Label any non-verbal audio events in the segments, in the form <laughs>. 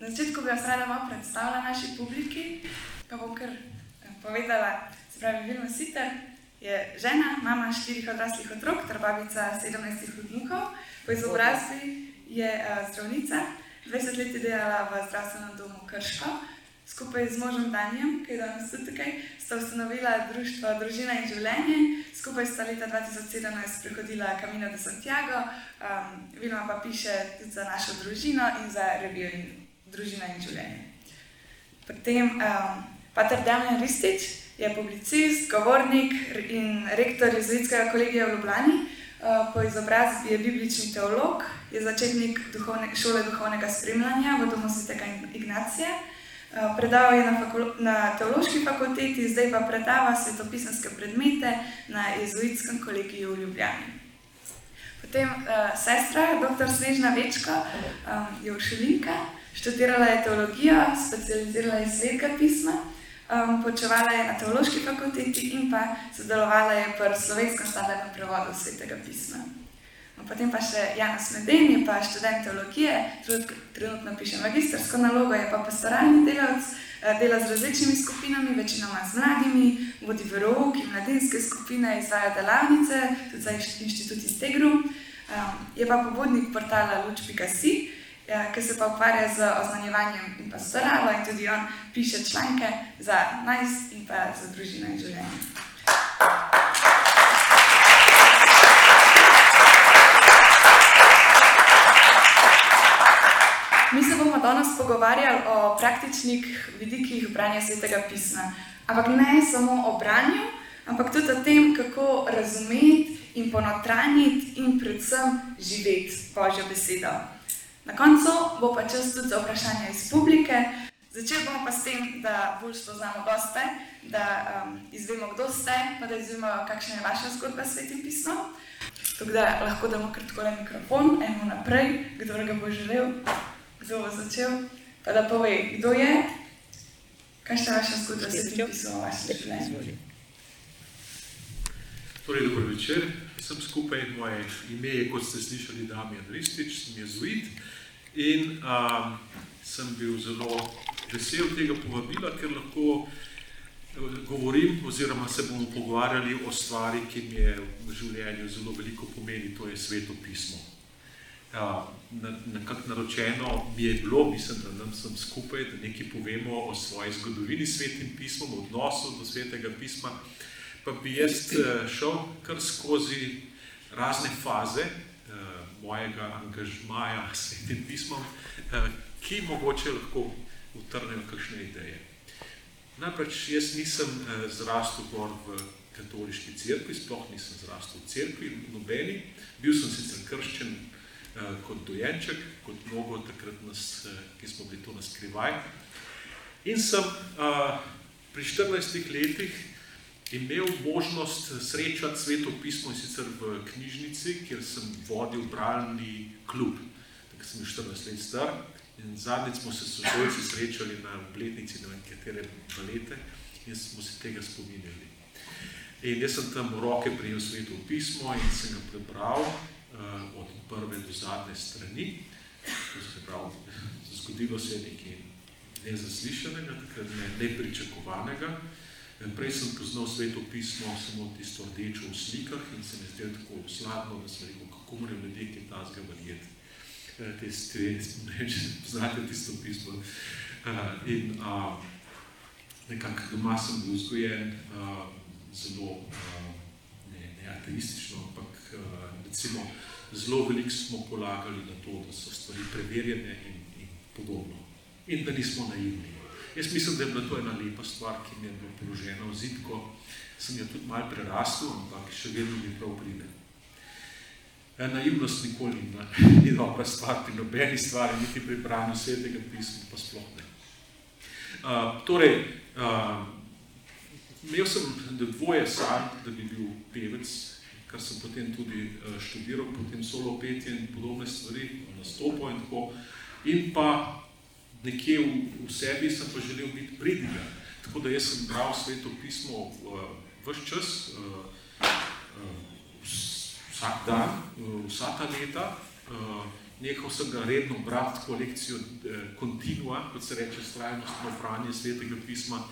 Na začetku bi vas rada malo predstavila naši publiki, pa bom kar eh, povedala. Se pravi, Vilma Siter je žena, mama štirih odraslih otrok, ter babica 17 vnukov. Po izobrazbi je uh, zdravnica, 20 let je delala v zdravstvenem domu Krško. Skupaj z možem Danjem, ki je danes tudi tukaj, sta ustanovila društvo Družina in življenje. Skupaj sta leta 2017 prehodila Camino de Santiago, um, Vilma pa piše tudi za našo družino in za revijo družina in življenje. Potem um, Pater Damien Ristič je publicist, govornik in rektor jezuitskega kolegija v Ljubljani. Uh, po izobrazbi je biblični teolog, je začetnik duhovne, šole duhovnega spremljanja v domu svetega Ignacija. Uh, predaval je na, na teološki fakulteti, zdaj pa predava svetopisanske predmete na jezuitskem kolegiju v Ljubljani. Potem uh, sestra, dr. Snežna Večko, um, je ušelinka. Študirala je teologijo, specializirala je svetega pisma, um, počevala je na teološki fakulteti in pa sodelovala je pri slovenskem standardnem prevodu svetega pisma. No, potem pa še Janos Meden, je pa študent teologije, trenutno piše magistrsko nalogo, je pa pastoralni delavc, eh, dela z različnimi skupinami, večinoma z mladimi, vodi verovki, mladinske skupine, izvaja delavnice, tudi za inštitut Integru. Um, je pa pobudnik portala Luč.si, ja, ki se pa ukvarja z oznanjevanjem in pa staralo in tudi on piše članke za najst in pa za družino in življenje. Mi se bomo danes pogovarjali o praktičnih vidikih branja svetega pisma. Ampak ne samo o branju, ampak tudi o tem, kako razumeti in ponotraniti in predvsem živeti Božjo besedo. Na koncu bo pa čas tudi za vprašanje iz publike. Začel bomo pa s tem, da bolj spoznamo goste, da um, izvemo, kdo ste, pa da izvemo, kakšna je vaša zgodba s svetim pismom. Tako da lahko damo kratko le mikrofon, eno naprej, kdo ga bo želel, kdo bo začel. Pa da pove, kdo je, kakšna je vaša zgodba s svetim pismom v vašem življenju. Torej, dobro večer, sem skupaj, moje ime je, kot ste slišali, Damien Ristič, sem jezuit. In um, sem bil zelo vesel tega povabila, ker lahko eh, govorim, oziroma se bomo pogovarjali o stvari, ki mi je v življenju zelo veliko pomeni, to je sveto pismo. Ja, Nekako naročeno mi je bilo, mislim, da nam sem skupaj, da nekaj povemo o svoji zgodovini s svetim pismom, odnosu do svetega pisma, pa bi jaz eh, šel kar skozi razne faze, mojega angažmaja s svetim pismom, eh, ki mogoče lahko utrnejo kakšne ideje. Najprej, jaz nisem eh, zrastel gor v katoliški cerkvi, sploh nisem zrastel v cerkvi, nobeni. Bil sem sicer krščen eh, kot dojenček, kot mnogo takrat nas, ki smo bili to naskrivaj. In sem pri 14 letih imel možnost srečati sveto pismo in sicer v knjižnici, kjer sem vodil bralni klub. Tako sem 14 let star in zadnjič smo se sošolci srečali na obletnici na katere balete in smo se tega spominjali. In jaz sem tam roke prijel sveto pismo in sem ga prebral uh, od prve do zadnje strani. To se pravi, zgodilo se je nekaj nezaslišanega, takrat ne, nepričakovanega. Prej sem poznal sveto pismo samo tisto rdečo v slikah in se mi zdelo tako sladno, da sem rekel, kako morajo ljudje kaj tazga verjeti. E, te stvari, poznate tisto pismo. E, in a, nekako doma sem bil vzgojen zelo ne, ne ateistično, ampak a, recimo zelo veliko smo polagali na to, da so stvari preverjene in, in podobno. In da nismo naivni. Jaz mislim, da je bila to ena lepa stvar, ki mi je bila položena v zidko. Sem jo tudi malo prerastel, ampak še vedno mi prav pride. Ja, naivnost nikoli ni, <laughs> ni dobra stvar pri nobeni stvari, niti pri branju svetega pisma, pa sploh ne. Uh, torej, uh, imel sem dvoje sanj, da bi bil pevec, kar sem potem tudi študiral, potem solo petje in podobne stvari, nastopo in tako. In pa nekje v, v sebi sem pa želel biti pridnega. Tako da jaz sem bral sveto pismo uh, vse čas, uh, uh, vsak dan, uh, vsa ta leta uh, nehal sem ga redno brati kolekcijo Continua, kot se reče, strajnostno branje svetega pisma,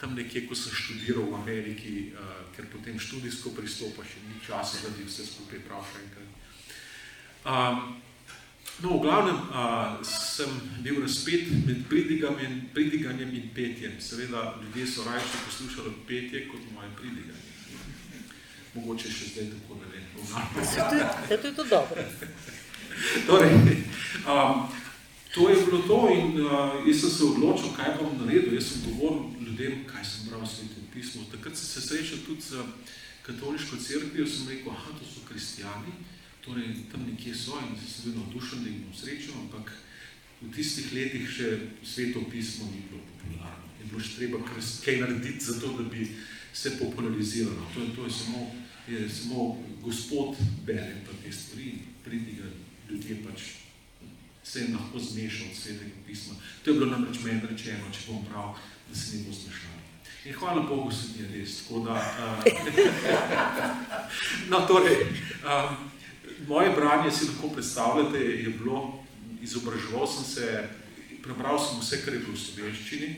tam nekje, ko sem študiral v Ameriki, uh, ker potem študijsko pristopa še ni časa, da bi vse skupaj prav še enkrat. Um, no, v glavnem uh, sem bil razpet med pridiganjem, pridiganjem in petjem. Seveda, ljudje so rajši poslušali petje kot moje pridiganje. Mogoče še zdaj tako, ne vem. <laughs> Je to, to dobro. <laughs> torej, um, to je bilo to in uh, jaz sem se odločil, kaj bom naredil. Jaz sem govoril ljudem, kaj sem bral v svetem pismu. Takrat sem se srečal tudi z katoliško crkvijo, sem rekel, aha, to so kristijani, torej tam nekje so in sem bil navdušen, da jih bom srečal, ampak v tistih letih še sveto pismo ni bilo popularno. Je bilo še treba kaj narediti za to, da bi se populariziralo. To to je samo, je samo gospod bere pa te stvari, pridiga ljudje pač se je lahko zmešal od svetega pisma. To je bilo namreč meni rečeno, če bom prav, da se ne bo zmešal. In hvala Bogu se mi je res, tako da... Uh, <laughs> no, torej, um, moje branje si lahko predstavljate, je bilo, izobraževal sem se, prebral sem vse, kar je bilo v slovenščini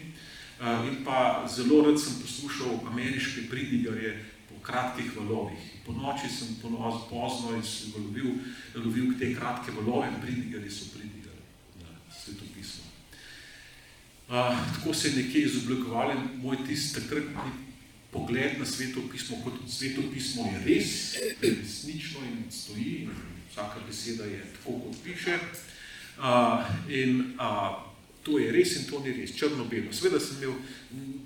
uh, in pa zelo rad sem poslušal ameriške pridigarje po kratkih valovih. Po noči sem ponoz, pozno lovil, lovil te kratke valove in pridigarji so pridigali na svetopismo. Uh, tako se je nekje izoblikovali moj tist takratni pogled na svetopismo, kot svetopismo je res, resnično in stoji, in vsaka beseda je tako, kot piše. Uh, in uh, to je res in to ni res, črno-belo. Sveda sem imel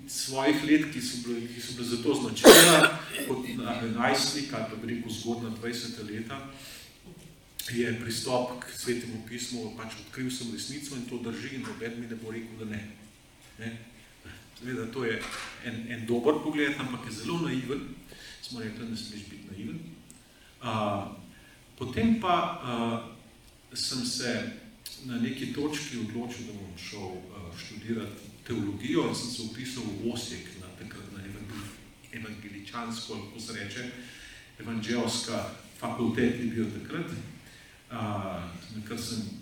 svojih let, ki so bile, ki so bile zato značena, kot najstnik ali pa rekel zgodna 20 leta, je pristop k svetemu pismu, pač odkril sem resnico in to drži in noben mi ne bo rekel, da ne. ne? Seveda, to je en, en dober pogled, ampak je zelo naiven. Smo rekli, da ne smeš biti naiven. Uh, potem pa uh, sem se na neki točki odločil, da bom šel uh, študirati teologijo in sem se upisal v Osijek, na, takrat na evangeličansko, lahko se reče, evangelska fakultet je bil takrat, uh, na kar sem se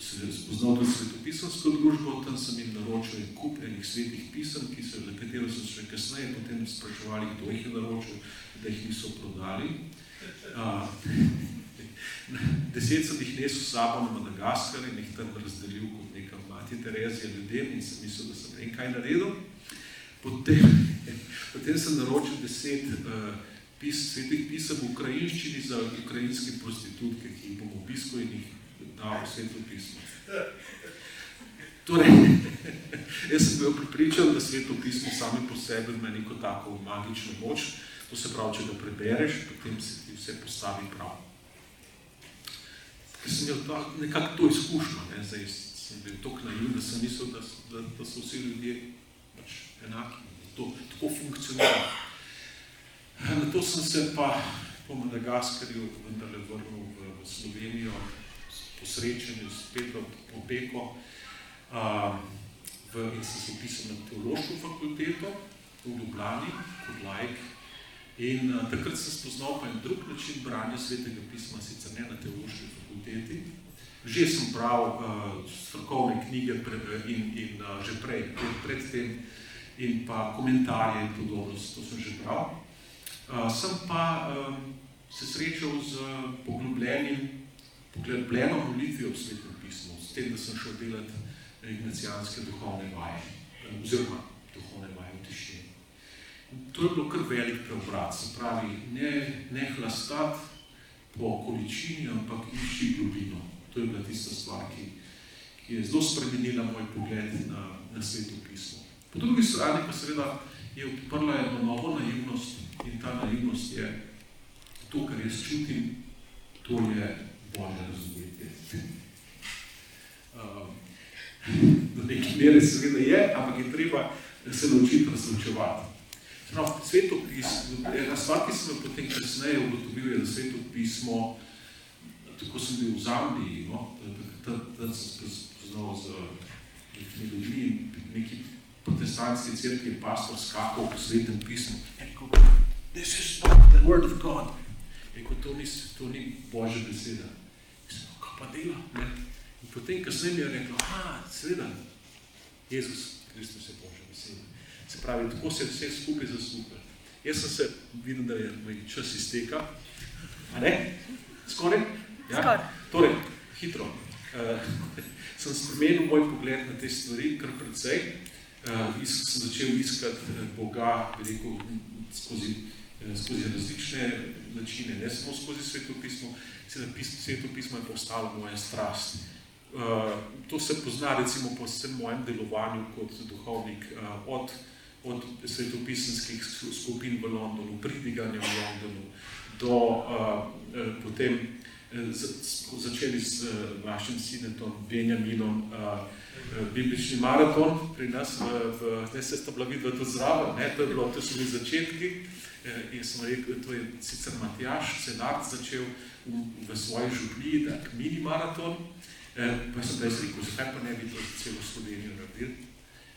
spoznal tudi svetopisansko družbo, tam sem jim naročil en kup enih svetih pisem, ki so, za katero so še kasneje potem spraševali, kdo jih je naročil, da jih niso prodali. Uh, <laughs> deset sem jih nesel s sabo na Madagaskar in jih tam razdelil kot neka mati Terezija ljudem in sem mislil, da sem en kaj naredil. Potem, <laughs> potem sem naročil deset uh, pis, svetih pisem v ukrajinščini za ukrajinske prostitutke, ki jih bom obiskal in jih dal sveto pismo. Torej, jaz sem bil pripričan, da sveto pismo sami po sebi ima neko tako magično moč, to se pravi, če ga prebereš, potem se ti vse postavi prav. Ker sem imel to, nekako to izkušnjo, ne? zdaj sem bil toliko naivn, da sem mislil, da, da, da so vsi ljudje pač enaki, da to tako funkcionira. Na to sem se pa po Madagaskarju vendarle vrnil v, v Slovenijo, po srečanju s Petro Popeko uh, v, in sem se upisal na teološko fakulteto v Ljubljani kot laik. In uh, takrat sem spoznal pa en drug način branja svetega pisma, sicer ne na teološki fakulteti. Že sem bral uh, strokovne knjige pre, in, in uh, že prej, pred tem, in pa komentarje in podobno, to sem že bral. Uh, sem pa um, se srečal z poglobljenim poglobljeno molitvijo v svetem pismu, s tem, da sem šel delati ignacijanske duhovne vaje, oziroma duhovne vaje v tišini. To je bilo kar velik preobrat, se pravi, ne, ne hlastat po količini, ampak išči globino. To je bila tista stvar, ki, ki je zelo spremenila moj pogled na, na sveto pismo. Po drugi strani pa seveda je odprla eno novo naivnost in ta naivnost je to, kar jaz čutim, to je Razumetje. Um, do neke mere seveda je, ampak je treba se naučiti razločevati. No, svetopismo, ena stvar, ki sem jo potem kasneje ugotovil, je, da svetopismo, tako sem bil v Zambiji, no, tam sem spoznal z nekimi ljudmi neki protestantski crkvi pastor skakal po svetem pismu. This is not the word of God. Rekel, to ni, to ni Božja beseda pa dela. Ne? In potem, kasneje je rekla, ah, seveda, Jezus Kristus je Božja beseda. Se pravi, tako se vse skupaj zasluka. Jaz sem se, vidim, da je moj čas izteka. A ne? Skoraj? Ja? Skoraj. Torej, hitro. Uh, <laughs> sem spremenil moj pogled na te stvari, kar precej. Uh, is, sem začel iskati Boga, bi rekel, skozi, skozi različne načine, ne samo skozi svetopismo. Svetopismo je postalo moja strast. Uh, to se pozna recimo po vsem mojem delovanju kot duhovnik uh, od, od svetopisanskih skupin v Londonu, pridiganja v Londonu, do uh, uh, potem začeli s vašim sinetom Benjaminom biblični maraton pri nas, v, v, ne se sta bila vidva tudi zraven, to je bilo, to so bili začetki in sem rekel, to je sicer Matjaš Senart začel v, v svoji župlji, tak mini maraton, pa sem zdaj rekel, zakaj pa ne bi to celo Slovenijo naredili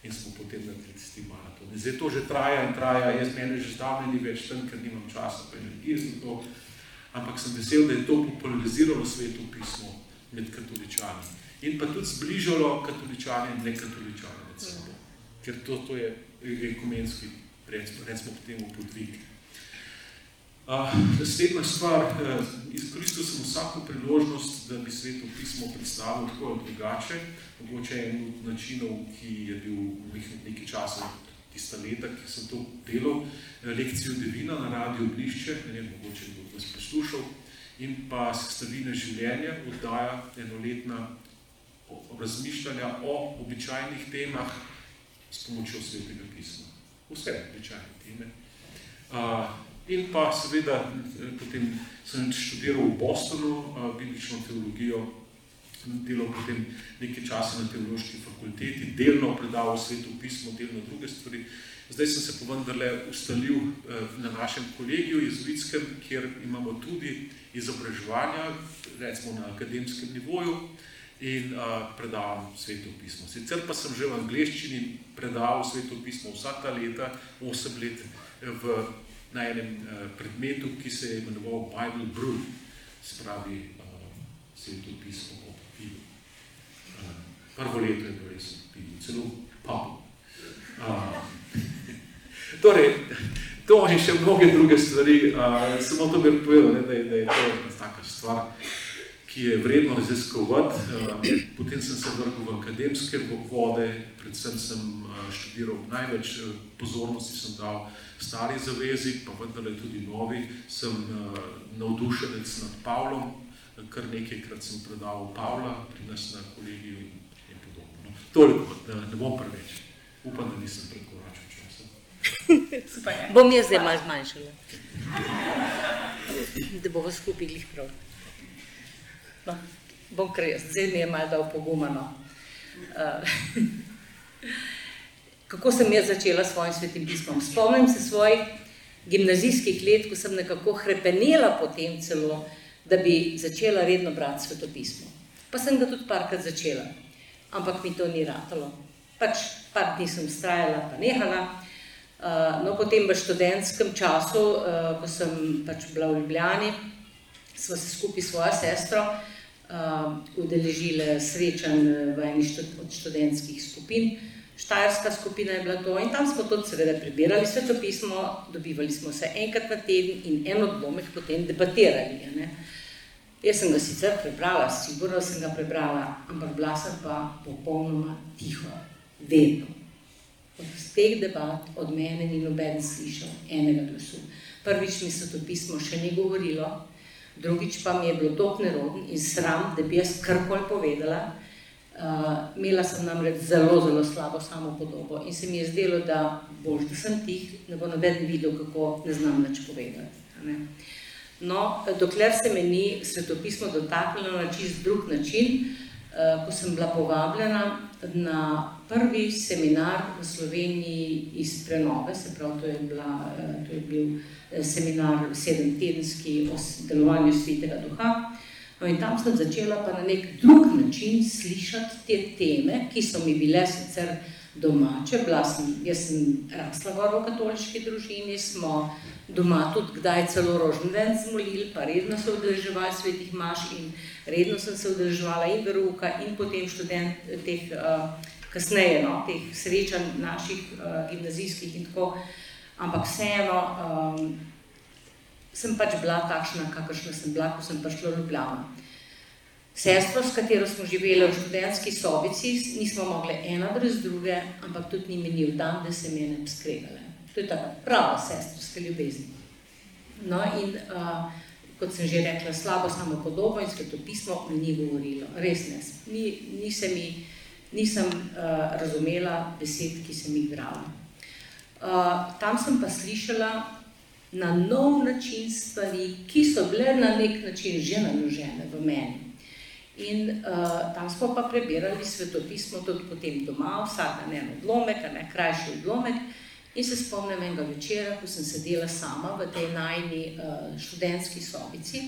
in smo potem naredili tisti maraton. In zdaj to že traja in traja, jaz meni že zdavne ni več tam, ker nimam časa pa energije za to, ampak sem vesel, da je to populariziralo sveto pismo med katoličani in pa tudi zbližalo katoličane in nekatoličane med sabo, ker to, to je ekumenski, recimo potem v podvig. Naslednja stvar, izkoristil sem vsako priložnost, da bi sveto pismo predstavil tako ali drugače, mogoče en od načinov, ki je bil nekaj časa tista leta, ki sem to delal, lekcijo Devina na Radio Blišče, ne vem, mogoče bo vas poslušal, in pa sestavine življenja oddaja enoletna razmišljanja o običajnih temah s pomočjo svetega pisma. Vse običajne teme. Uh, in pa seveda potem sem študiral v Bostonu uh, biblično teologijo, delal potem nekaj časa na teološki fakulteti, delno predaval sveto pismo, delno druge stvari. Zdaj sem se pa vendarle ustalil na našem kolegiju jezuitskem, kjer imamo tudi izobraževanja, recimo na akademskem nivoju in uh, predavam sveto pismo. Sicer pa sem že v angleščini predaval sveto pismo vsa ta leta, 8 let v, na enem uh, predmetu, ki se je imenoval Bible Brew, spravi uh, sveto pismo ob pivu. Uh, prvo leto je bilo res pivo, celo pub. Uh, <laughs> torej, to in še mnoge druge stvari, uh, samo to bi povedal, da, je, da je to taka stvar, ki je vredno raziskovati. Potem sem se vrgel v akademske vode, predvsem sem študiral največ pozornosti sem dal stari zavezi, pa vendarle tudi novi. Sem uh, navdušenec nad Pavlom, kar nekajkrat sem predaval Pavla pri nas na kolegiju in, in podobno. No. Toliko, da ne bom preveč. Upam, da nisem prekoračil časa. Bom jaz zdaj malo zmanjšala. Da bomo skupaj glih prav. No, bom kar jaz, zdaj mi je malo dal pogumano. Uh, <laughs> kako sem jaz začela s svojim svetim pismom? Spomnim se svojih gimnazijskih let, ko sem nekako hrepenela potem celo, da bi začela redno brati svetopismo. Pa sem ga tudi parkrat začela, ampak mi to ni ratalo. Pač par dni sem strajala, pa nehala. Uh, no, potem v študentskem času, uh, ko sem pač bila v Ljubljani, sva se skupaj s svojo sestro uh, udeležile srečanj v eni štud od študentskih skupin. Štajerska skupina je bila to in tam smo tudi seveda prebirali svetopismo, dobivali smo se enkrat na teden in en odlomek potem debatirali. Ne. Jaz sem ga sicer prebrala, sigurno sem ga prebrala, ampak bila sem pa popolnoma tiho, vedno. Od teh debat od mene ni noben slišal enega glasu. Prvič mi svetopismo še ni govorilo, drugič pa mi je bilo tok neroden in sram, da bi jaz karkoli povedala. Uh, imela sem namreč zelo, zelo slabo samo podobo in se mi je zdelo, da boš, da sem tih, ne bo noben videl, kako ne znam nič povedati. No, dokler se me ni svetopismo dotaknilo na čist drug način, uh, ko sem bila povabljena na prvi seminar v Sloveniji iz prenove, se pravi, to je, bila, uh, to je bil seminar sedemtedenski o delovanju svetega duha. No in tam sem začela pa na nek drug način slišati te teme, ki so mi bile sicer domače. Bila sem, jaz sem rasla v katoliški družini, smo doma tudi kdaj celo rožnven zmolili, pa redno se udeleževali svetih maš in redno sem se udeleževala in veruka in potem študent teh, uh, kasneje, no, teh srečanj naših uh, gimnazijskih in tako, ampak vseeno um, sem pač bila takšna, kakršna sem bila, ko sem prišla v Ljubljano. Sestro, s katero smo živeli v študentski sobici, nismo mogli ena brez druge, ampak tudi ni minil dan, da se mi ne bi skregale. To je tako prava sestrska ljubezen. No, in uh, kot sem že rekla, slabo samo podobo in svetopismo mi ni govorilo, res ne. Ni, ni mi, nisem uh, razumela besed, ki sem jih brala. Uh, tam sem pa slišala na nov način stvari, ki so bile na nek način že naložene v meni. In uh, tam smo pa prebirali svetopismo tudi potem doma, vsak dan en odlomek, ne krajši odlomek. In se spomnim enega večera, ko sem sedela sama v tej najni uh, študentski sobici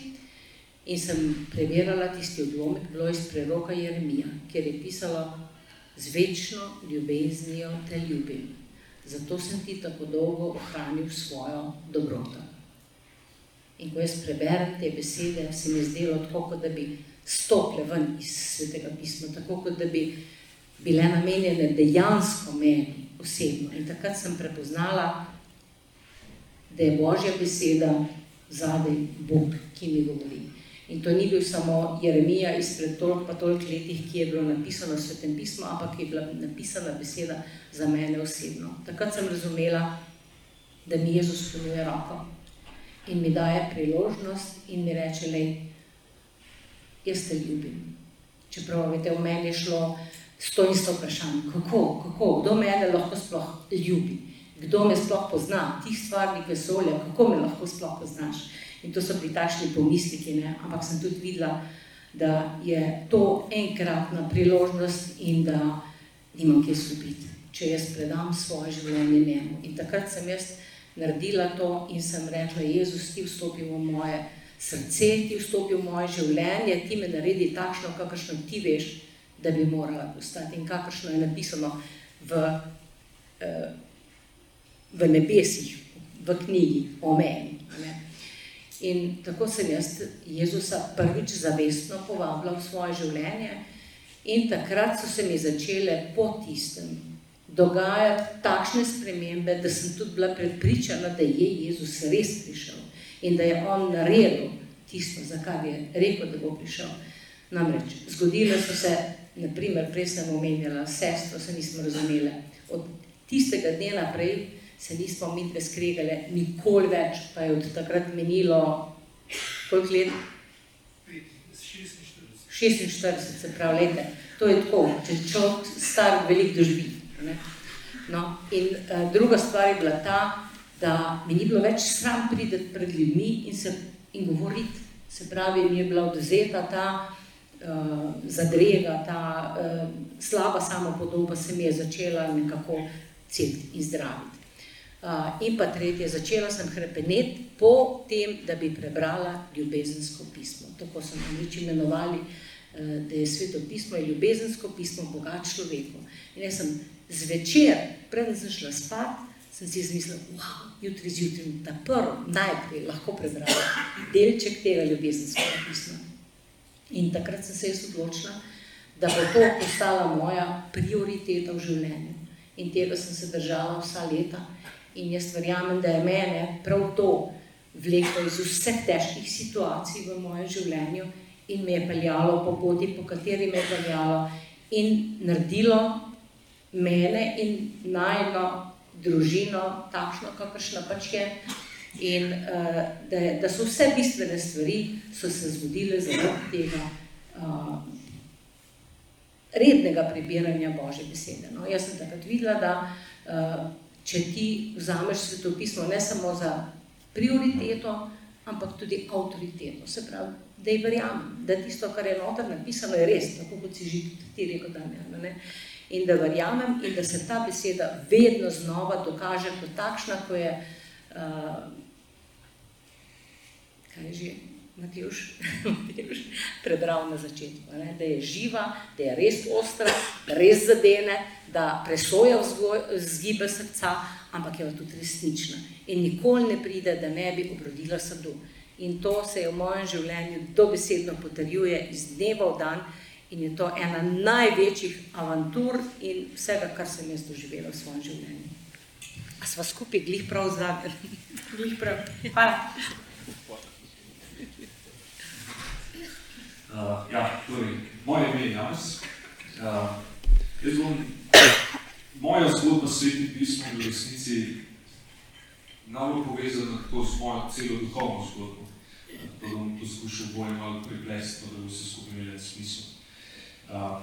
in sem preverjala tisti odlomek, bilo iz preroka Jeremija, kjer je pisalo: Z večno ljubeznijo te ljubim, zato sem ti tako dolgo ohranil svojo dobroto. In ko jaz preberem te besede, se mi je zdelo tako, kot da bi stopile ven iz svetega pisma, tako kot da bi bile namenjene dejansko meni osebno. In takrat sem prepoznala, da je Božja beseda zadaj Bog, ki mi govori. In to ni bil samo Jeremija izpred toliko pa toliko letih, ki je bilo napisano v svetem pismu, ampak je bila napisana beseda za mene osebno. Takrat sem razumela, da mi Jezus ponuje roko in mi daje priložnost in mi reče, lej, jaz te ljubim. Čeprav, veste, v meni je šlo sto in sto vprašanj, kako, kako, kdo me lahko sploh ljubi, kdo me sploh pozna, tih stvarnih vesolja, kako me lahko sploh poznaš. In to so bili takšni pomisliki, ne? ampak sem tudi videla, da je to enkratna priložnost in da nimam kje skupiti, če jaz predam svoje življenje njemu. In takrat sem jaz naredila to in sem rekla, Jezus, ti vstopi v moje srce, ti vstopi v moje življenje, ti me naredi takšno, kakršno ti veš, da bi morala postati in kakršno je napisano v, eh, v nebesih, v knjigi o meni. In tako sem jaz Jezusa prvič zavestno povabila v svoje življenje in takrat so se mi začele po tistem dogajati takšne spremembe, da sem tudi bila prepričana, da je Jezus res prišel in da je On naredil tisto, za kar je rekel, da bo prišel. Namreč, zgodile so se naprimer, prej sem omenjala, sestro se nismo razumeli. Od tistega dne naprej se nismo mi dve skregale, nikoli več, pa je od takrat menilo koliko let? 46, se pravi, lete. To je tako, če človek star velik doživi. No, in uh, druga stvar je bila ta, da mi ni bilo več sram prideti pred ljudmi in, se, in govoriti. Se pravi, mi je bila odvzeta ta uh, zadrega, ta uh, slaba samopodoba se mi je začela nekako cepiti in zdraviti. In pa tretje, začela sem hrepeneti po tem, da bi prebrala ljubezensko pismo. Tako so reči imenovali, uh, da je sveto pismo in ljubezensko pismo Boga človeku. In jaz sem zvečer, preden sem šla spat, sem si izmislila, wow, jutri zjutraj, da prvo, najprej lahko prebrala delček tega ljubezenskega pisma. In takrat sem se jaz odločila, da bo to postala moja prioriteta v življenju. In tega sem se držala vsa leta. In jaz verjamem, da je mene prav to vleklo iz vseh težkih situacij v mojem življenju in me je peljalo po poti, po kateri me je peljalo in naredilo mene in najno družino takšno, kakršna pač je, in uh, da, da so vse bistvene stvari se zgodile zaradi tega uh, rednega prebiranja Božje besede. No, jaz sem takrat videla, da uh, če ti vzameš svetopismo ne samo za prioriteto, ampak tudi avtoriteto, se pravi, da je verjamem, da tisto, kar je noter napisano, je res, tako kot si že ti rekel, da ne. In da verjamem, in da se ta beseda vedno znova dokaže kot takšna, ko je uh, kaj že, Matjuš, <laughs> Matjuš prebral na začetku, ne? da je živa, da je res ostra, da res zadene, da presoja vzgibe srca, ampak je tudi resnična. In nikoli ne pride, da ne bi obrodila sadu. In to se je v mojem življenju dobesedno potrjuje iz dneva v dan in je to ena največjih avantur in vsega, kar sem jaz doživela v svojem življenju. A sva skupaj glih prav zdaj? Glih prav. Hvala. <laughs> Uh, ja, torej, moje ime je Janus. Uh, moja zgodba s svetim pismom v resnici najbolj povezana tako s mojo celo duhovno zgodbo. To bom poskušal bolj malo priplesti, da bo se skupaj imeli smisel. Uh,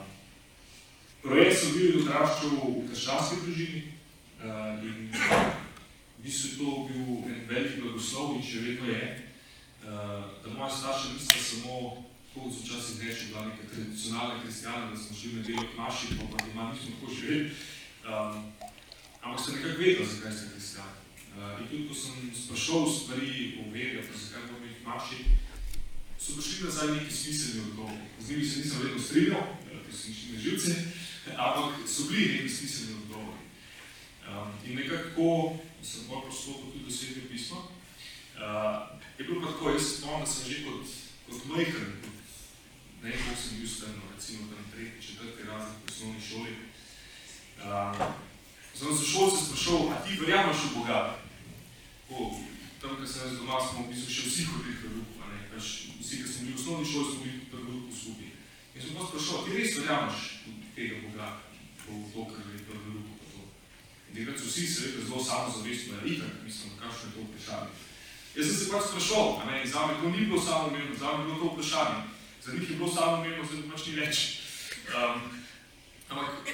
projekt sem bil odraščal v krščanski družini uh, in v bistvu je to bil en velik blagoslov in še vedno je, uh, da moja starša nista samo tako so včasih reči, bila neka tradicionalna kristijana, da smo šli na delo k naši, pa pa doma nismo tako živeli. Um, ampak sem nekako vedel, zakaj sem kristijan. Uh, in tudi, ko sem sprašal stvari o veri, pa zakaj bomo jih naši, so prišli nazaj neki smiselni odgovori. Z njimi se nisem vedno strinjal, ker so nišli na živce, ampak so bili neki smiselni odgovori. Um, in nekako sem bolj prostopil tudi do svetega pisma. Uh, je bilo pa tako, jaz spomnim, da sem že kot, kot majhen, ne vem, koliko sem bil strno, recimo tam tretji, četrti razred v osnovni šoli. Um, sem za šolce sprašal, a ti verjameš v Boga? Ko, tam, ko sem jaz doma, smo v bistvu še vsi hodili v Ruku, ne? Pač, vsi, ki smo bili v osnovni šoli, smo bili v Ruku skupaj. In sem pa sprašal, ti res verjameš v tega Boga, v to, kar je v to. In takrat so vsi seveda zelo samozavestno, da itak, mislim, kakšno je to vprašanje. Jaz sem se pač sprašal, ne, in za me to ni bilo samo umevno, za me je bilo to vprašanje za njih je bilo samo umevno, zdaj pač ni več. Um, ampak,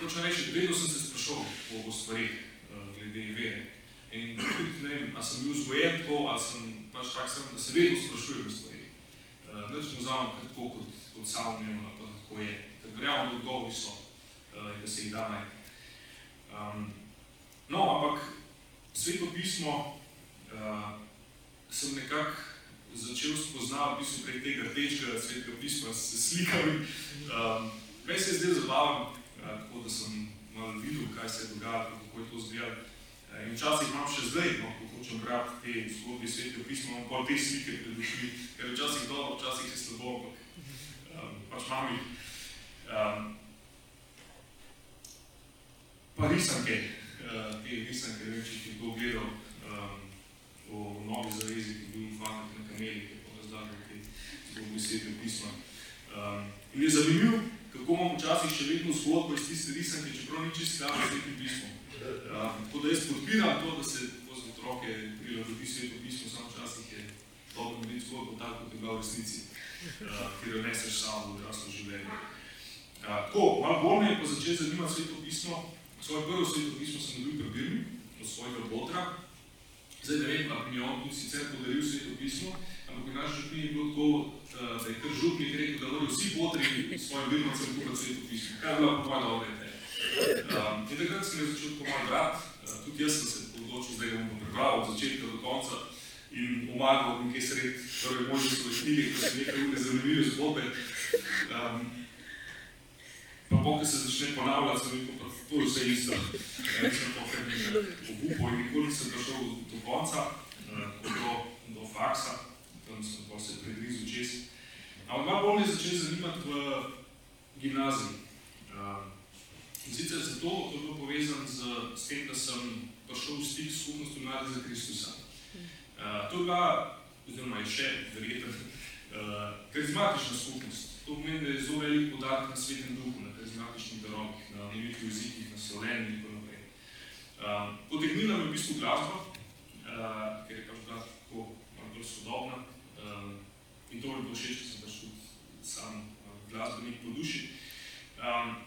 točno reči, vedno sem se sprašal o, o stvarih uh, glede vere. In tudi ne vem, ali sem bil vzgojen tako, ali sem pač tak sem, da se vedno sprašujem o stvarih. Uh, Neč mu vzamem tako kot, kot samo umevno, pa tako je. Ker verjamem, da odgovori so uh, in da se jih da naj. Um, no, ampak sveto pismo uh, sem nekako začel spoznavati, v bistvu prek tega rdečega svetega pisma s slikami. Um, Meni se je zdaj zabaven, uh, tako da sem malo videl, kaj se je dogajalo, kako je to izgledalo. Uh, in včasih imam še zdaj, no, ko hočem brati te zgodbe svetega pisma, imam pol te slike pred očmi, ker je včasih dobro, včasih je slabo, ampak um, pač imam jih. Um, pa risanke, uh, te risanke, ne vem, če ti to gledal, um, o novi zavezi, ki je bil fantek na kameli, ki je porazlagal te zgodbe svetega pisma. Um, in je zanimivo, kako imamo včasih še vedno zgodbo iz tiste risanke, čeprav ni čisto skladno s svetim pismom. Um, tako da jaz podpiram to, da se za otroke prilagodi sveto pismo, samo včasih je dobro narediti zgodbo tako, kot je bila v resnici, uh, ker jo neseš samo v odraslo življenje. Uh, tako, malo bolj me je pa začeti zanimati sveto pismo. Svoje prvo sveto pismo sem dobil pri Birmi, od svojega botra, Zdaj ne vem, ali je on tudi sicer podaril sveto pismo, ampak v naši župni je bilo tako, eh, da je kar župnik rekel, da morajo vsi potrebi svojim birmacem kupiti sveto pismo. Kaj je bila po mojem dobre ideje? Um, in takrat sem začel tako malo brati, uh, tudi jaz sem se odločil, zdaj ga bom prebral od začetka do konca in pomagal nekaj sred prve možnosti svoje knjige, ko so nekaj ure zanimive zgodbe. Um, pa pokaj se začne ponavljati, sem rekel, je vse isto. Sem to kar obupal in nikoli nisem prišel do konca, do, do faksa, tam sem pa se predrizel čez. Ampak malo bolj me začel zanimati v gimnaziji. In sicer zato, to je bilo povezano z, s tem, da sem prišel v stik s skupnostjo Mlade za Kristusa. To je bila, oziroma je še verjetno, karizmatična skupnost. To pomeni, da je zelo velik podatek na svetem duhu, na karizmatičnih darovih, na nevih jezikih, na slovenih in tako naprej. Um, potegnila me v bistvu glasba, uh, ker je pač bila tako malo sodobna um, in to mi bo všeč, ker sem pač tudi sam uh, glasbenik po duši. Um,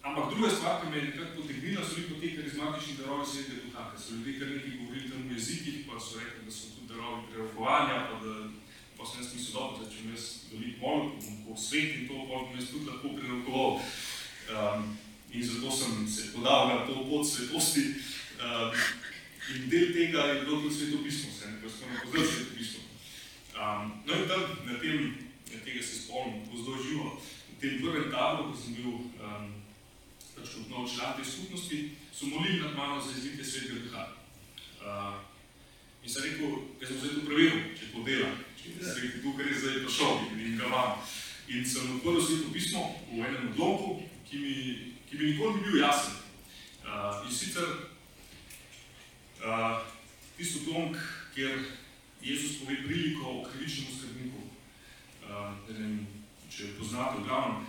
ampak druga stvar, ki me je nekako potegnila, so bili te karizmatični darovi svetega duha, ker so ljudje kar nekaj govorili tam v jezikih, pa so rekli, da so tudi darovi prerokovanja, pa da pa sem jaz mislil, dobro, da če bom jaz veliko molil, bom po svet in to, pa bom jaz tudi lahko prerokoval. Um, in zato sem se podal na to pot svetosti. Um, in del tega je bilo tudi sveto pismo, se ne, ko smo pozdravili sveto pismo. Um, no in tam, na tem, na tega se spomnim, ko zelo živo, v tem prvem taboru, ko sem bil um, pač kot nov član te skupnosti, so molili nad mano za izvite svetega duha. Uh, in sem rekel, jaz sem zdaj to preveril, če to delam, če je svetega duha res zdaj prišel in, in ga imam. In sem odprl sveto pismo v enem odlomku, ki mi, ki mi nikoli ni bil jasen. Uh, in sicer uh, tisto odlomk, kjer Jezus pove priliko o krivičnem skrbniku. Uh, ne vem, če poznate v glavnem.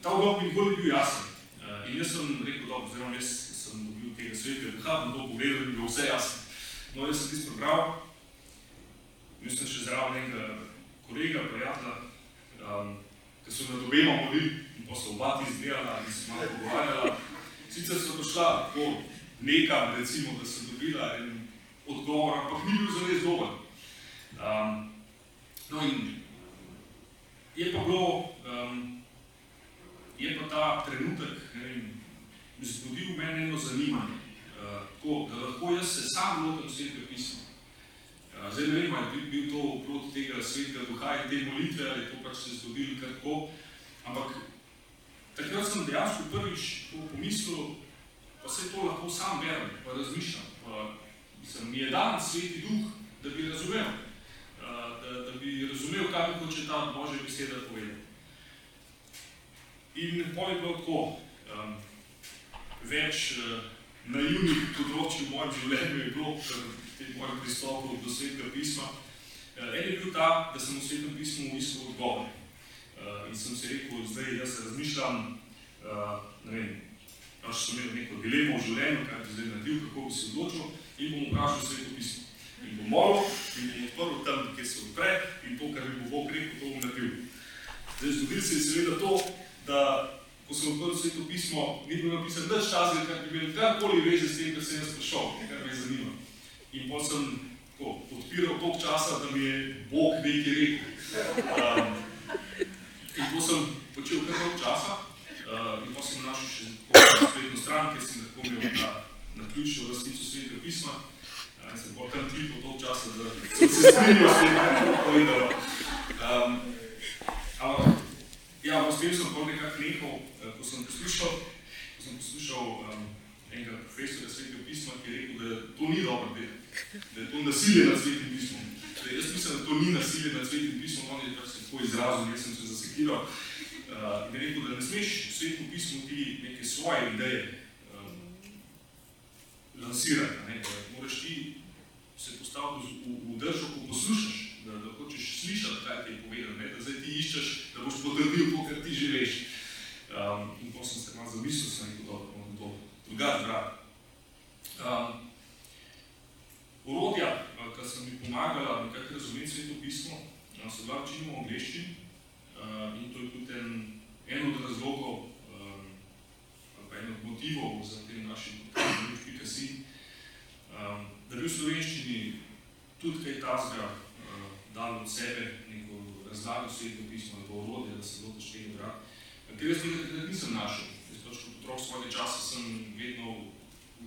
Ta odlomk mi nikoli ni bil jasen. Uh, in jaz sem rekel, da oziroma jaz sem dobil tega svetega duha, bom to pogledal in bilo vse jasno. No, jaz sem tisto prebral, imel sem še zraven enega kolega, prijatelja, um, ki so nad obema molili pa so oba ti izdelala in se malo pogovarjala. Sicer so prišla tako nekam, recimo, da so dobila en odgovor, ampak ni bil zares dober. Um, no in je pa bilo, um, je pa ta trenutek, ne vem, zbudil meni eno zanimanje, uh, tako, da lahko jaz se sam lotam svetega pisma. Uh, zdaj ne vem, ali je bil to proti tega svetega duha in te molitve, ali to pač se zgodilo kar tako, ampak takrat sem dejansko prvič pomislil, pa se to lahko sam berem, pa razmišljam, pa sem, mi je dan sveti duh, da bi razumel, uh, da, da bi razumel, kaj bi hoče ta Božja beseda povedati. In pol je bilo tako, um, več uh, naivnih področji v mojem življenju je bilo, v mojem pristopu do svetega pisma. Uh, en je bil ta, da sem v svetem pismu iskal odgovor. Uh, in sem si rekel, zdaj jaz razmišljam, uh, ne vem, pač sem imel neko dilemo v življenju, kaj bi zdaj naredil, kako bi se odločil, in bom vprašal sveto pismo. In bom molil, in bom odprl tam, kjer se odpre, in to, kar bi bo Bog rekel, to bom naredil. Zdaj, zgodil se je seveda to, da ko sem odprl sveto pismo, ni bilo napisano nič časa, kar bi imel karkoli veze s tem, kar sem jaz prišel, kar me zanima. In potem sem tako, odpiral toliko časa, da mi je Bog nekaj rekel. Um, in to sem počel kar dolgo časa, uh, in potem sem našel še tako spletno stran, kjer sem lahko imel na, na ključno vrstico svetega pisma. Uh, in sem potem tam tripal toliko časa, da sem se strinjal s tem, kar je Bog povedal. Um, ampak, Ja, v tem sem pa nekako nehal, ko sem poslušal, ko sem poslušal um, enega profesorja svetega pisma, ki je rekel, da to ni dobro del, da je to nasilje nad svetim pismom. Da jaz mislim, da to ni nasilje nad svetim pismom, on je pač tako izrazil, jaz sem se zasekiral. Uh, in je rekel, da ne smeš v svetem pismu ti neke svoje ideje um, lansirati, ne? moraš ti se postaviti v, v držo, ko poslušaš, da, da hočeš slišati, kaj ti je povedal, ne? da zdaj ti iščeš, da boš potrdil to, kar ti že veš. Um, in potem sem se malo zamislil, sem rekel, da bom to drugače bral. Um, orodja, ki so mi pomagala nekako razumeti sveto pismo, so bila večinoma v angleščini uh, in to je tudi en, en od razlogov, ali pa en od motivov za te naše podkanje.si, um, da bi v slovenščini tudi kaj tazga dal od sebe, neko razlago sveto pismo, ali pa orodje, da se lotiš tega brati. Ker jaz tega takrat nisem našel. Jaz pač kot otrok svojega časa sem vedno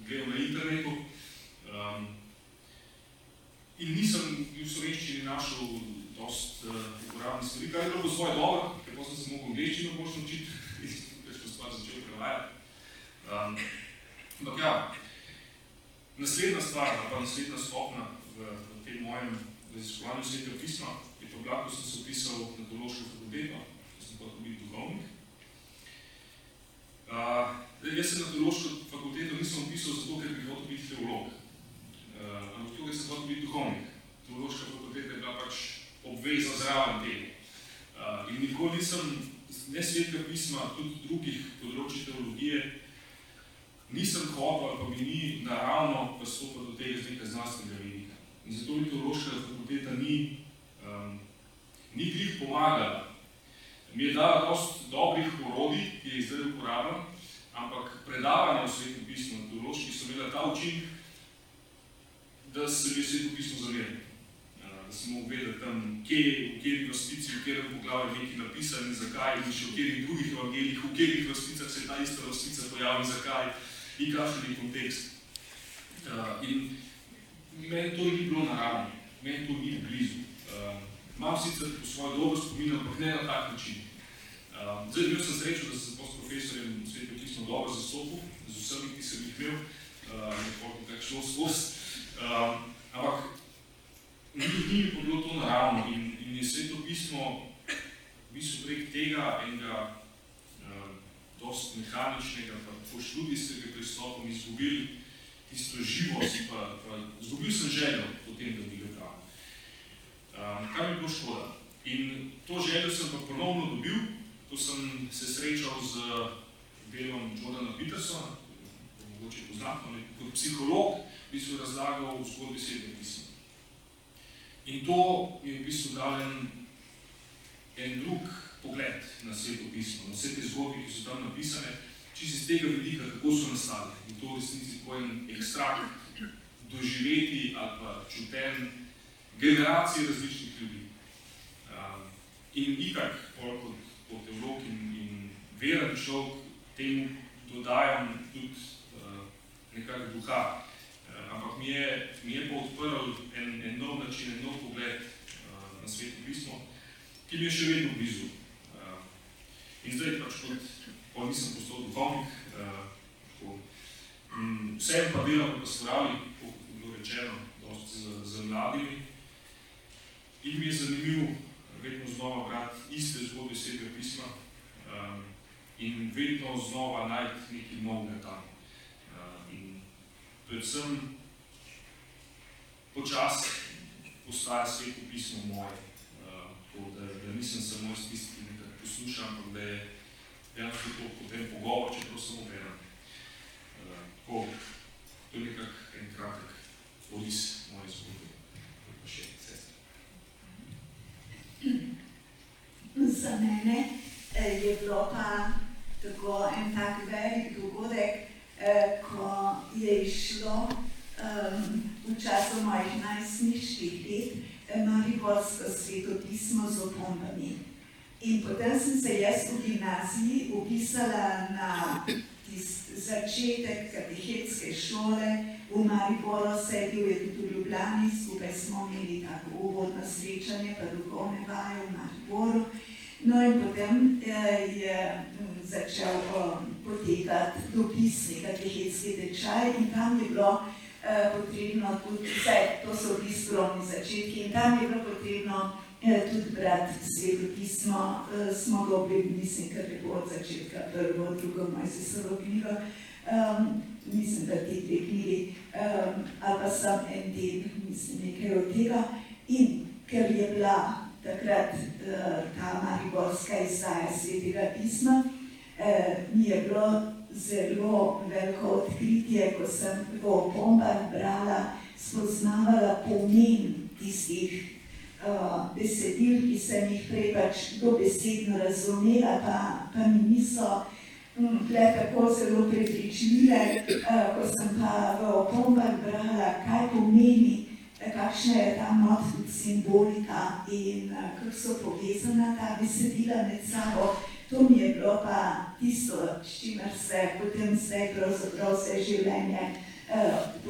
gledal na internetu um, in nisem v slovenščini našel dost uh, uporabnih stvari, kar je bilo po svoje dobro, ker potem sem se mogel angleščino boš naučiti <laughs> in sem več pa stvar začel prevajati. Um, ampak ja, naslednja stvar, pa naslednja stopna v, v tem mojem raziskovanju svetega pisma je pa bila, ko sem se upisal na teološko fakulteto, ko sem pa tudi duhovnik. Uh, jaz se na teološko fakulteto nisem upisal zato, ker bi hotel biti teolog. Uh, ampak tukaj sem hotel biti duhovnik. Teološka fakulteta je bila pač obvezna zraven tega. Uh, in nikoli nisem, ne svetega pisma, tudi drugih področji teologije, nisem hotel ali pa mi ni naravno pristopati do tega z nekaj znanstvenega vidika. In zato mi teološka fakulteta ni, um, ni glih pomagala. Mi je dala dosti dobrih orodij, ki jih zdaj uporabljam, ampak predavanja v svetem pismu, teološki, so imela ta učinek, da se je sveto pismo zamerilo. Da sem mogel vedeti tam, kje je, v kateri vrstici, v katerem poglavju je nekaj napisano in zakaj, in še v katerih drugih evangelijih, v katerih vrsticah se ta ista vrstica pojavi, zakaj in kakšen je kontekst. In meni to ni bilo naravno, meni to ni blizu. imam sicer po svoje dobro spomin, ampak ne na tak način. Um, zdaj, imel sem srečo, da sem s profesorjem svetu pismo dobro zastopil, z vsemi, ki sem jih imel, uh, nekoliko tako šlo skozi. Um, ampak ni, mi bilo to naravno in, in je sveto pismo v bistvu prek tega enega uh, dost mehaničnega, pa tako študijskega pristopa izgubili tisto živost, pa, pa izgubil sem željo potem, da bi ga bral. Um, kar mi je bilo škoda. In to željo sem pa ponovno dobil, to sem se srečal z delom Jordana Petersona, mogoče poznam, kot psiholog, v bistvu razlagal v zgodbi sedem pisma. In to je v bistvu dal en, en drug pogled na sveto pismo, na vse te zgodbe, ki so tam napisane, čisto iz tega vidika, kako so nastali. In to v resnici tako en ekstrakt doživeti ali pa čuten generacije različnih ljudi. Um, in itak, kot po teolog in, in veren človek, temu dodajam tudi uh, nekak duha. Uh, ampak mi je, mi je pa odprl en, en nov način, en nov pogled uh, na sveto pismo, ki mi je še vedno blizu. Uh, in zdaj pač kot, ko nisem postal duhovnik, uh, um, vsem pa delam v pastorali, kot je bilo rečeno, dosti z, z mladimi. In mi je zanimivo, vedno znova brati iste zgodbe svetega pisma um, in vedno znova najti nekaj novega tam. Predvsem počasi postaja sveto pismo moje. Uh, da, da nisem samo iz tisti, ki nekaj poslušam, ampak da je dejansko to potem pogovor, če to samo berem. Uh, to je nekak en kratek oris moje zgodbe. Pa še sestra. Za mene eh, je bilo pa tako en tak velik dogodek, ko je išlo v času mojih najsniških let eh, Mariborsko svetopismo z opombami. In potem sem se jaz v gimnaziji upisala na začetek katehetske šole v Mariboru, sedel je tudi v Ljubljani, skupaj smo imeli tako uvodno srečanje, pa duhovne vaje v Mariboru. No in potem eh, je začel potekati dopisni katehetski tečaj in tam je bilo eh, potrebno tudi, vse to so bili skromni začetki in tam je bilo potrebno eh, tudi brati sveto pismo, smo dobili, mislim, kar je bilo od začetka prvo, drugo, moj se solo knjigo, um, mislim, da ti dve knjigi, um, ali pa sem en del, mislim, nekaj od tega. In ker je bila takrat uh, ta mariborska izdaja svetega pisma, uh, mi je bilo zelo veliko odkritje, ko sem v opombah brala, spoznavala pomen tistih uh, besedil, ki sem jih prej pač dobesedno razumela, pa, pa mi niso tle tako zelo prepričljive, uh, ko sem pa v opombah brala, kaj pomeni, kakšna je ta not simbolika in uh, kako so povezana ta besedila med sabo. To mi je bilo pa tisto, s čimer se potem zdaj pravzaprav vse življenje uh,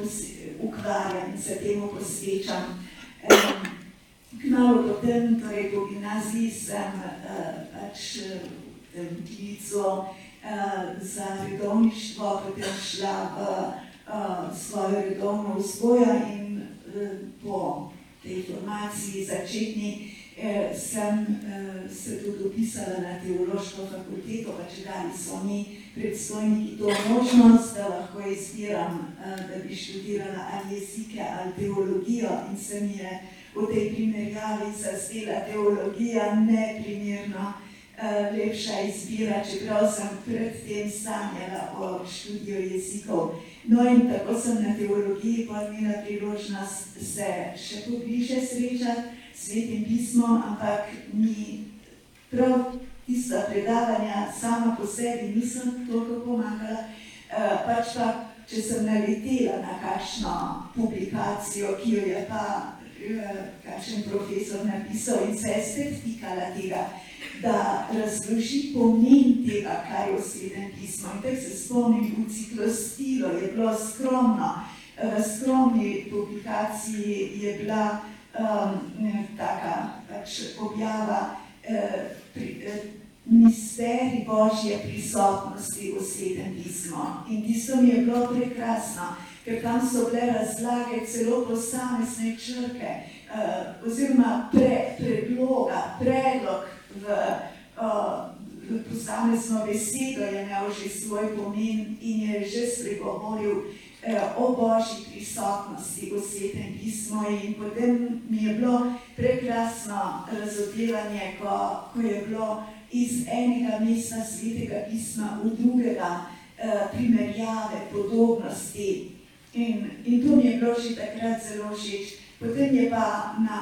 ukvarjam in se temu posvečam. Um, Kmalo potem, torej po gimnaziji, sem uh, pač v tem klicu uh, za redovništvo potem šla v uh, svojo redovno vzgojo in uh, po tej formaciji začetni uh, sem uh, se tudi upisala na teološko fakulteto, pa če dali so mi predstojniki to možnost, da lahko izbiram, uh, da bi študirala ali jezike ali teologijo in se mi je v tej primerjavi zazdela teologija neprimerno uh, lepša izbira, čeprav sem predtem sanjala o študiju jezikov. No in tako sem na teologiji pa imela priložnost se še pobliže srečati svetim pismom, ampak mi prav tista predavanja sama po sebi nisem toliko pomagala, uh, pač pa če sem naletela na kakšno publikacijo, ki jo je pa kakšen profesor napisal in se je spet tikala tega, da razloži pomen tega, kaj je v svetem pismu. In tako se spomnim, v ciklostilo je bilo skromno, v skromni publikaciji je bila um, taka pač objava uh, pri, uh, misterij Božje prisotnosti v svetem pismu. In tisto mi je bilo prekrasno, ker tam so bile razlage celo posamezne črke, uh, oziroma pre, predloga, predlog v, v posamezno besedo je imel že svoj pomen in je že spregovoril Eh, o božji prisotnosti v svetem pismu. In potem mi je bilo prekrasno razodevanje, ko, ko je bilo iz enega mesta svetega pisma v drugega eh, primerjave, podobnosti. In, in to mi je bilo že takrat zelo všeč. Potem je pa na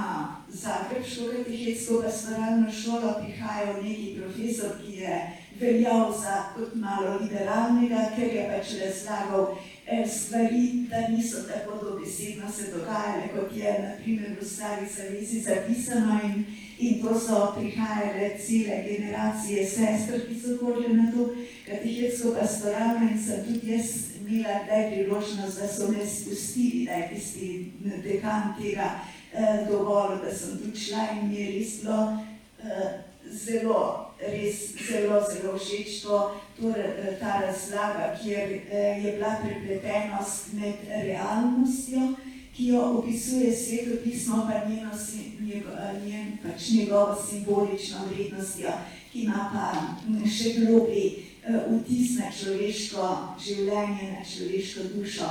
Zagrebško katehetsko pastoralno šolo prihajal neki profesor, ki je veljal za kot malo liberalnega, ker je pač razlagal, Eh, stvari, da niso tako dobesedno se dogajale, kot je naprimer v stari zavezi zapisano in, in to so prihajale cele generacije sestr, ki so hodile na to katehetsko pastoralno in sem tudi jaz imela kdaj priložnost, da so me spustili, da je tisti dekan tega eh, dovolil, da sem tu šla in mi je res bilo eh, zelo, res zelo, zelo všeč to, to, eh, ta razlaga, kjer eh, je bila prepletenost med realnostjo, ki jo opisuje sveto pismo, pa njeno, eh, njen, pač njegovo simbolično vrednostjo, ki ima pa mm, še globi vtis na človeško življenje, na človeško dušo.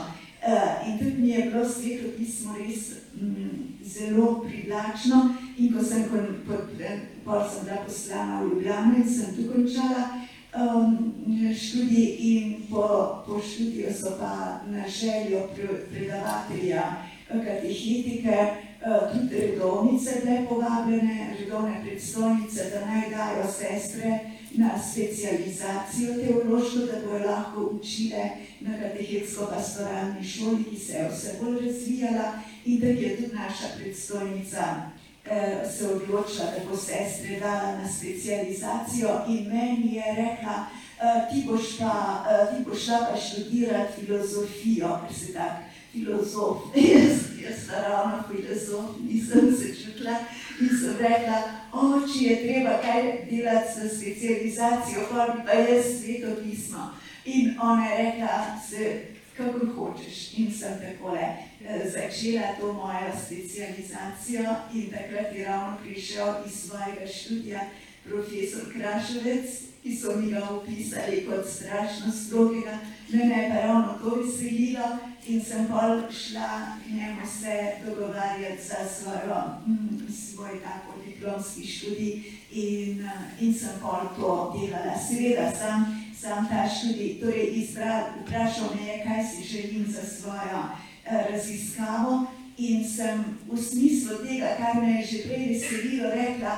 In tudi mi je bilo sveto pismo res mm, zelo privlačno in ko sem pod, pol sem bila poslana v Ljubljano in sem tu končala um, študij in po, po študiju so pa na željo predavatelja katehetike uh, tudi redovnice bile povabljene, redovne predstojnice, da naj dajo sestre na specializacijo teološko, da bojo lahko učile na katehetsko-pastoralni šoli, ki se je vse bolj razvijala in da je tudi naša predstojnica Eh, se odločila, da bo sestre dala na specializacijo in meni je rekla, eh, ti boš pa, eh, ti boš pa študirati filozofijo, ker si tak filozof. <laughs> Jaz, jaz naravno filozof nisem se čutila in sem rekla, oči je treba kaj delati s specializacijo, pa jaz sveto pismo. In ona je rekla, se kako hočeš. In sem takole eh, začela to mojo specializacijo in takrat je ravno prišel iz svojega študija profesor Krašovec, ki so mi ga opisali kot strašno strogega, mene pa ravno to veselilo in sem pol šla k njemu se dogovarjati za svojo, mm, svoj tako diplomski študij in, eh, in sem pol to delala. Seveda sem sam ta študij, torej vprašal me je, kaj si želim za svojo eh, raziskavo in sem v smislu tega, kar me je že prej veselilo, rekla,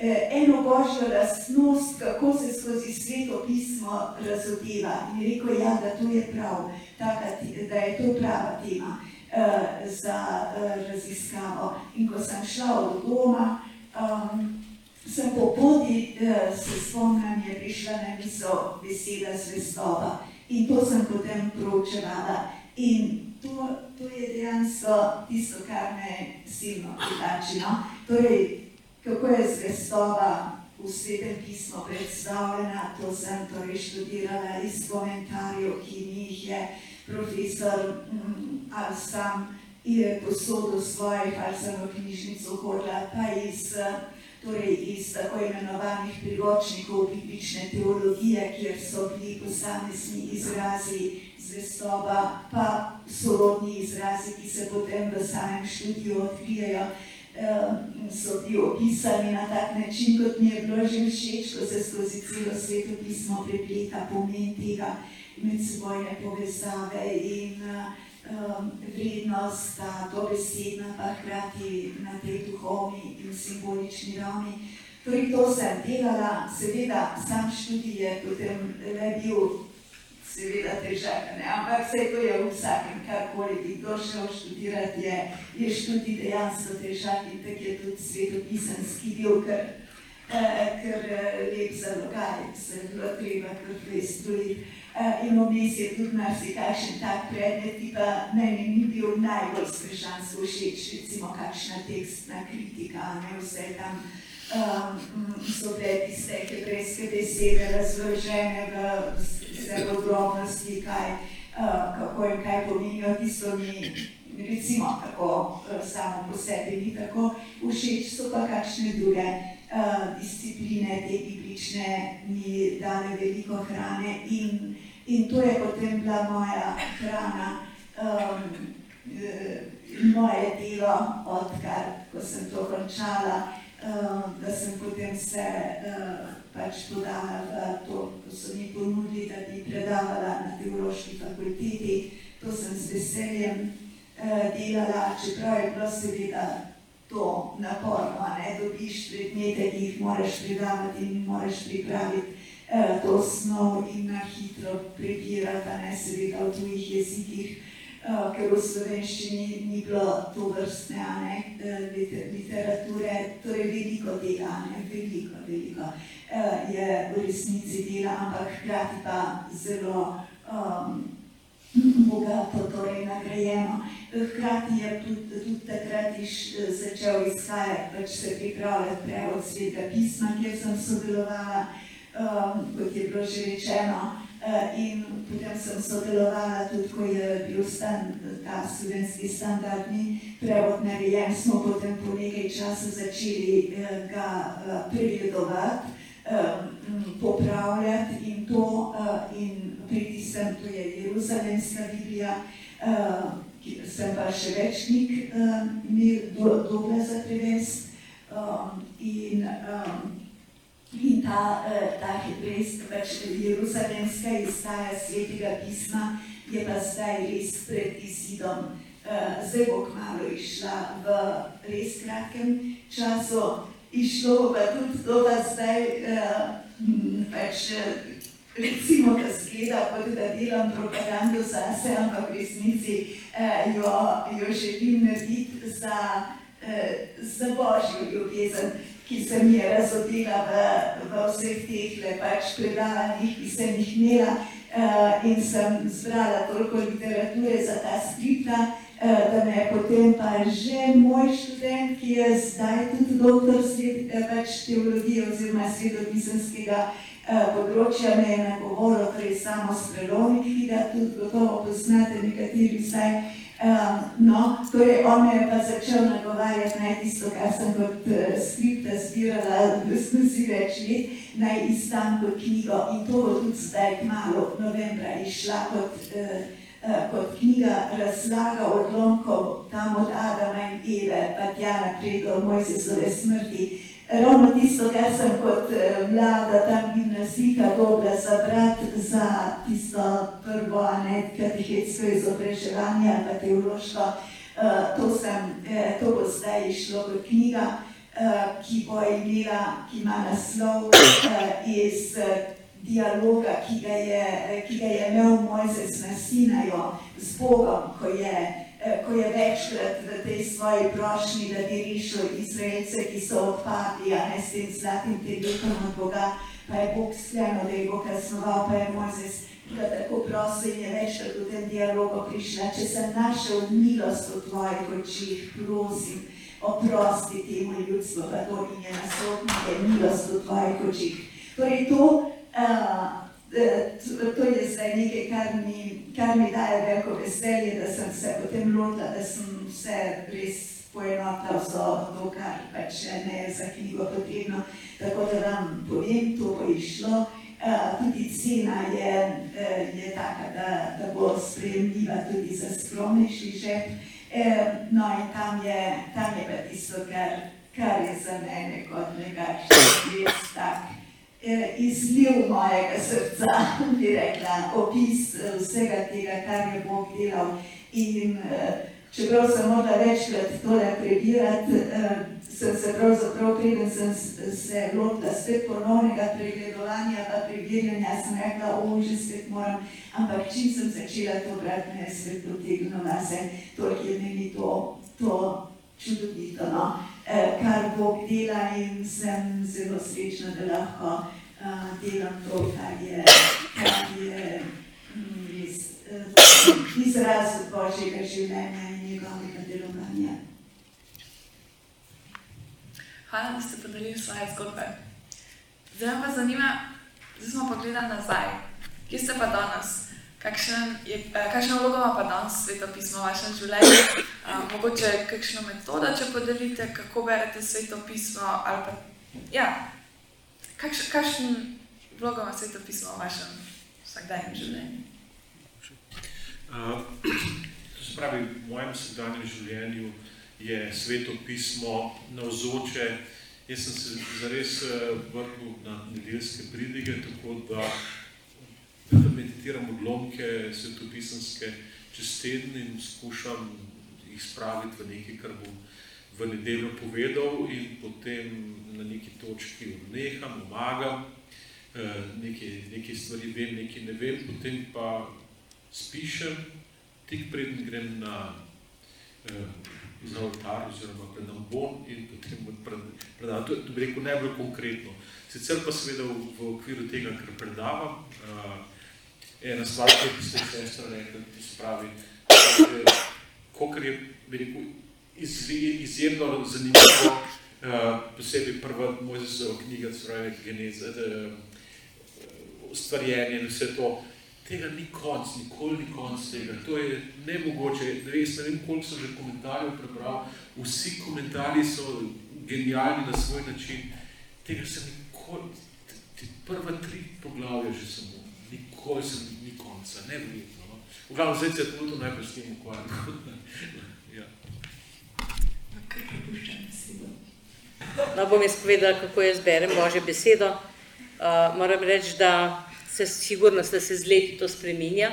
eh, eno božjo lastnost, kako se skozi sveto pismo razodeva. In je rekel, ja, da to je prav, taka, da je to prava tema eh, za raziskavo. In ko sem šla od doma, um, sem po poti, eh, se spomnim, je prišla na misel beseda zvestova in to sem potem proučevala. In to, to je dejansko tisto, kar me silno pritači. No? Torej, kako je zvestova v svetem pismu predstavljena, to sem torej študirala iz komentarjev, ki mi jih je profesor mm, ali sam je posodil svojih, ali sem v knjižnico hodila, pa iz torej iz tako imenovanih priročnikov biblične teologije, kjer so bili posamezni izrazi zvestoba, pa sorodni izrazi, ki se potem v samem študiju odkrijejo, so bili opisani na tak način, kot mi je bilo že všeč, ko se skozi celo sveto pismo prepleta pomen tega medsebojne povezave in uh, vrednost, ta dobesedna, pa hkrati na tej duhovni in simbolični ravni. Torej, to sem delala, seveda, sam študij je potem le bil, seveda, težak, ne? ampak vse to je v vsakem, karkoli bi kdo šel študirati, je, je študij dejansko težak in tak je tudi svetopisanski bil, ker, eh, ker eh, lep zalogaj, se je bilo treba truditi. Uh, in vmes je tudi marsikakšen tak predmet, ki pa meni ni bil najbolj strašansko všeč, recimo kakšna tekstna kritika, ne vse tam um, so bile tiste hebrejske besede razložene v vse podrobnosti, kaj, uh, kako in kaj pomenijo, tisto mi recimo tako samo po sebi ni tako všeč, so pa kakšne druge uh, discipline, te biblične, mi dale veliko hrane in In to je potem bila moja hrana, um, moje delo, odkar sem to končala, um, da sem potem se uh, pač podala v to, ko so mi ponudili, da bi predavala na teološki fakulteti. To sem z veseljem uh, delala, čeprav je bilo seveda to naporno, ne dobiš predmete, ki jih moraš predavati in moraš pripraviti. Eh, to snov in na hitro prebirati, ne seveda v tujih jezikih, eh, ker v slovenščini ni bilo to vrstne ne, eh, literature, torej veliko tega, ne, veliko, veliko je v resnici dela, ampak hkrati pa zelo um, bogato, torej nagrajeno. Hkrati je tudi, tudi takrat iš, začel izhajati, pač se pripravljati prevod sveta pisma, kjer sem sodelovala um, kot je bilo že rečeno. Uh, in potem sem sodelovala tudi, ko je bil stan, ta slovenski standardni prevod narejen, smo potem po nekaj časa začeli uh, ga uh, pregledovati, um, popravljati in to, uh, in priti sem, to je Jeruzalemska Biblija, uh, sem pa še več knjig uh, imel dobre za prevest. Um, in um, In ta, eh, ta hebrejska, pač jeruzalemska izdaja svetega pisma je pa zdaj res pred izidom. Eh, zdaj bo kmalo išla v res kratkem času. Išlo pa tudi to, da zdaj eh, pač recimo, da zgleda, kot da delam propagando zase, ampak v resnici jo, jo želim narediti za, za božjo ljubezen ki se mi je razodila v, v vseh teh pač predavanjih, ki sem jih imela uh, in sem zbrala toliko literature za ta skripta, uh, da me je potem pa že moj študent, ki je zdaj tudi doktor svet, uh, pač teologije oziroma svetopisanskega uh, področja, me je nagovoril, torej samo Strelovnik, ki ga tudi gotovo poznate nekateri vsaj, no, torej on me je pa začel nagovarjati naj tisto, kar sem kot skripta zbirala, <laughs> da si več let, naj izdam kot knjigo. In to bo tudi zdaj malo novembra išla kot, uh, kot knjiga razlaga odlomkov tam od Adama in Eve, pa tja naprej do Mojzesove smrti, ravno tisto, kar sem kot eh, mlada tam gimnazika dobila za brat za tisto prvo ne, katehetsko izobraževanje pa teološko, uh, to, sem, eh, to bo zdaj išlo kot knjiga, ki bo imela, ki ima naslov iz dialoga, ki ga je, ki ga je imel Mojzes na Sinaju z Bogom, ko je ko je večkrat v tej svoji prošnji, da bi rešil Izraelce, ki so odpadli, a ne s tem zlatim telekom od Boga, pa je Bog sklenil, da je Bog kaznoval, pa je Mojzes ga tako prosil in je večkrat v tem dialogu prišla, če sem našel milost v tvojih očih, prosim, oprosti temu ljudstvu, pa to in je nasodnik, je milost v tvojih očih. Torej to, to je zdaj nekaj, kar mi, kar mi daje veliko veselje, da sem se potem lotila, da sem vse res poenotila za to, kar pač ne je za knjigo potrebno. Tako da vam povem, to bo išlo. Uh, tudi cena je, uh, je taka, da, da bo sprejemljiva tudi za skromnejši žep. Uh, no in tam je, tam je pa tisto, kar, kar je za mene kot nekakšen res tak. Eh, izliv mojega srca, <laughs> bi rekla, opis eh, vsega tega, kar je Bog delal. In eh, čeprav sem morala večkrat tole prebirati, sem se pravzaprav, preden sem se lotila spet ponovnega pregledovanja, pa preverjanja, sem rekla, o, že spet moram, ampak čim sem začela to brati, me je svet potegnila se, toliko je meni to, to čudovito, no? kar Bog dela in sem zelo srečna, da lahko uh, delam to, kar je, kar je mm, iz, eh, izraz Božjega življenja in njegovega delovanja. Hvala, da ste podelili svoje zgodbe. Zdaj pa zanima, zdaj smo pogledali nazaj. Kje ste pa danes? Kakšen je, eh, kakšno vlogo ima pa danes svetopismo v vašem življenju? Uh, mogoče kakšno metodo, če podelite, kako berete svetopismo ali pa, ja, kakš, kakšen vlogo ima svetopismo v vašem vsakdanjem življenju? Uh, to se pravi, v mojem vsakdanjem življenju je sveto pismo navzoče. Jaz sem se zares vrnil na nedeljske pridige, tako da, da meditiram odlomke svetopisanske čez teden in skušam jih spraviti v nekaj, kar bom v nedeljo povedal in potem na neki točki odneham, omagam, nekaj, nekaj stvari vem, nekaj ne vem, potem pa spišem, tik preden grem na za oltar oziroma pred ambon in potem predavam. To, to bi rekel najbolj konkretno. Sicer pa seveda v, v okviru tega, kar predavam, uh, ena stvar, ki ste sestra rekli, to se pravi, kolikor je, bi rekel, iz, izjemno zanimivo, uh, posebej prva Mojzesova knjiga, se pravi, geneza, uh, stvarjenje in vse to, tega ni konc, nikoli ni konc tega. To je nemogoče. Res ne vem, koliko sem že komentarjev prebral. Vsi komentarji so genialni na svoj način. Tega sem nikoli, te prva tri poglavja že samo, nikoli sem ni konca, neverjetno. No? V glavnem, zdaj se trenutno najbolj s tem ukvarjam. <laughs> ja. No, bom jaz povedala, kako jaz berem Božjo besedo. Uh, moram reči, da se sigurno da se z leti to spreminja,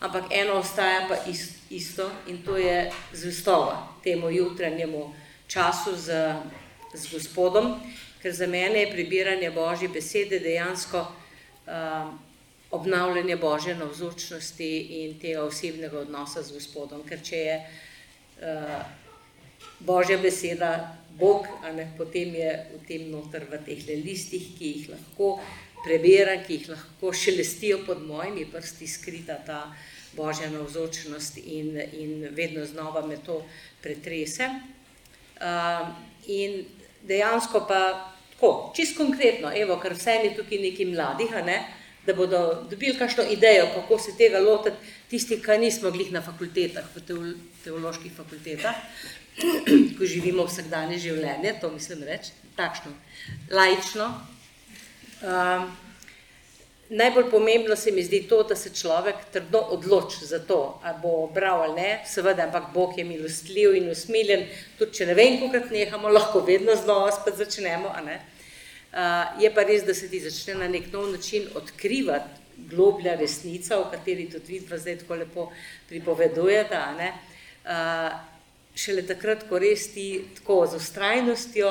ampak eno ostaja pa isto in to je zvestova temu jutranjemu času z, z gospodom, ker za mene je prebiranje Božje besede dejansko uh, obnavljanje Božje navzočnosti in tega osebnega odnosa z gospodom, ker če je uh, Božja beseda Bog, a ne, potem je v tem noter v teh listih, ki jih lahko prebiram, ki jih lahko šelestijo pod mojimi prsti, skrita ta božja navzočnost in, in vedno znova me to pretrese. Uh, in dejansko pa tako, čist konkretno, evo, ker vse je tukaj neki mladih, ne, da bodo dobili kakšno idejo, kako se tega lotiti, tisti, ki nismo glih na fakultetah, v teoloških fakultetah, ko živimo vsakdanje življenje, to mislim reči, takšno, laično, Um, najbolj pomembno se mi zdi to, da se človek trdno odloči za to, ali bo bral ali ne, seveda, ampak Bog je milostljiv in usmiljen, tudi če ne vem, koliko nehamo, lahko vedno znova spet začnemo. Uh, je pa res, da se ti začne na nek nov način odkrivati globlja resnica, o kateri tudi vidva zdaj tako lepo pripovedujete. Uh, šele takrat, ko res ti tako z ustrajnostjo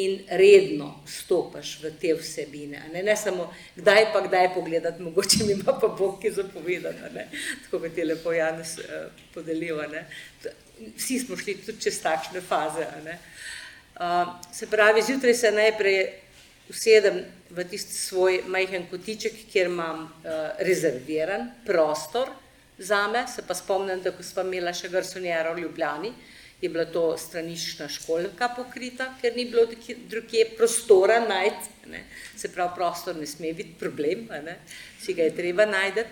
in redno stopaš v te vsebine. Ne? ne samo kdaj pa kdaj pogledati, mogoče mi ima pa Bog ki zapovedati, ne? tako kot je lepo Janes uh, podelil. Ne? Vsi smo šli tudi čez takšne faze. Ne? Uh, se pravi, zjutraj se najprej usedem v tisti svoj majhen kotiček, kjer imam uh, rezerviran prostor zame, se pa spomnim, da ko sva imela še garsonjero v Ljubljani, je bila to straniščna školka pokrita, ker ni bilo drugje prostora najti. Se pravi, prostor ne sme biti problem, ne. si ga je treba najti.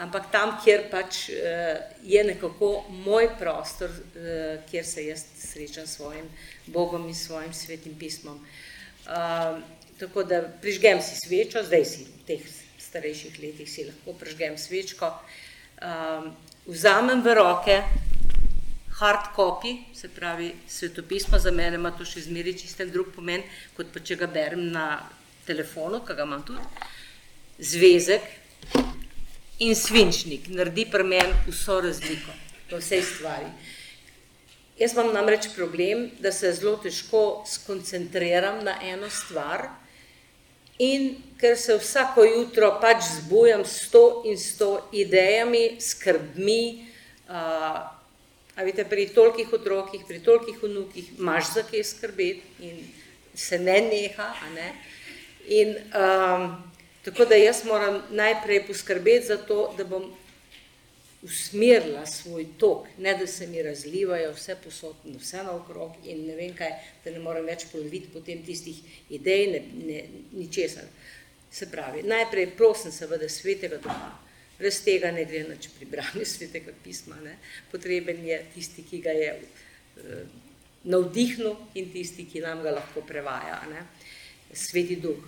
Ampak tam, kjer pač uh, je nekako moj prostor, uh, kjer se jaz srečam s svojim Bogom in svojim svetim pismom. Uh, tako da prižgem si svečo, zdaj si v teh starejših letih si lahko prižgem svečko, uh, vzamem v roke hard copy, se pravi svetopismo, za mene ima to še zmeri čisten drug pomen, kot pa če ga berem na telefonu, ki ga imam tudi, zvezek in svinčnik, naredi pri meni vso razliko, v vsej stvari. Jaz imam namreč problem, da se zelo težko skoncentriram na eno stvar in ker se vsako jutro pač zbujam s sto in sto idejami, skrbmi, uh, A veste, pri tolikih otrokih, pri tolikih vnukih imaš za kaj skrbeti in se ne neha. Ne? In um, Tako da jaz moram najprej poskrbeti za to, da bom usmerila svoj tok, ne da se mi razlivajo vse posod vse naokrog in ne vem kaj, da ne morem več poloviti potem tistih idej, ne, ne, ničesar. Se pravi, najprej prosim seveda svetega duha, brez tega ne gre nič pri branju <laughs> svetega pisma, ne. Potreben je tisti, ki ga je eh, navdihnil in tisti, ki nam ga lahko prevaja, ne. Sveti duh.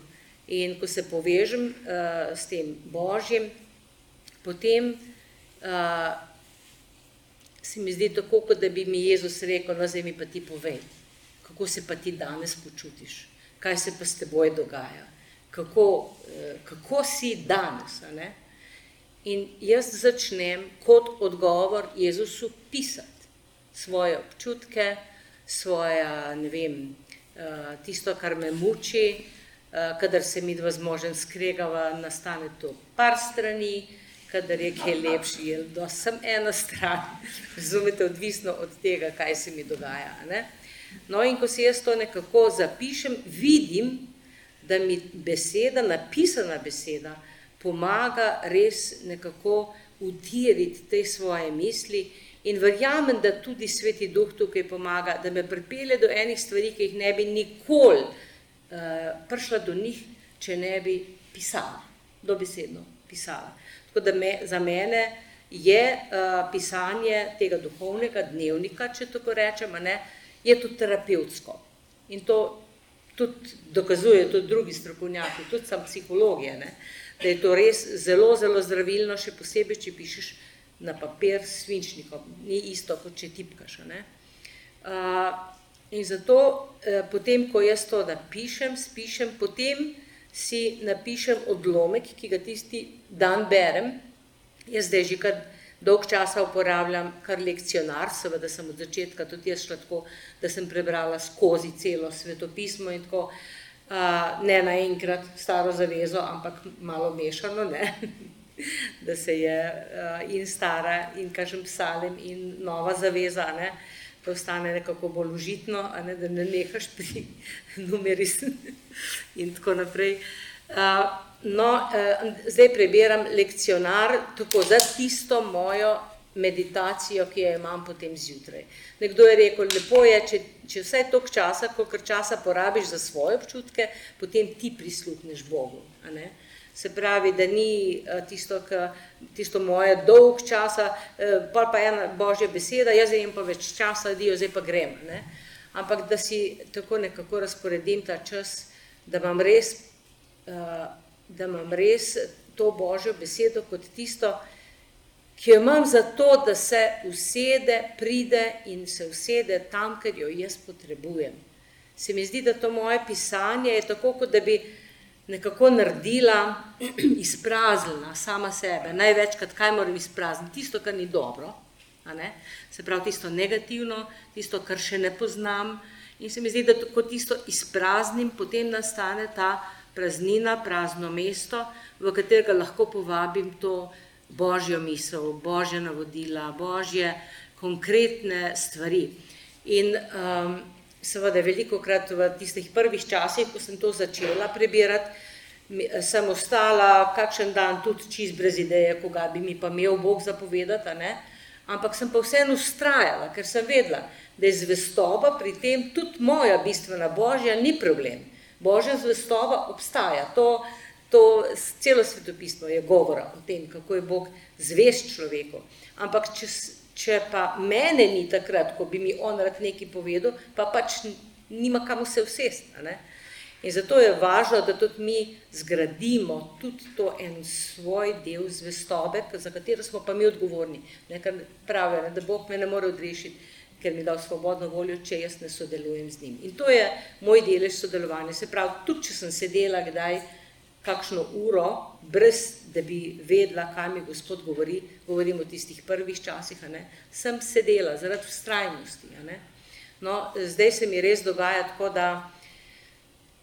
In ko se povežem uh, s tem Božjim, potem uh, se mi zdi tako, kot da bi mi Jezus rekel, no zdaj mi pa ti povej, kako se pa ti danes počutiš, kaj se pa s teboj dogaja, kako, uh, kako si danes. Ne? In jaz začnem kot odgovor Jezusu pisati svoje občutke, svoje, ne vem, uh, tisto, kar me muči, Eh, kadar se mi dva z možem skregava, nastane to par strani, kadar je kaj lepši, je da sem ena stran, razumete, odvisno od tega, kaj se mi dogaja. Ne? No in ko si jaz to nekako zapišem, vidim, da mi beseda, napisana beseda, pomaga res nekako utiriti te svoje misli in verjamem, da tudi Sveti Duh tukaj pomaga, da me pripelje do enih stvari, ki jih ne bi nikoli uh, prišla do njih, če ne bi pisala, dobesedno pisala. Tako da me, za mene je uh, pisanje tega duhovnega dnevnika, če tako rečemo, ne, je tudi terapevtsko. In to tudi dokazujejo tudi drugi strokovnjaki, tudi sam psihologije, ne, da je to res zelo, zelo zdravilno, še posebej, če pišeš na papir s svinčnikom, ni isto, kot če tipkaš. Ne. Uh, In zato, eh, potem, ko jaz to napišem, spišem, potem si napišem odlomek, ki ga tisti dan berem. Jaz zdaj že kar dolg časa uporabljam kar lekcionar, seveda sem od začetka tudi jaz šla tako, da sem prebrala skozi celo svetopismo in tako, uh, ne naenkrat staro zavezo, ampak malo mešano, ne. <laughs> da se je uh, in stara in kažem psalem in nova zaveza, ne. Uh, postane nekako bolj užitno, ne, da ne nehaš pri <laughs> numerih in tako naprej. Uh, no, uh, zdaj prebiram lekcionar tako za tisto mojo meditacijo, ki jo imam potem zjutraj. Nekdo je rekel, lepo je, če, če vse toliko časa, koliko časa porabiš za svoje občutke, potem ti prisluhneš Bogu. A ne? Se pravi, da ni eh, tisto, ka, tisto moje dolg časa, eh, pa pa ena božja beseda, jaz zdaj pa več časa, dio, zdaj pa grem. Ne? Ampak da si tako nekako razporedim ta čas, da imam res, eh, da imam res to božjo besedo kot tisto, ki jo imam zato, da se usede, pride in se usede tam, ker jo jaz potrebujem. Se mi zdi, da to moje pisanje je tako, kot da bi nekako naredila, <clears throat> izpraznila sama sebe. Največkrat, kaj moram izprazniti? Tisto, kar ni dobro, se pravi tisto negativno, tisto, kar še ne poznam. In se mi zdi, da ko tisto izpraznim, potem nastane ta praznina, prazno mesto, v katerega lahko povabim to božjo misel, božje navodila, božje konkretne stvari. In um, seveda veliko krat v tistih prvih časih, ko sem to začela prebirati, sem ostala kakšen dan tudi čist brez ideje, koga bi mi pa imel Bog zapovedati, ne? ampak sem pa vseeno ustrajala, ker sem vedela, da je zvestoba pri tem tudi moja bistvena božja, ni problem. Božja zvestoba obstaja, to, to celo svetopismo je govora o tem, kako je Bog zvest človeku. Ampak če Če pa mene ni takrat, ko bi mi on rad nekaj povedal, pa pač nima kam se vsesti. In zato je važno, da tudi mi zgradimo tudi to en svoj del zvestobe, za katero smo pa mi odgovorni. Nekaj pravijo, da Bog me ne more odrešiti, ker mi dal svobodno voljo, če jaz ne sodelujem z njim. In to je moj delež sodelovanja. Se pravi, tudi če sem sedela kdaj kakšno uro, brez da bi vedela, kaj mi Gospod govori, govorim o tistih prvih časih, ne, sem sedela zaradi vztrajnosti. No, zdaj se mi res dogaja tako, da,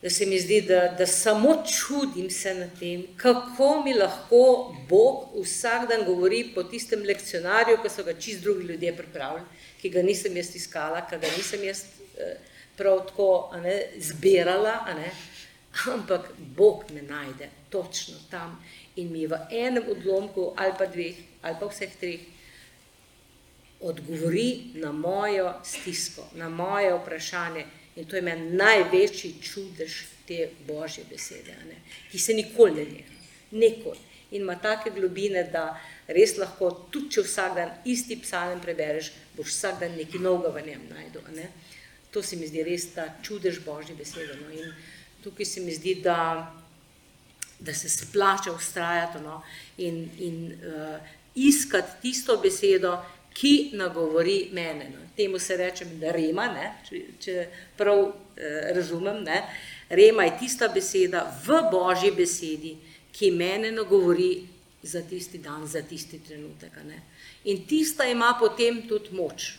da se mi zdi, da, da samo čudim se na tem, kako mi lahko Bog vsak dan govori po tistem lekcionarju, ki so ga čist drugi ljudje pripravili, ki ga nisem jaz iskala, ki ga nisem jaz eh, prav tako ne, zbirala, ne, ampak Bog me najde točno tam in mi v enem odlomku ali pa dveh ali pa vseh treh odgovori na mojo stisko, na moje vprašanje. In to je meni največji čudež te božje besede, ne? ki se nikoli ne neha, nikoli. In ima take globine, da res lahko, tudi če vsak dan isti psalem prebereš, boš vsak dan nekaj novega v njem najdel. Ne? To se mi zdi res ta čudež božje besede. No? In tukaj se mi zdi, da, da se splača ustrajati no? in, in uh, iskati tisto besedo, ki nagovori mene. No. Temu se reče, da rema, ne, če, če prav eh, razumem. Ne. Rema je tista beseda v božji besedi, ki mene nagovori za tisti dan, za tisti trenutek. Ne. In tista ima potem tudi moč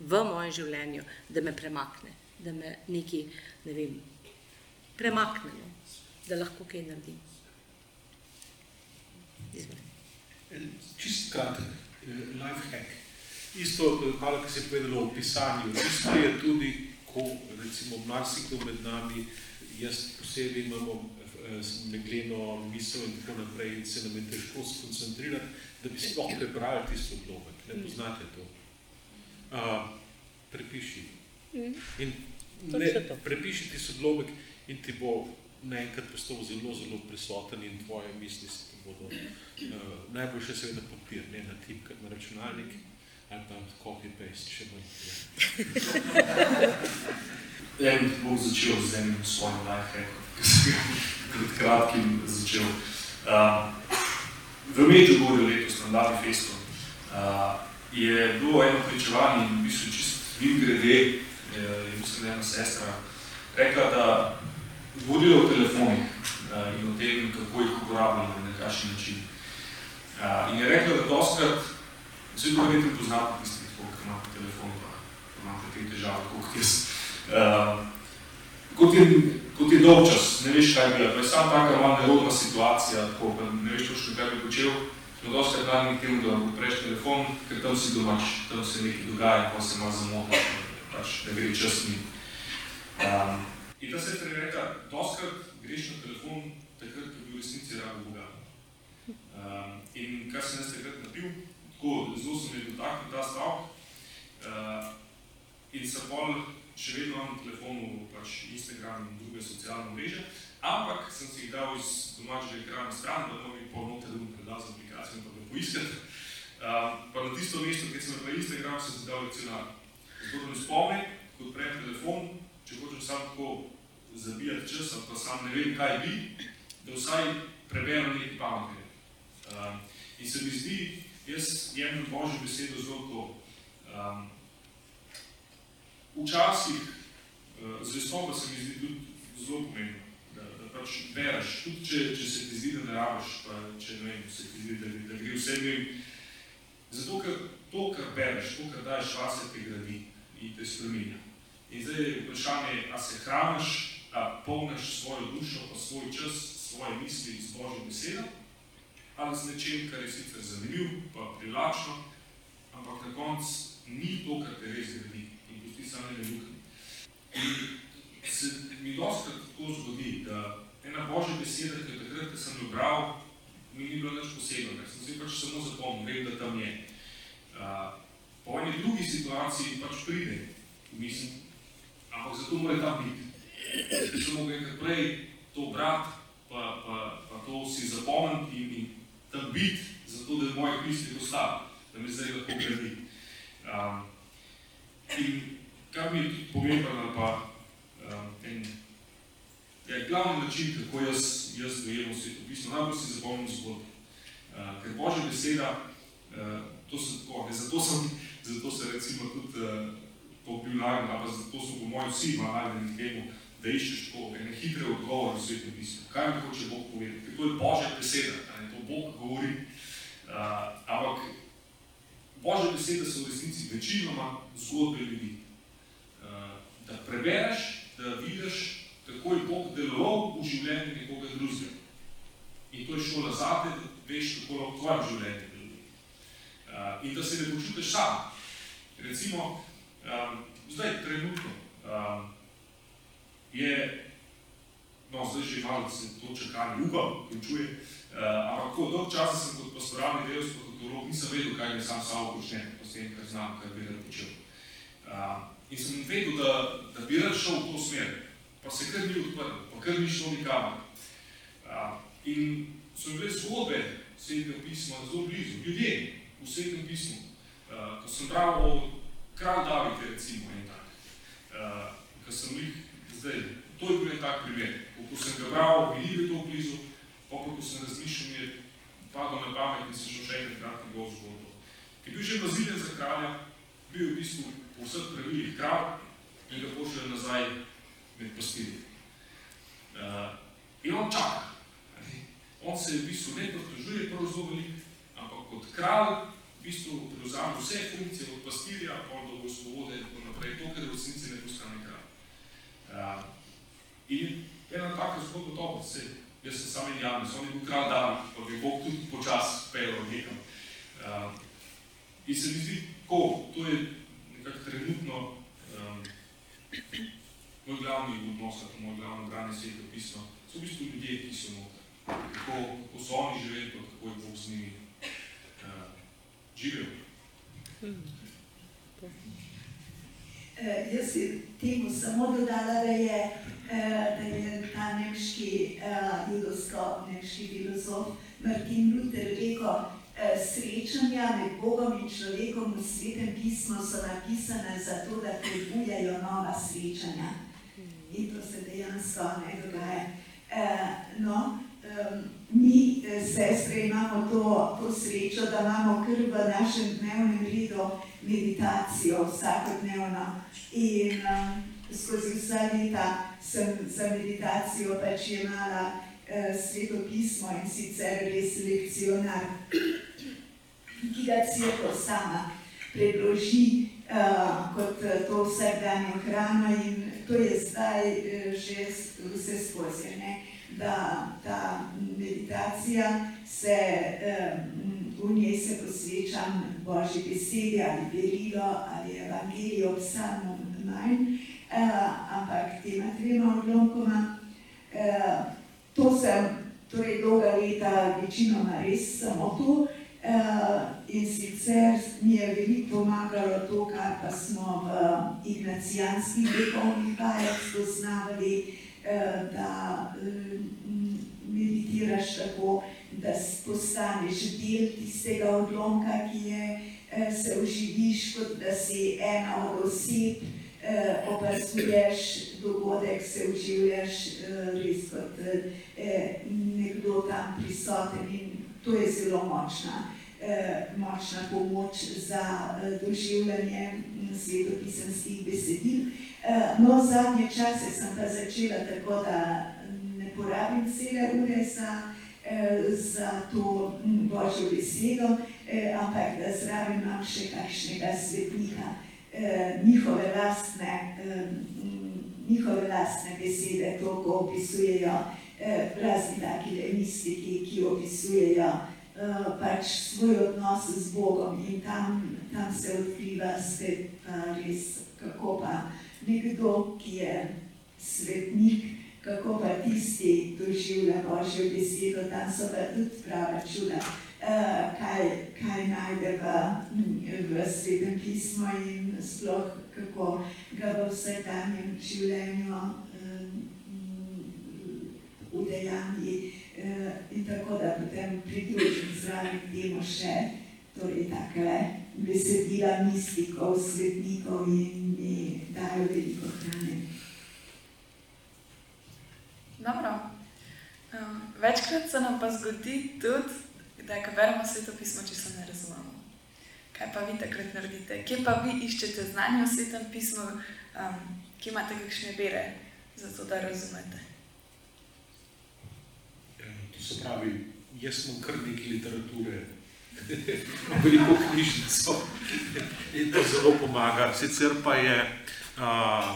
v mojem življenju, da me premakne, da me neki, ne vem, premakne, no. Da lahko kaj naredim. Čist kratek. Eh, life hack. Isto, eh, malo, ki se je povedalo o pisanju, isto je tudi, ko recimo marsikdo med nami, jaz posebej imamo eh, megleno misel in tako naprej in se nam je težko skoncentrirati, da bi sploh prebrali tisto odlomek. Ne mm. poznate to? Uh, prepiši. Mm. In ne, prepiši tisto odlomek in ti bo naenkrat postal zelo, zelo prisoten in tvoje misli se bodo uh, najboljše seveda papir, ne na tipkati na računalnik ali pa copy-paste, če bo. En bom začel z enim svojim lifehackom, ki sem ga pred kratkim začel. Uh, v Medjugorju letos na Davi Festu uh, je bilo eno pričevanje in v bistvu čist vim grede, je mislim, ena sestra rekla, da vodilo v telefonih uh, in o tem, kako jih uporabljamo in na kakšen način. Uh, in je rekla, da doskrat, zdaj to verjetno poznate tisti, ki imate telefon, pa imate te težave, kot jaz. Uh, kot, je, je dolg čas, ne veš, kaj je bila, pa je sam taka malo nerodna situacija, tako, pa ne veš točno, kaj bi počel, smo doskrat dani k temu, da odpreš telefon, ker tam si domač, tam se nekaj dogaja, pa se malo zamotaš, pač, da gre čas mi. Um, in ta sestra je rekla, doskrat greš na telefon, takrat, ko bi v resnici rabo Boga. Uh, in kar sem jaz takrat napil, tako zelo sem je dotaknil ta stav. Uh, in se pol še vedno imam na telefonu pač Instagram in druge socialne mreže, ampak sem si jih dal iz domačega ekrana stran, da mi pol da bom predal z aplikacijo in pa ga poiskati. Uh, pa na tisto mesto, kjer sem na Instagram, sem si dal racionar. Zato da mi spomni, ko odprem telefon, če hočem samo tako zabijati čas, pa sam ne vem, kaj bi, da vsaj preberem nekaj pametnega. Um, in se mi zdi, jaz jemljem Božjo besedo zelo to. Um, včasih uh, zvestoba se mi zdi tudi zelo pomembno, da, da pač bereš, tudi če, če se ti zdi, da ne rabiš, pa če ne vem, se ti zdi, da, da gre vse vem. Zato, ker to, kar bereš, to, kar daješ vase, te gradi in te spreminja. In zdaj je vprašanje, a se hraniš a polniš svojo dušo, pa svoj čas, svoje misli z Božjo besedo, ali z nečem, kar je sicer zanimiv, pa privlačno, ampak na koncu ni to, kar te res gradi in pusti same ne. In se mi dosti tako zgodi, da ena Božja beseda, ki je takrat, ko sem jo bral, mi ni bilo nič posebno, ker sem si pač samo zapomnil, vem, da tam je. Uh, po eni drugi situaciji pač pride, mislim, ampak zato mora tam biti bi se mogel enkrat prej to brati, pa, pa, pa to si zapomniti in, in tam biti, zato da je mojih misli ostalo, da me zdaj lahko gradi. Um, in kar mi je pomembno, pa um, je glavni način, kako jaz, jaz dojemam svetopismo, najbolj si zapomnim zgodbo. Uh, ker Božja beseda, uh, to se tako, zato sem, zato se recimo tudi uh, po Biblajem, pa zato so po mojem vsi najdeni temu, da iščeš tako ene hitre odgovore v svetem pismu. Kaj mi hoče Bog povedati? Ker to je Božja beseda, ali to Bog govori. Uh, ampak Božja beseda so v resnici večinoma zgodbe ljudi. Uh, da prebereš, da vidiš, kako je Bog deloval v življenju nekoga drugega. In to je šola zate, da veš, kako lahko v tvojem življenju deluje. Uh, in da se ne počutiš sam. Recimo, um, zdaj trenutno, um, je no, zdaj že malo se to čakanje, upam, končuje. Uh, ampak tako dolg časa sem kot pastoralni delavec, kot katolog, nisem vedel, kaj mi sam samo počne, pa s tem, kar znam, kar bi rad počel. Uh, in sem vedel, da, da bi rad šel v to smer, pa se kar ni odprl, pa kar ni šlo nikamor. Uh, in so bile zgodbe svetega pisma zelo blizu, ljudje v svetem pismu. Uh, ko sem bral o kralj Davide, recimo, en tak, uh, ko sem jih zdaj, to je bil en tak primer. Ko sem ga bral, bili bi to blizu, pa ko sem razmišljal, mi je padlo na pamet in sem šel še enkrat kratki gol zgodbo. Ki je bil že baziljen za kralja, bil je v bistvu po vseh pravilih kralj in ga pošljajo nazaj med pastirji. Uh, in on čaka. On se v bistvu ne pritožuje prav zelo veliko, ampak kot kralj v bistvu prevzame vse funkcije od pastirja, pa do svobode in tako naprej, to, kar v resnici ne postane kralj. Uh, in ena taka zgodba dobro, se, jaz sem sam in Janus, on je bil kralj David, pa bi Bog tudi počas pel nekam. Uh, in se mi zdi, ko, to je nekako trenutno um, moj glavni odnos, moj glavni branje sveta pisma, so v bistvu ljudje, ki so noter. Kako, kako so oni živeli, pa kako je Bog z njimi živel. Uh, jaz bi temu samo dodala, da je, uh, da je ta nemški uh, judovsko, nemški filozof Martin Luther rekel, uh, srečanja med Bogom in človekom v svetem pismu so napisane zato, da prebujajo nova srečanja. In to se dejansko ne dogaja. Uh, no, mi, sestre, imamo to, to srečo, da imamo kar v našem dnevnem redu meditacijo vsakodnevno. In um, skozi vsa leta sem za meditacijo pač imala uh, sveto pismo in sicer res lekcionar, ki ga cirko sama predloži uh, kot to vsakdanjo hrano in to je zdaj uh, že vse skozi. Ne? Da ta meditacija se, v njej se posvečam Božji besedi ali berilo ali evangelijo psalmom manj, ampak tema trema odlomkoma. To sem torej dolga leta večinoma res samo to in sicer mi je veliko pomagalo to, kar pa smo v ignacijanskih vekovnih vajah spoznavali, da meditiraš tako, da postaneš del tistega odlomka, ki je, se uživiš, kot da si ena od oseb, opazuješ dogodek, se uživljaš res kot nekdo tam prisoten in to je zelo močna, močna pomoč za doživljanje svetopisanskih besedil. No, zadnje čase sem pa začela tako, da ne porabim cele ure za, za to Božjo besedo, ampak da zraven imam še kakšnega svetnika, njihove lastne, njihove lastne besede, to, ko opisujejo razni taki mistiki, ki opisujejo pač svoj odnos z Bogom in tam, tam se odkriva spet pa res, kako pa nekdo, ki je svetnik, kako pa tisti doživlja Božjo besedo, tam so pa tudi prava čuda, uh, kaj, kaj najde v, v svetem pismu in sploh kako ga v vsakdanjem življenju um, udejanji. Uh, in tako da potem pridružim zraven temu še torej takle besedila mistikov, svetnikov in mi dajo veliko hrane. Dobro. Um, večkrat se nam pa zgodi tudi, da ko beremo sveto pismo, če se ne razumemo. Kaj pa vi takrat naredite? Kje pa vi iščete znanje o svetem pismu, ki imate kakšne vere, zato da razumete? To se pravi, jaz sem kar nekaj literature, <laughs> veliko knjižnico in to zelo pomaga. Sicer pa je, uh,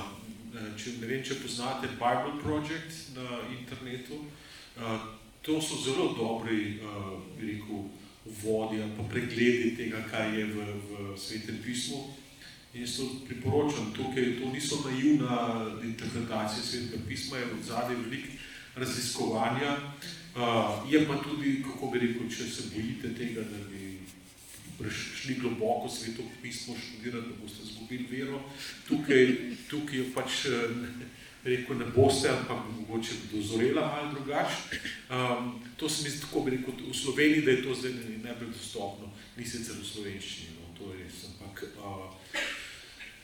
če, ne vem, če poznate Bible Project na internetu, uh, to so zelo dobri, uh, rekel, vodja, pa pregledi tega, kaj je v, v svetem pismu. In jaz to priporočam, tukaj to niso naivna interpretacije svetega pisma, je v zadnji veliko raziskovanja. Uh, je pa tudi, kako bi rekel, če se bojite tega, da bi šli globoko sveto pismo študirati, da boste izgubili vero, tukaj, tukaj je pač rekel, ne boste, ampak mogoče dozorela malo drugače. Um, to se mi zdi tako, bi rekel, v Sloveniji, da je to zdaj najbolj dostopno, ni sicer v slovenščini, no, to je res, ampak uh,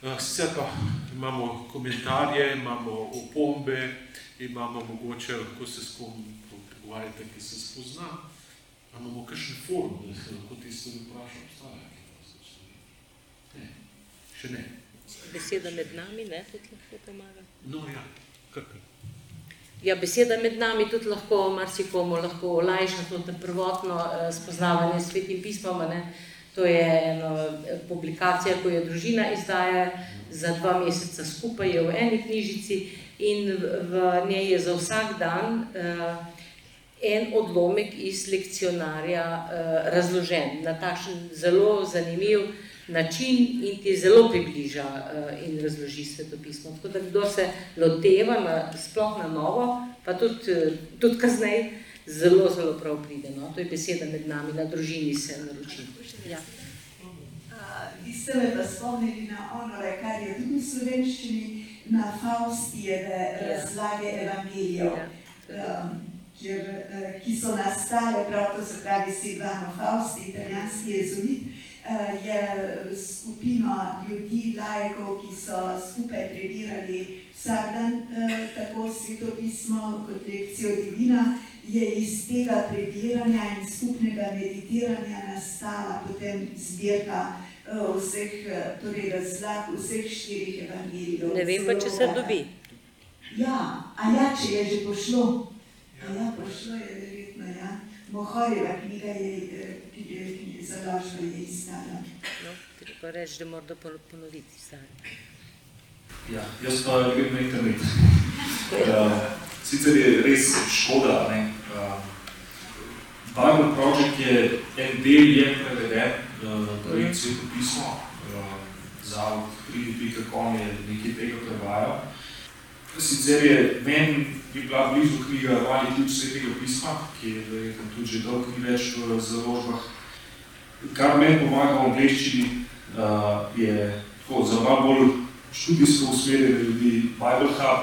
uh, pa imamo komentarje, imamo opombe, imamo mogoče, lahko se s kom pogovarjate, ki se spozna. A imamo kakšen forum, da se lahko ti stvari vprašam, obstaja? Ne, še ne. Beseda med nami, ne, tudi lahko pomaga. No, ja, kakaj. Ja, beseda med nami tudi lahko marsikomu lahko olajša to prvotno eh, spoznavanje s svetim pismom. Ne. To je ena publikacija, ko jo družina izdaja za dva meseca skupaj, je v eni knjižici in v njej je za vsak dan uh, en odlomek iz lekcionarja uh, razložen na takšen zelo zanimiv način in ti zelo približa uh, in razloži svetopismo. Tako da kdo se loteva na, sploh na novo, pa tudi, tudi kasneje, zelo, zelo prav pride. No? To je beseda med nami, na družini se naroči. Ja. Vi ste me pa spomnili na ono, kar je tudi v slovenščini, na Faustijeve ja. razlage evangelijev, ja. um, kjer, uh, ki so nastale, prav to se pravi Silvano Fausti, italijanski jezuit, uh, je skupino ljudi, lajkov, ki so skupaj prebirali vsak dan uh, tako svetopismo kot lekcijo divina, je iz tega prebiranja in skupnega meditiranja nastala potem zbirka vseh, torej razlag vseh štirih evangelijev. Ne vem pa, če se dobi. Ja, a ja, če je že pošlo. A ja, je verjetno, ja. Mohorjeva knjiga je, ki je založba je izdala. No, treba reči, da morda ponoviti stanje. Ja, jaz pa grem na internet. Uh, sicer je res škoda, ne. Uh, Bible Project je en del je preveden, uh, projekt Sveto pismo, uh, zavod 3.com je nekaj tega prevajal. Sicer je meni bi bila blizu knjiga Vali ključ Svetega pisma, ki je verjetno tudi že dolg ni več v založbah. Kar meni pomaga v angleščini, uh, je tako za malo bolj študijsko usmerjene ljudi Bible Hub,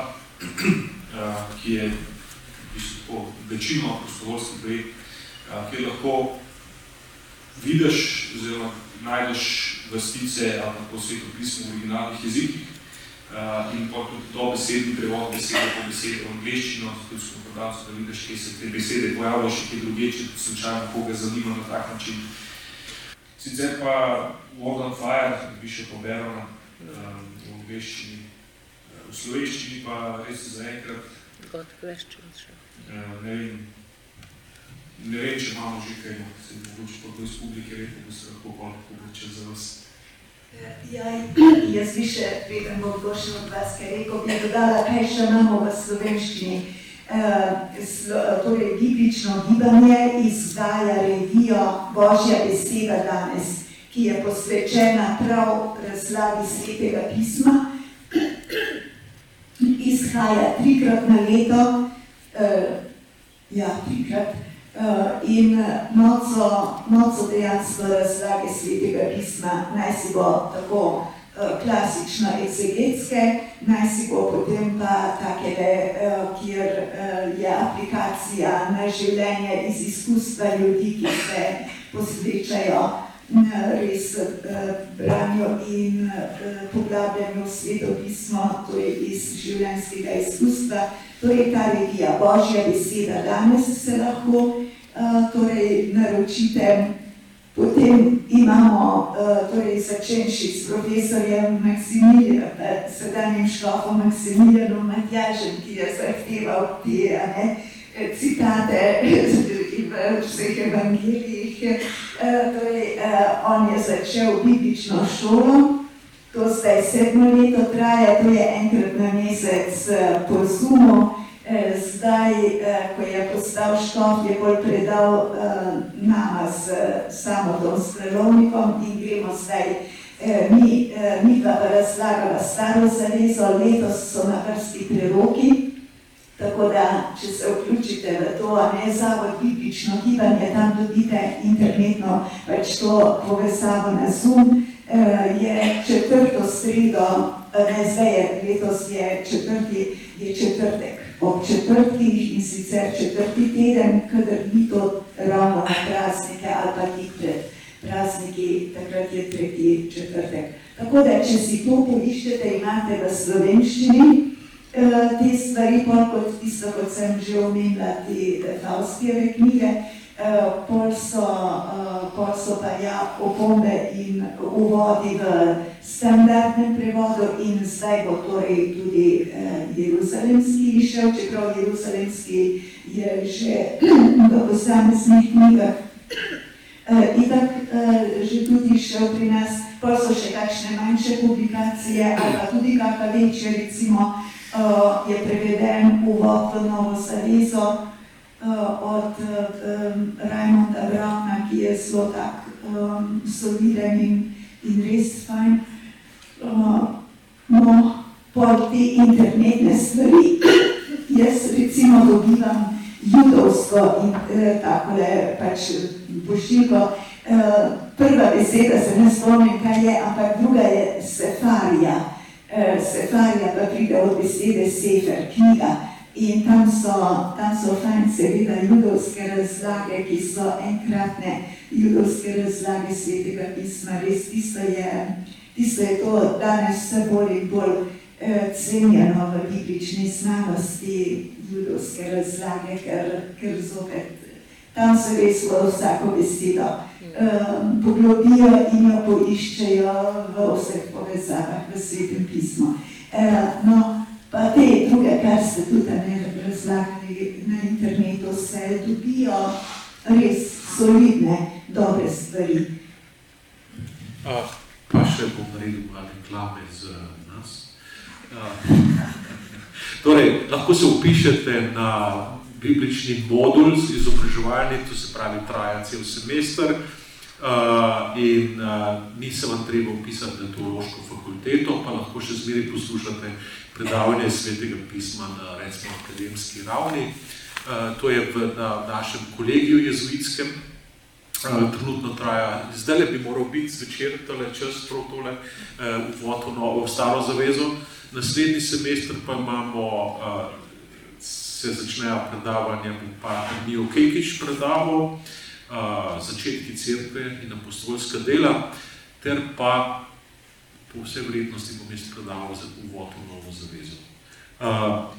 uh, <clears throat> ki je tako, večino prostovoljski projekt, uh, kjer lahko vidiš oziroma najdeš vrstice ali pa sveto pismo v originalnih jezikih uh, in pa tudi do besedni prevod besede po besede v angleščino, tudi smo podavci, da vidiš, kje se te besede pojavljajo še kje druge, če slučajno koga zanima na tak način. Sicer pa World on Fire, bi še poberala, um, angliščini, v slovenščini pa res zaenkrat. God question še. Uh, ne vem, ne vem, če imamo že kaj, se mogoče pa iz publike rekel, da se lahko pa mogoče za vas. Ja, jaz bi še, preden bom došel od vas, kaj rekel, bi dodala, kaj še imamo v slovenščini. Uh, slo, torej, biblično gibanje izdaja revijo Božja beseda danes ki je posvečena prav razlagi svetega pisma, izhaja trikrat na leto, uh, ja, trikrat, in noco, noco dejansko razlage svetega pisma, naj si bo tako uh, klasično exegetske, naj si bo potem pa takele, uh, kjer uh, je aplikacija na življenje iz izkustva ljudi, ki se posvečajo res branju in poglabljanju svetopismo, to je iz življenjskega izkustva. To je ta regija Božja beseda. Danes se lahko torej, naročite. Potem imamo, torej začenši s profesorjem Maksimilijanom, sedanjim šlofom Maksimilijanom Matjažem, ki je zahteval te ne, citate <laughs> v vseh evangelijih. Torej, on je začel biblično šolo, to zdaj sedmo leto traja, to je enkrat na mesec po Zumu. Zdaj, ko je postal škof, je bolj predal nama z samodom Sklelovnikom in gremo zdaj. Mi, mi pa razlagala staro zavezo, letos so na vrsti preroki, Tako da, če se vključite v to, ne zavod biblično gibanje, tam dobite internetno pač to povezavo na Zoom, je četrto sredo, ne zdaj je, letos je četrti, je četrtek, ob četrtih in sicer četrti teden, kadar ni to ravno praznike ali pa pred prazniki, takrat je tretji četrtek. Tako da, če si to poiščete, imate v slovenščini, Eh, te stvari, pol kot tisto, kot sem že omenila, te Faustijeve knjige, eh, pol so, eh, pol so pa ja opombe in uvodi v standardnem prevodu in zdaj bo torej tudi jeruzalemski išel, čeprav jeruzalemski je že v posameznih knjigah. Itak že tudi šel pri nas, pol so še kakšne manjše publikacije ali pa tudi kakšna večja, recimo, je preveden uvod v Novo Zavezo od um, Rajmonda Brauna, ki je zelo tak um, soliden in, in res fajn. Uh, no, pod te internetne stvari, <clears throat> jaz recimo dobivam judovsko in eh, takole pač pošiljko. Eh, prva beseda se ne spomnim, kaj je, ampak druga je sefarija. Eh, Sefarija pa pride od besede sefer, knjiga. In tam so, tam so fajn seveda judovske razlage, ki so enkratne judovske razlage svetega pisma. Res tisto je, tisto je to danes vse bolj in bolj eh, cenjeno v biblični znanosti judovske razlage, ker, ker zopet tam se res v vsako besedo um, poglobijo in jo poiščejo v vseh povezavah v svetem pismu. Uh, no, pa te druge, kar ste tudi ne razlagali na internetu, se dobijo res solidne, dobre stvari. Uh, pa še bom naredil malo reklame za nas. Uh, <laughs> torej, lahko se upišete na biblični modul izobraževalni, to se pravi traja cel semester, Uh, in uh, ni se vam treba upisati na teološko fakulteto, pa lahko še zmeraj poslušate predavanje svetega pisma na recimo akademski ravni. Uh, to je v na našem kolegiju jezuitskem, uh, trenutno traja, zdaj bi moral biti zvečer tole čas, prav tole, uh, uvod v novo, v staro zavezo. Naslednji semester pa imamo, uh, se začnejo predavanja, bo pa Mijo Kekič predaval, začetki crkve in apostolska dela, ter pa po vsej vrednosti bom jaz predaval za uvod v novo zavezo. Uh,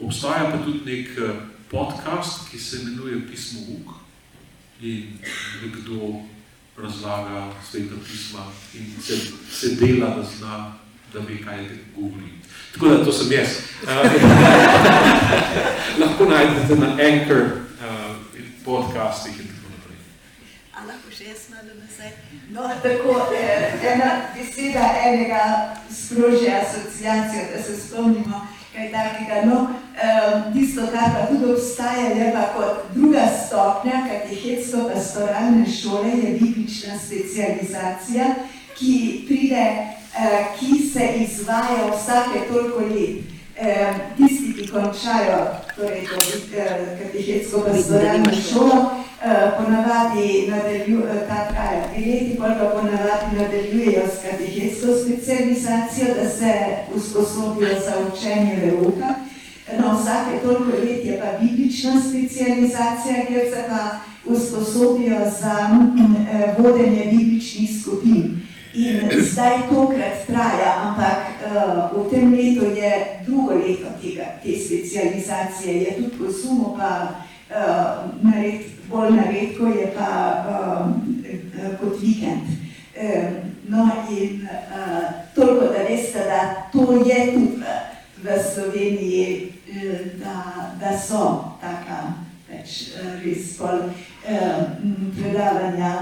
obstaja pa tudi nek podcast, ki se imenuje Pismo Vuk in nekdo razlaga sveta pisma in se, se dela, da zna, da ve, kaj te govori. Tako da to sem jaz. <laughs> Lahko najdete na Anchor podcastih še jaz malo nazaj. No, tako, eh, ena beseda enega sproži asociacijo, da se spomnimo kaj takega. No, eh, tisto, kar pa tudi obstaja, je pa kot druga stopnja katehetsko-pastoralne šole, je biblična specializacija, ki pride, eh, ki se izvaja vsake toliko let. Eh, tisti, ki končajo torej, to eh, katehetsko-pastoralno šolo, Eh, ponavadi nadaljujejo, ta traja dve leti, pa ponavadi nadaljujejo s katehetsko specializacijo, da se usposobijo za učenje veuka. No, vsake toliko let je pa biblična specializacija, kjer se pa usposobijo za eh, vodenje bibličnih skupin. In zdaj tokrat traja, ampak v tem letu je drugo leto tega, te specializacije, je tudi po sumu pa uh, nared, bolj naredko je pa um, kot vikend. Um, no in uh, toliko, da veste, da to je tudi v Sloveniji, da, da so taka več res bolj um, predavanja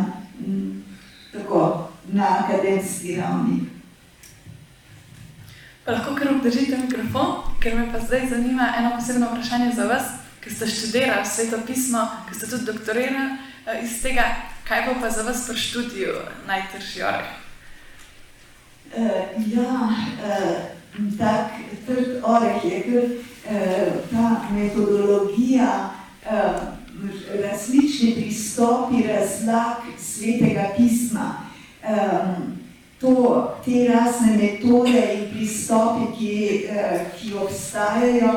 um, tako na akademski ravni. Lahko kar obdržite mikrofon, ker me pa zdaj zanima eno posebno vprašanje za vas ki ste študirali sveto pismo, ki ste tudi doktorirali eh, iz tega, kaj bo pa za vas pri študiju najtežji oreh? Uh, ja, uh, tak trd oreh je, ker ta metodologija, različni pristopi razlag svetega pisma. To, te razne metode in pristopi, ki, ki obstajajo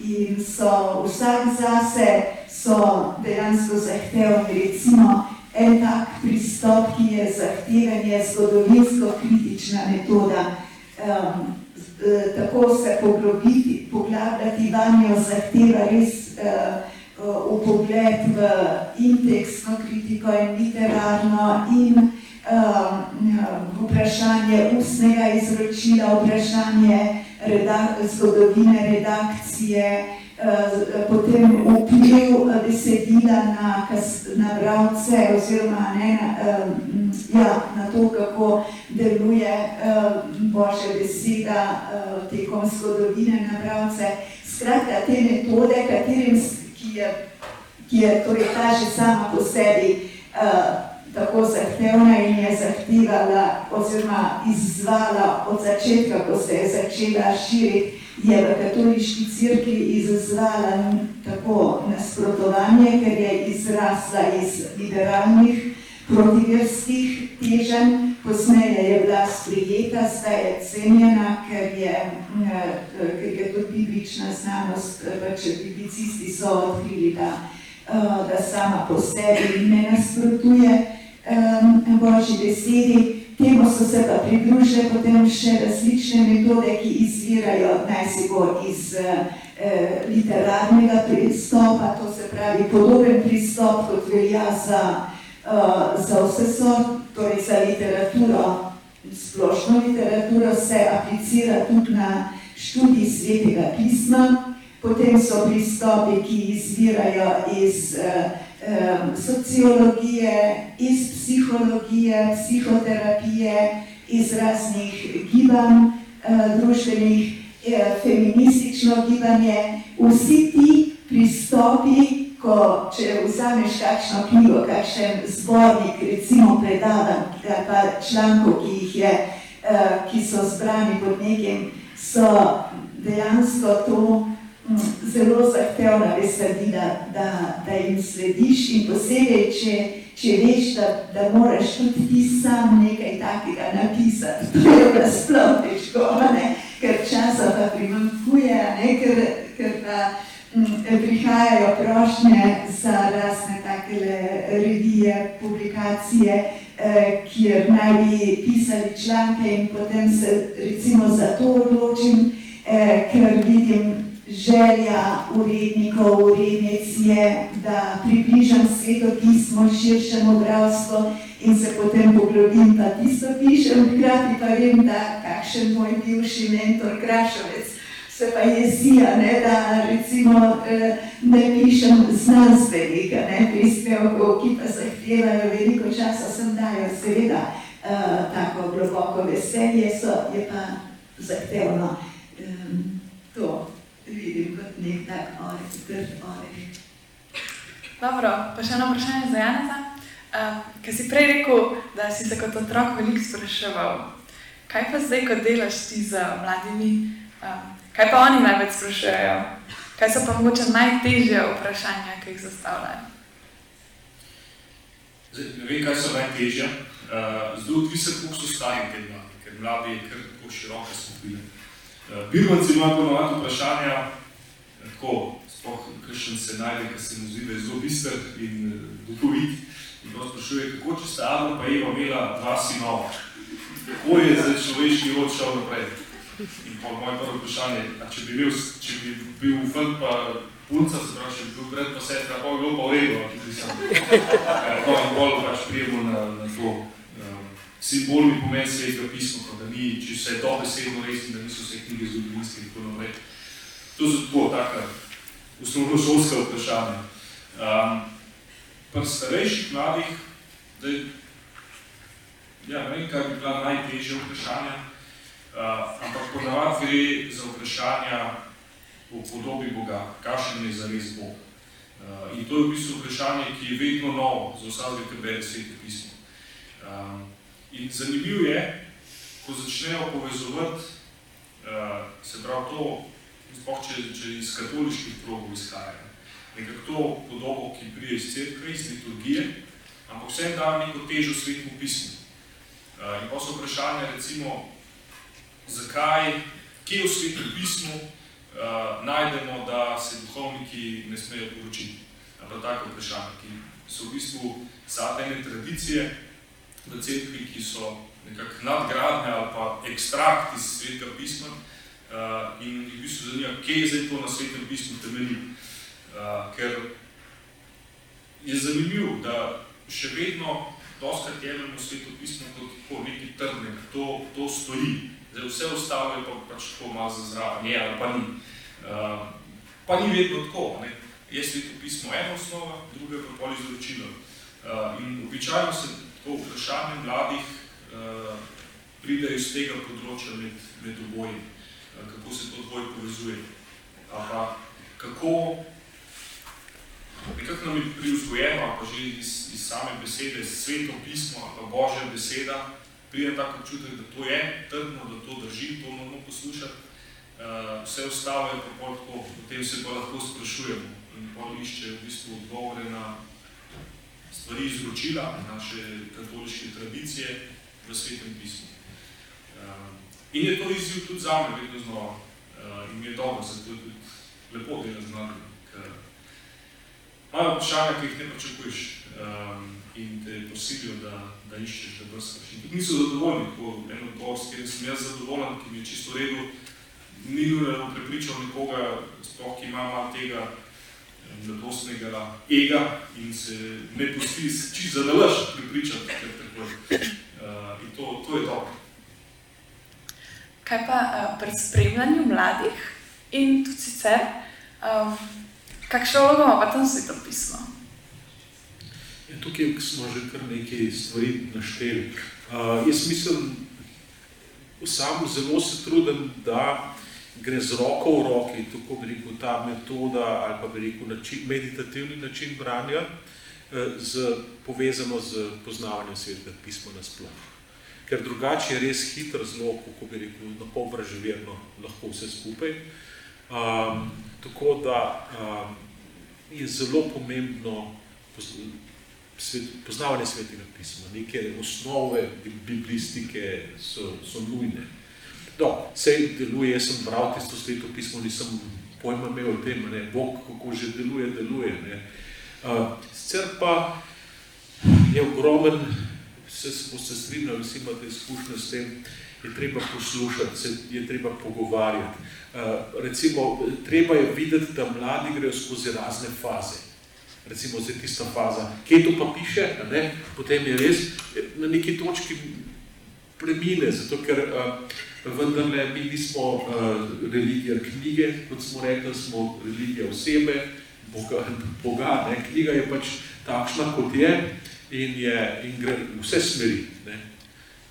in so vsak zase, so dejansko zahtevni. Recimo, en tak pristop, ki je zahteven, je zgodovinsko-kritična metoda. Um, tako se poglobiti, poglabljati vanjo zahteva res uh, v pogled v intekstno kritiko in literarno in vprašanje ustnega izročila, vprašanje redak zgodovine redakcije, uh, potem vpliv besedila na, na bravce oziroma ne, na, uh, ja, na to, kako deluje Božja beseda uh, tekom zgodovine na bravce. Skratka, te metode, katerim, ki je, ki je torej ta že sama po sebi uh, tako zahtevna in je zahtevala oziroma izzvala od začetka, ko se je začela širiti, je v katoliški crkvi izzvala tako nasprotovanje, ker je izrasla iz liberalnih protiverskih teženj, posneje je bila sprijeta, zdaj je cenjena, ker je, ker je to biblična znanost, pač biblicisti so odkrili, da, da sama po sebi ne nasprotuje um, Božji besedi. Temu so se pa pridružile potem še različne metode, ki izvirajo naj si bo iz eh, literarnega pristopa, to se pravi podoben pristop, kot velja za, uh, za vse so, torej za literaturo, splošno literaturo se aplicira tudi na študij svetega pisma, potem so pristopi, ki izvirajo iz uh, sociologije, iz psihologije, psihoterapije, iz raznih gibanj, družbenih, feministično gibanje. Vsi ti pristopi, ko če vzameš kakšno knjigo, kakšen zbornik, recimo predavanj, pa člankov, ki jih je, ki so zbrani pod nekim, so dejansko to zelo zahtevna besedila, da, da jim slediš in posebej, če, če veš, da, da moraš tudi ti sam nekaj takega napisati. <laughs> To je pa sploh težko, ne? ker časa pa primankuje, ker, ker pa m, prihajajo prošnje za razne takele revije, publikacije, eh, kjer naj bi pisali članke in potem se recimo za to odločim, eh, ker vidim želja urednikov, urednic je, da približam sveto pismo širšemu bravstvu in se potem poglobim, pa tisto pišem, hkrati pa vem, da kakšen moj bivši mentor Krašovec se pa jezija, ne, da recimo eh, ne pišem znanstvenika, ne, prispevkov, ki pa zahtevajo veliko časa, sem dajo seveda uh, tako globoko veselje, so, je pa zahtevno um, to vidim kot nek tak oreh, grd oreh. Dobro, pa še eno vprašanje za Janeza. Uh, ker si prej rekel, da si se kot otrok veliko spraševal, kaj pa zdaj, ko delaš ti z mladimi, uh, kaj pa oni največ sprašujejo? Kaj so pa mogoče najtežje vprašanja, ki jih zastavljajo? Zdaj, ne vem, kaj so najtežje. Uh, zdaj odvisno, koliko so stari te mladi, ker mladi je kar tako široka skupina. Birmanci imajo ponovati vprašanja, tako, spoh, kakšen se najde, ker se mu zdi, da je zelo bister in duhovit. In to sprašuje, kako če sta Adam pa Eva imela dva sinova, kako je za človeški rod šel naprej? In pa moje prvo vprašanje, a če bi bil, če bi bil fant pa punca, se pravi, če bi bil brat pa sestra, pa bi bilo pa v redu, tudi sam. No, in bolj pač prijemo na, na to simbolni pomen svetega pisma, da ni, če vse je dobesedno res in da niso vse knjige zgodovinske in tako naprej. To so tako taka osnovnošolska vprašanja. Um, pri starejših mladih, da ja, ne vem, kaj bi bila najtežja vprašanja, uh, ampak ponavadi gre za vprašanja o podobi Boga, kakšen je zares Bog. Uh, in to je v bistvu vprašanje, ki je vedno novo za vsakega, ki bere sveto pismo. Um, In zanimivo je, ko začnejo povezovati, uh, se pravi to sploh če, če iz katoliških krogov izhaja. Nekako to podobo, ki prije iz cerkve, iz liturgije, ampak vsem da neko težo svetmu pismu. Uh, in pa so vprašanje, recimo, zakaj, kje v svetem pismu uh, najdemo, da se duhovniki ne smejo poročiti. Ali tako vprašanje, ki so v bistvu zadnje tradicije v cerkvi, ki so nekako nadgradne ali pa ekstrakt iz svetega pisma uh, in v bistvu zanima, kje je zdaj to na svetem pismu temelji. Uh, ker je zanimivo, da še vedno doskrat jemljamo sveto pismo kot neki trdnek, to, to stoji. Zdaj vse ostalo je pa pač tako malo za zraven, je ali pa ni. Uh, pa ni vedno tako, ne. Je sveto pismo ena osnova, druga pa pol izročilo. Uh, in običajno se tako vprašanje mladih uh, pride iz tega področja med, med oboji, uh, kako se to dvoje povezuje. Pa kako nekako nam je privzgojeno, pa že iz, iz same besede, sveto pismo ali pa Božja beseda, pride tako občutek, da to je trdno, da to drži, to moramo poslušati. Uh, vse ostalo je pa tako, potem se pa lahko sprašujemo in pol išče v bistvu odgovore na stvari izročila naše katoliške tradicije v svetem pismu. Uh, in je to izziv tudi za me vedno znova uh, in mi je dobro, zato je tudi lepo delati z mladimi, imajo vprašanja, ki jih ne pričakuješ um, in te posilijo, da, da iščeš, da brskaš. In tudi niso zadovoljni, ko en odgovor, s katerim sem jaz zadovoljen, ki mi je čisto v redu, ni nujno prepričal nekoga, sploh ki ima malo tega mladostnega ega in se ne pusti čisto zadalaš prepričati, ker tako uh, In to, to je dobro. Kaj pa uh, pri spremljanju mladih in tudi sicer, um, kakšno vlogo ima pa tam sveto pismo? Ja, tukaj smo že kar nekaj stvari našteli. Uh, jaz mislim, sam zelo se trudim, da gre z roko v roki, tako bi rekel, ta metoda ali pa bi rekel način, meditativni način branja, z, povezano z poznavanjem svetega pisma nasploh. Ker drugače je res hitro zelo, kako bi rekel, na pol vraževerno lahko vse skupaj. Um, tako da um, je zelo pomembno poznavanje svetega pisma, neke osnove biblistike so, so nujne. No, sej deluje, jaz sem bral tisto sveto pismo, nisem pojma imel o tem, ne, Bog kako že deluje, deluje. Ne. Uh, sicer pa je ogromen, se boste strinjali, vsi imate izkušnje s tem, je treba poslušati, se je treba pogovarjati. Uh, recimo, treba je videti, da mladi grejo skozi razne faze. Recimo, zdaj tista faza, kje to pa piše, ne? potem je res na neki točki premine, zato ker uh, vendarle mi nismo uh, religija knjige, kot smo rekli, smo religija osebe, Boga, Boga ne? knjiga je pač takšna, kot je in, je, in gre vse smeri. Ne?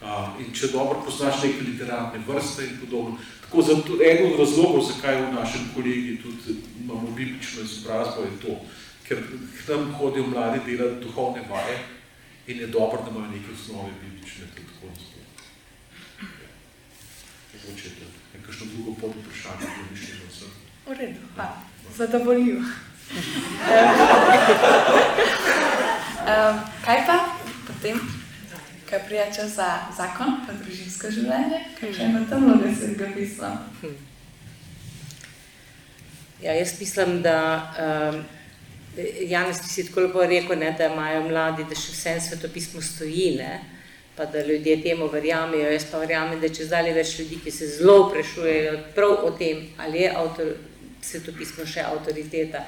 Uh, in če dobro poznaš neke literarne vrste in podobno. Tako zato, eno od razlogov, zakaj v našem kolegi tudi imamo biblično izobrazbo, je to, ker k nam hodijo mladi delati duhovne vaje in je dobro, da imajo neke osnove biblične tudi tako naprej. Mogoče je to nekakšno drugo pod vprašanje, da mišljeno sem. V redu, hvala. Zadovoljivo. <laughs> <laughs> um, kaj pa potem, kaj prijača za zakon, pa družinsko življenje, kakšne ima tam vloge svetega pisma? Ja, jaz mislim, da um, Janez, ti si tako lepo rekel, ne, da imajo mladi, da še vsem svetopismo stoji, ne, pa da ljudje temu verjamejo. Jaz pa verjamem, da če zdaj več ljudi, ki se zelo prešujejo prav o tem, ali je avtor, svetopismo še avtoriteta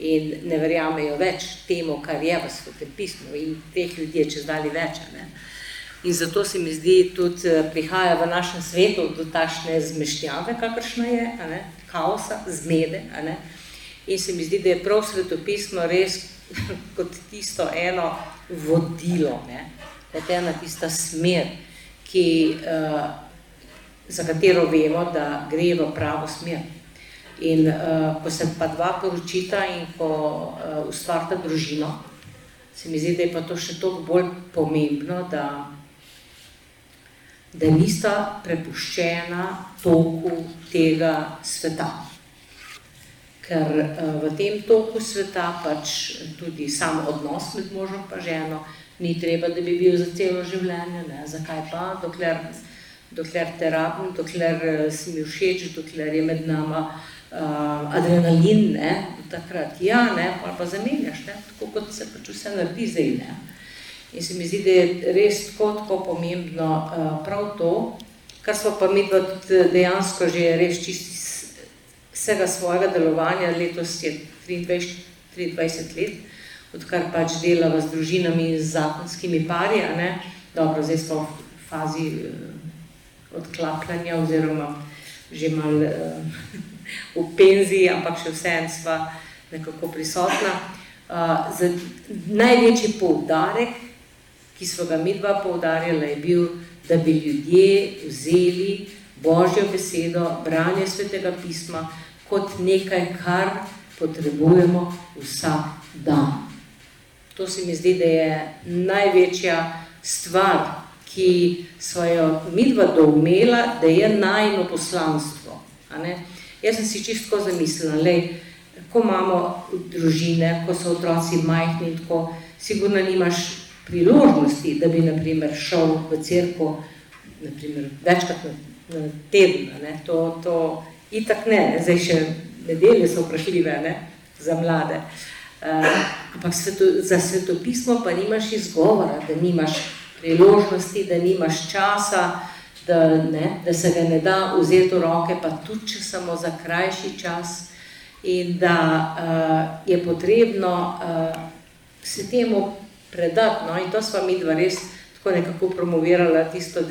in ne verjamejo več temu, kar je v svetem pismu in teh ljudi je čez dali več. Ne. In zato se mi zdi tudi prihaja v našem svetu do tašne zmešnjave, kakršna je, ne, kaosa, zmede, ne, In se mi zdi, da je prav svetopismo res <laughs> kot tisto eno vodilo, ne? Kot ena tista smer, ki, uh, za katero vemo, da gre v pravo smer. In uh, ko se pa dva poročita in ko uh, ustvarta družino, se mi zdi, da je pa to še toliko bolj pomembno, da, da nista prepuščena toku tega sveta ker uh, v tem toku sveta pač tudi sam odnos med možem in ženo ni treba, da bi bil za celo življenje. Ne? Zakaj pa? Dokler, dokler te rabim, dokler uh, si mi všeč, dokler je med nama uh, adrenalin, ne? takrat ja, ne? pa pa zamenjaš, ne? tako kot se pač vse naredi zdaj. Ne? In se mi zdi, da je res tako, tako pomembno uh, prav to, kar smo pa mi dejansko že res čisti vsega svojega delovanja, letos je 23, 23 let, odkar pač delava z družinami in z zakonskimi pari, ne? dobro, zdaj smo v fazi uh, odklapljanja oziroma že mal uh, <laughs> v penziji, ampak še vseeno sva nekako prisotna. Uh, za največji poudarek, ki smo ga mi dva poudarjala, je bil, da bi ljudje vzeli Božjo besedo, branje svetega pisma, kot nekaj, kar potrebujemo vsak dan. To se mi zdi, da je največja stvar, ki smo jo midva doumela, da je najno poslanstvo. Jaz sem si čisto zamislila, da ko imamo družine, ko so otroci majhni in tako, sigurno nimaš priložnosti, da bi naprimer šel v crkvo večkrat na, na teden. To, to Itak ne, ne, zdaj še nedelje so vprašljive ne, za mlade. Uh, ampak sveto, za svetopismo pa nimaš izgovora, da nimaš priložnosti, da nimaš časa, da, ne, da se ga ne da vzeti v roke, pa tudi če samo za krajši čas. In da uh, je potrebno uh, se temu predati. No, in to smo mi dva res tako nekako promovirali, tisto, uh,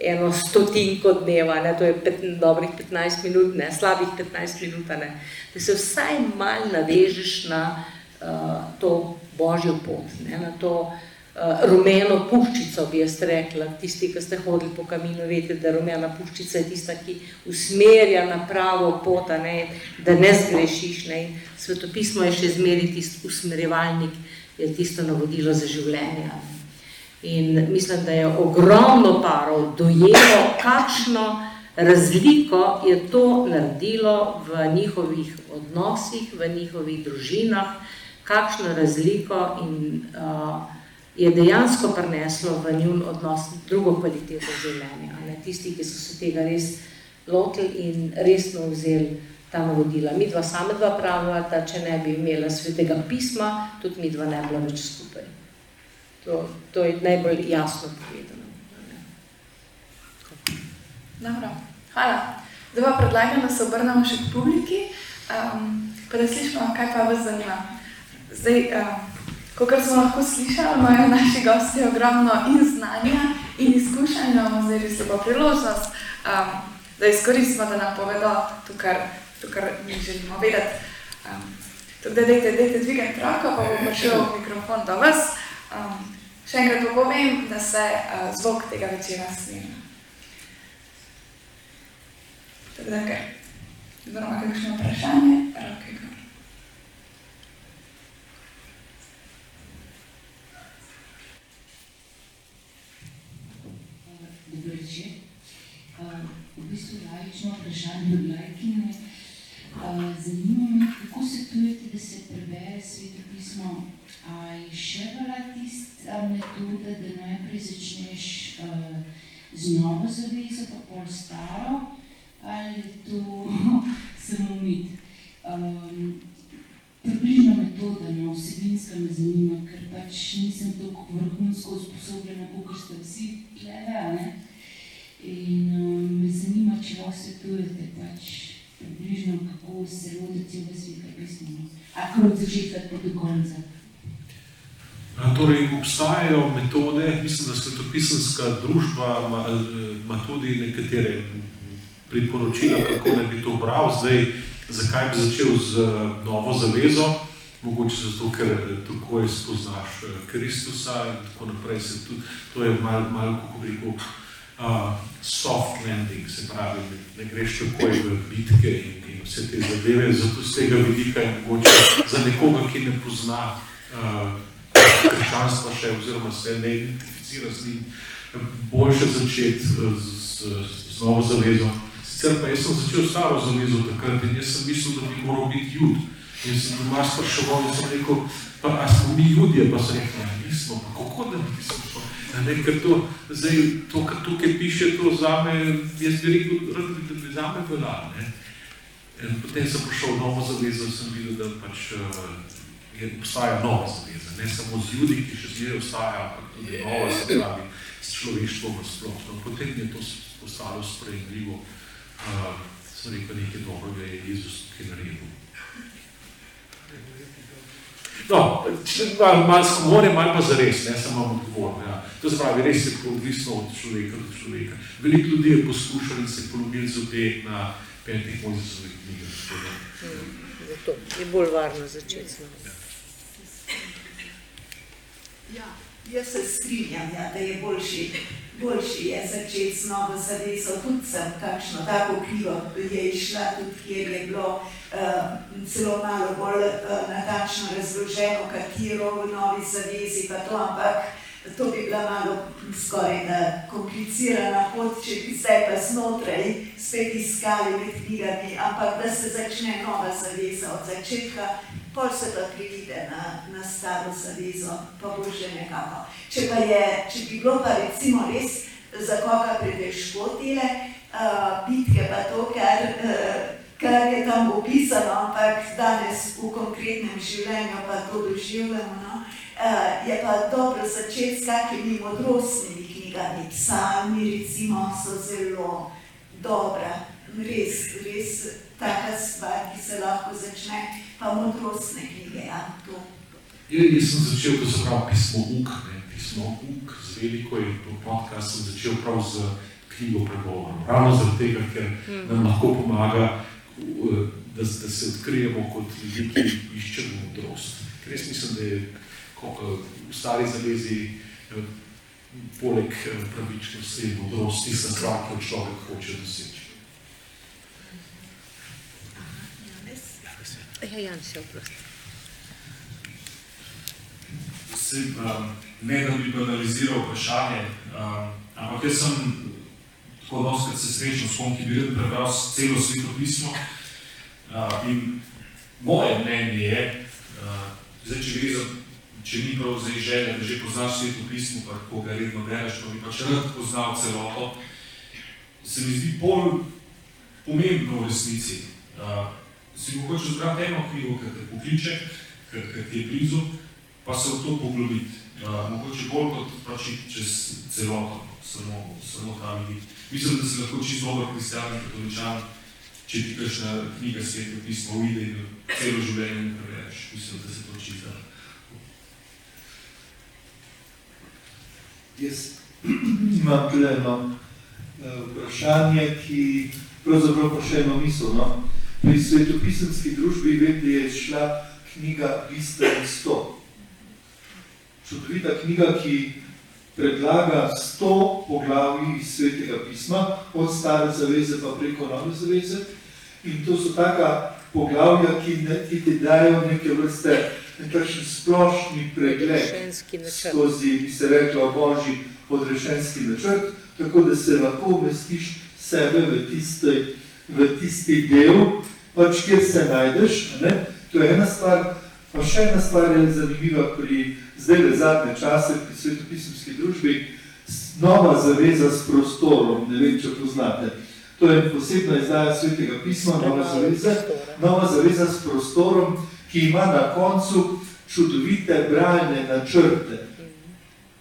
eno stotinko dneva, ne, to je pet, dobrih 15 minut, ne, slabih 15 minut, ne, da se vsaj malo navežeš na uh, to božjo pot, ne, na to uh, rumeno puščico, bi jaz rekla. Tisti, ki ste hodili po kaminu, veste, da rumena puščica je tista, ki usmerja na pravo pot, ne, da ne zgrešiš. Ne. Svetopismo je še zmeri tisti usmerjevalnik, je tisto navodilo za življenje. Ne. In mislim, da je ogromno parov dojelo, kakšno razliko je to naredilo v njihovih odnosih, v njihovih družinah, kakšno razliko in uh, je dejansko prineslo v njun odnos drugo kvaliteto življenja. Ne? Tisti, ki so se tega res lotili in resno vzeli ta navodila. Mi dva sama dva pravila, da če ne bi imela svetega pisma, tudi mi dva ne bila več skupaj. To, to je najbolj jasno povedano. Dobro, hvala. Zdaj pa predlagam, da se obrnemo še k publiki, um, pa da slišimo, kaj pa vas zanima. Zdaj, um, kot smo lahko slišali, imajo naši gosti ogromno in znanja in izkušenj, imamo zdaj res lepo priložnost, um, da izkoristimo, da nam povedo to, kar, to, kar mi želimo vedeti. Um, tako da dejte, dejte dvigajte roko, pa bo prišel mikrofon do vas. Um, Še enkrat pa povem, da se uh, zvok tega večera snema. Tako da, kaj? Kdo ima kakšno vprašanje? Roke gor. Dobro večer. V bistvu laično vprašanje od lajkine. Zanima me, kako svetujete, da se prebere sveto pismo A je še bila tista metoda, da najprej začneš uh, z novo zavezo, pa pol staro, ali to <laughs> samo mit. Um, približna metoda, no, vsebinska me zanima, ker pač nisem tako vrhunsko usposobljena, kot ste vsi ne? In um, me zanima, če lahko svetujete pač približno, kako se lotiti v svetu pisma. No. Ako od začetka do konca. Torej, obstajajo metode, mislim, da svetopisanska družba ima, ima tudi nekatere priporočila, kako naj bi to bral. Zdaj, zakaj bi začel z novo zavezo? Mogoče zato, ker tako spoznaš Kristusa in tako naprej. Se tudi, to je malo, mal, kako bi rekel, uh, soft landing, se pravi, ne greš takoj v bitke in, in vse te zadeve. Zato z tega vidika je mogoče za nekoga, ki ne pozna uh, krščanstva še, oziroma se ne identificira z njim, boljše začeti z, z, z novo zavezo. Sicer pa jaz sem začel staro zavezo takrat in jaz sem mislil, da bi moral biti jud. In sem doma spraševal in sem rekel, pa a smo mi ljudje, pa sem rekel, ja, nismo, pa kako da nismo to? Ja, ne, ker to, zdaj, to, kar tukaj piše, to zame, jaz bi rekel, da bi zame veljalo, ne. In potem sem prišel v novo zavezo in sem videl, da pač je, obstaja nova zaveza, ne samo z ljudi, ki še zmeraj ostaja, ampak tudi nova, se pravi, s človeštvom sploh. No, potem je to postalo sprejemljivo, uh, sem rekel, nekaj dobrega je Jezus tukaj naredil. No, malo mal skomore, malo pa zares, ne samo odgovorno. Ja. To se pravi, res je odvisno od človeka do človeka. Veliko ljudi je poskušalo in se polomili zobe na petih Mojzesovih knjigah. Hmm, zato je bolj varno začeti z nami. Ja, jaz se strinjam, ja, da je boljši, boljši je začeti z novo zavezo. Tudi sem kakšno tako knjigo je išla, tudi kjer je bilo uh, celo malo bolj uh, natančno razloženo, katero v novi zavezi pa to, ampak to bi bila malo skoraj da komplicirana pot, če bi zdaj pa znotraj spet iskali med knjigami, ampak da se začne nova zaveza od začetka, pol se pa privide na, na staro zavezo, pa bo že nekako. Če pa je, če bi bilo pa recimo res za koga pretežko tele uh, bitke, pa to, kar uh, kar je tam opisano, ampak danes v konkretnem življenju pa to doživljamo. No? Uh, je pa dobro začeti s kakimi modrostnimi knjigami. Psalmi, recimo, so zelo dobra, res, res taka stvar, ki se lahko začne, pa modrostne knjige. Ja, to. Ja, jaz sem začel, ko se pravi pismo Uk, ne? pismo Uk z veliko in podcast sem začel prav z knjigo pregovorov. Ravno zaradi tega, ker nam lahko pomaga da, da se odkrijemo kot ljudi, ki iščemo modrost. Ker jaz mislim, da je v stari zavezi poleg pravičnosti modrost tista stvar, ki jo človek hoče doseči. Ja, Jan, se oprosti. Ne, da bi banaliziral vprašanje, um, ampak jaz sem tako dosti se srečal s kom, ki bi rad prebral celo sveto pismo. Uh, in moje mnenje je, uh, zdaj, če gre za, če ni prav zdaj želja, da že poznaš sveto pismo, pa ko ga redno bereš, pa bi pač rad poznal celoto, se mi zdi bolj pomembno v resnici. Uh, si mogoče zbrati eno knjigo, ki te pokliče, ki ti je blizu, pa se v to poglobiti. Uh, mogoče bolj kot pač čez celoto, samo, samo tam videti. Mislim, da se lahko čisto dober kristijan in katoličan, če ti kakšna knjiga sveto pismo uide in celo življenje ne prebereš. Mislim, da se to čisto. Jaz imam tukaj eno vprašanje, ki pravzaprav pa še eno misel. No? Pri svetopisemski družbi vem, da je šla knjiga Bistven 100. Čudovita knjiga, ki predlaga sto poglavij iz svetega pisma, od stare zaveze pa preko nove zaveze. In to so taka poglavja, ki, ne, ki ti dajo neke vrste nekakšen splošni pregled skozi, bi se rekla, božji podrešenski načrt, tako da se lahko umestiš sebe v tisti, v tisti del, pač kjer se najdeš. Ne? To je ena stvar, pa še ena stvar je zanimiva pri zdaj le zadnje čase pri svetopisemski družbi, nova zaveza s prostorom, ne vem, če poznate. To je posebna izdaja svetega pisma, nova zaveza, nova zaveza s prostorom, ki ima na koncu čudovite bralne načrte.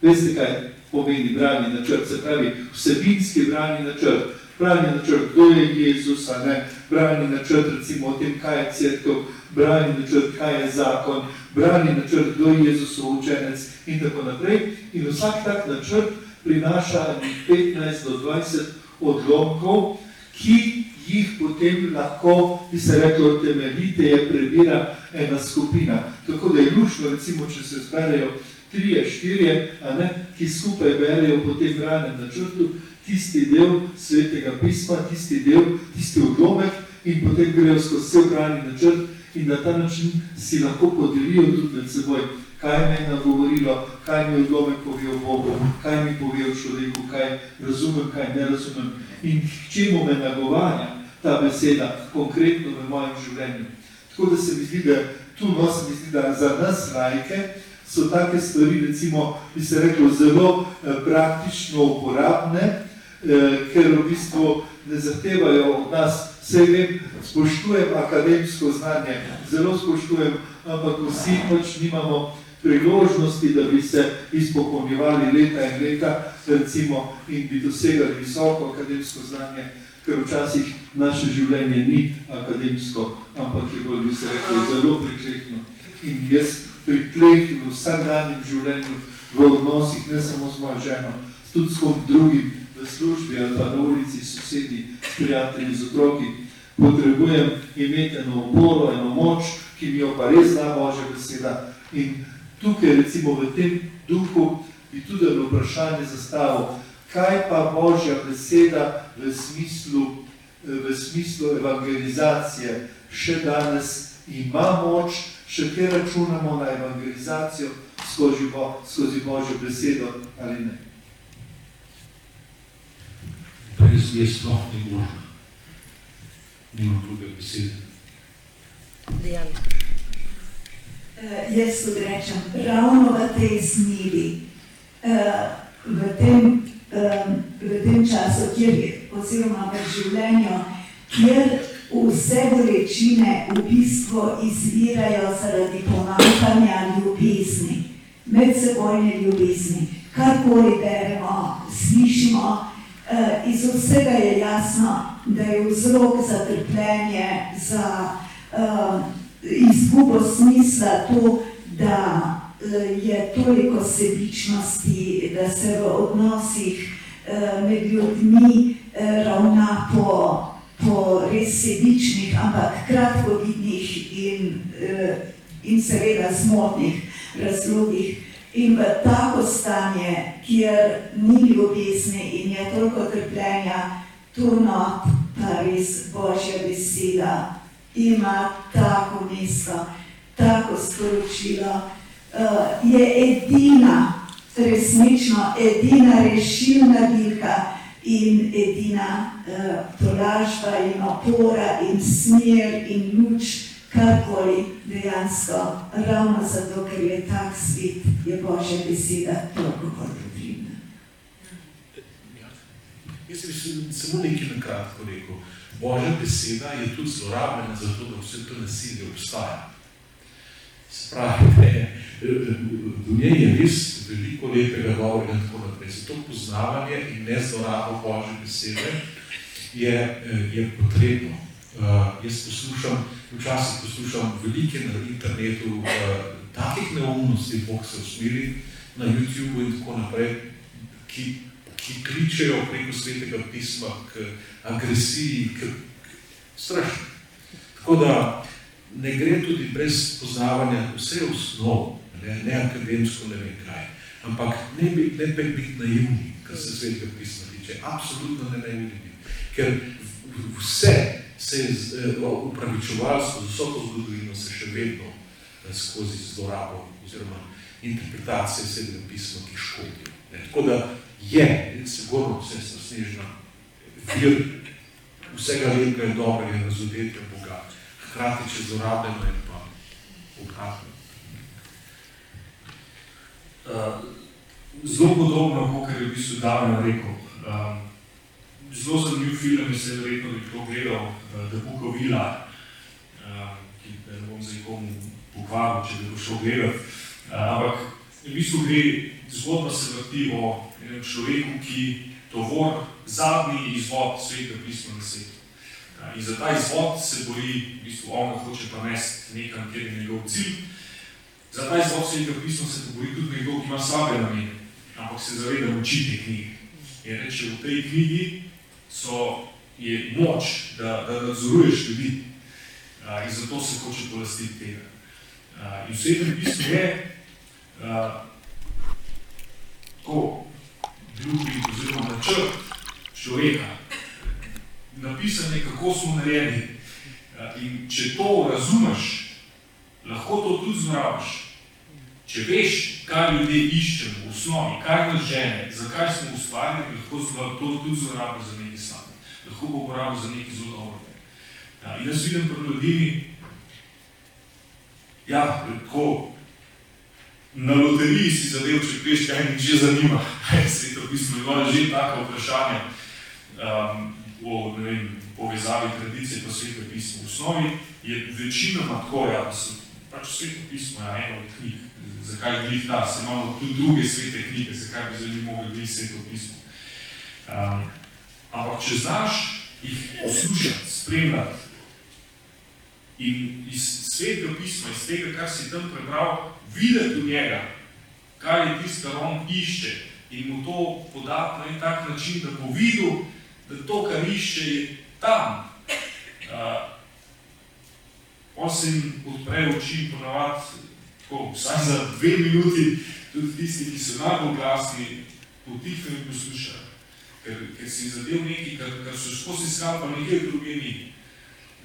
Veste, kaj pomeni bralni načrt? Se pravi, vsebinski bralni načrt. Bralni načrt, kdo je Jezus, ne? Bralni načrt, recimo o tem, kaj je crkv, bralni načrt, kaj je zakon, bralni načrt, kdo je Jezusov učenec in tako naprej. In vsak tak načrt prinaša 15 do 20 odlomkov, ki jih potem lahko, bi se reklo, temeljiteje prebira ena skupina. Tako da je lušno, recimo, če se zberejo trije, štirje, a ne, ki skupaj berejo po tem bralnem načrtu, tisti del svetega pisma, tisti del, tisti odlomek in potem grejo skozi vse bralni načrt in na ta način si lahko podelijo tudi med seboj kaj me je nagovorilo, kaj mi odlomek pove o Bogu, kaj mi pove o človeku, kaj razumem, kaj ne razumem in k čemu me nagovarja ta beseda konkretno v mojem življenju. Tako da se mi zdi, da tu no se mi zdi, da za nas lajke so take stvari, recimo, bi se reklo, zelo eh, praktično uporabne, ker v bistvu ne zahtevajo od nas, vse vem, spoštujem akademsko znanje, zelo spoštujem, ampak vsi pač nimamo priložnosti, da bi se izpopolnjevali leta in leta, recimo, in bi dosegali visoko akademsko znanje, ker včasih naše življenje ni akademsko, ampak je bolj, bi se rekel, zelo priklehno. In jaz pri tleh v vsakdanjem življenju, v odnosih, ne samo z mojo ženo, tudi s kom drugim, v službi ali pa na ulici, sosedi, s prijatelji, z otroki, potrebujem imeti eno oporo, eno moč, ki mi jo pa res da Božja beseda. In tukaj, recimo v tem duhu, bi tudi eno vprašanje zastavil, kaj pa Božja beseda v smislu, v smislu evangelizacije še danes ima moč, še kaj računamo na evangelizacijo skozi, bo, skozi Božjo besedo ali ne. Brez nje sploh ni možno. Nima druge besede. Dejan. Uh, jaz tudi rečem, ravno v tej smili, uh, v, tem, um, v tem času, kjer je, oziroma v življenju, kjer vse bolečine v bistvu izvirajo zaradi pomankanja ljubezni, medsebojne ljubezni. Karkoli beremo, slišimo, uh, iz vsega je jasno, da je vzrok za trpljenje, za uh, izgubo smisla to, da uh, je toliko sebičnosti, da se v odnosih uh, med ljudmi uh, ravna po, po res sebičnih, ampak kratkovidnih in, uh, in seveda zmotnih razlogih. In tako stanje, kjer ni ljubezni in je toliko trpljenja, tu not pa res Božja beseda ima tako mesto, tako sporočilo, uh, je edina, resnično edina rešilna bilka in edina uh, tolažba in opora in smer in luč, karkoli dejansko, ravno zato, ker je tak svet, je Božja beseda toliko bolj potrebna. Jaz bi samo nekaj na kratko rekel. Božja beseda je tudi zlorabljena zato, da vse to nasilje obstaja. Se pravi, v njej je res veliko lepega, dobrega in tako naprej. Zato poznavanje in ne zlorabo Božje besede je, je potrebno. Uh, jaz poslušam, včasih poslušam velike na internetu uh, takih neumnosti, Bog se usmiri na YouTubeu in tako naprej, ki ki kličejo preko svetega pisma k agresiji, k, k strašno. Tako da ne gre tudi brez poznavanja vse osnov, ne, ne akademsko, ne vem kaj, ampak ne, bi, ne pa biti naivni, kar se svetega pisma tiče. Absolutno ne naivni biti. Ker vse se je upravičevalo skozi vso to zgodovino, se še vedno skozi zlorabo oziroma interpretacije svetega pisma, ki škodijo. Ne. Tako da je, sigurno, sestra Snežna, vir vsega lepega in dobrega in razodetja Boga. Hkrati, če zlorabljeno je pa obratno. Uh, zelo podobno, kot je v bistvu Damien rekel. Um, zelo zanimiv film je se verjetno bi to gledal, uh, The Book of Eli, uh, ki ne bom zdaj komu pokvaril, če bi šel gledati. Uh, ampak v bistvu gre, zgodba se vrti o enem človeku, ki tovor zadnji izvod svetega pisma na svetu. In za ta izvod se bori, v bistvu on ga hoče pa nesti nekam, kjer je njegov cilj. Za ta izvod svetega pisma se bori tudi nekdo, ki ima slabe namene, ampak se zaveda moči te knjige. In reče, v tej knjigi so, je moč, da, da nadzoruješ ljudi. In zato se hoče polastiti tega. In v svetem pismu je uh, tako ljubi oziroma načrt človeka, napisane, kako smo narejeni. In če to razumeš, lahko to tudi zmorabiš. če veš, kaj ljudje iščemo v osnovi, kaj nas žene, zakaj smo ustvarjeni, lahko to tudi zlorabijo za nekaj lahko bo uporabil za nekaj zelo dobro. Ja, in jaz vidim pred ljudmi, ja, tako, na loteriji si zadev, če veš, kaj mi že zanima, kaj je sveto pismo, je že tako vprašanje um, o, vem, povezavi tradicije pa sveto pismo. V osnovi je večinoma tako, ja, da so pač sveto pismo, ja, eno od knjig, zakaj glih ta, se imamo tudi druge svete knjige, zakaj bi zdaj mogli glih sveto pismo. Um, ampak če znaš jih poslušati, spremljati in iz svetega pisma, iz tega, kar si tam prebral, videti v njega, kaj je tisto, kar on išče in mu to podati na en tak način, da bo videl, da to, kar išče, je tam. Uh, on se jim odpre oči ponavadi tako, vsaj za dve minuti, tudi tisti, ki so najbolj glasni, potihnili poslušajo. Ker, ker si zadev nekaj, kar, kar so skozi iskali, pa nekaj druge ni.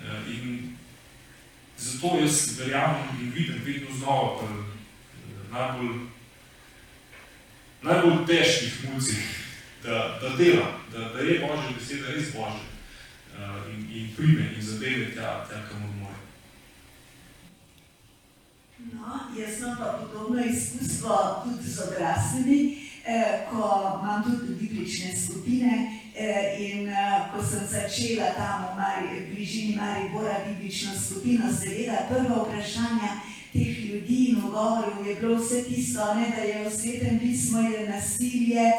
Uh, in zato jaz verjamem in vidim vedno znova pri uh, najbolj, najbolj težkih mulcih, da, da dela, da, da je Božja beseda res Božja uh, in, in prime in zadeve tja, tja kamor mora. No, jaz imam pa podobno izkustvo tudi z odraslimi, eh, ko imam tudi biblične skupine eh, in eh, ko sem začela tam v Mari, bližini Maribora biblično skupino, seveda prvo vprašanje teh ljudi in ogovorov je bilo vse tisto, ne, da je v svetem pismu je nasilje,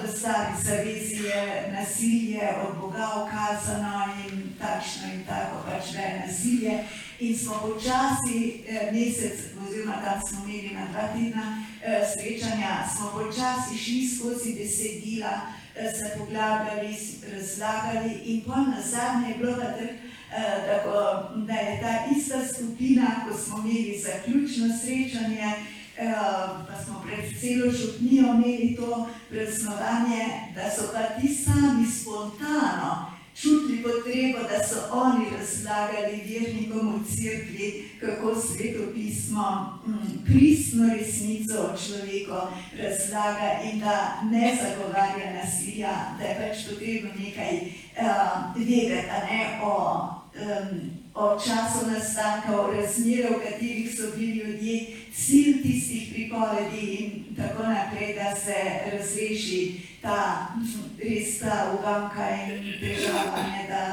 v stari zavezi je nasilje od Boga ukazano in takšno in tako pač je nasilje. In smo počasi mesec, oziroma tam smo imeli na dva tedna srečanja, smo počasi šli skozi besedila, se poglabljali, razlagali in pol nazadnje je bilo pa tako, da je ta ista skupina, ko smo imeli zaključno srečanje, pa smo pred celo župnijo imeli to praznovanje, da so pa ti sami spontano čutili potrebo, da so oni razlagali vernikom v cerkvi, kako sveto pismo pristno resnico o človeku razlaga in da ne zagovarja nasilja, da je pač potrebno nekaj uh, vedeti ne, o, um, o času nastanka, o razmerah, v katerih so bili ljudje, cilj tistih pripovedi in tako naprej, da se razreši ta res ta uganka in težava, ne, da,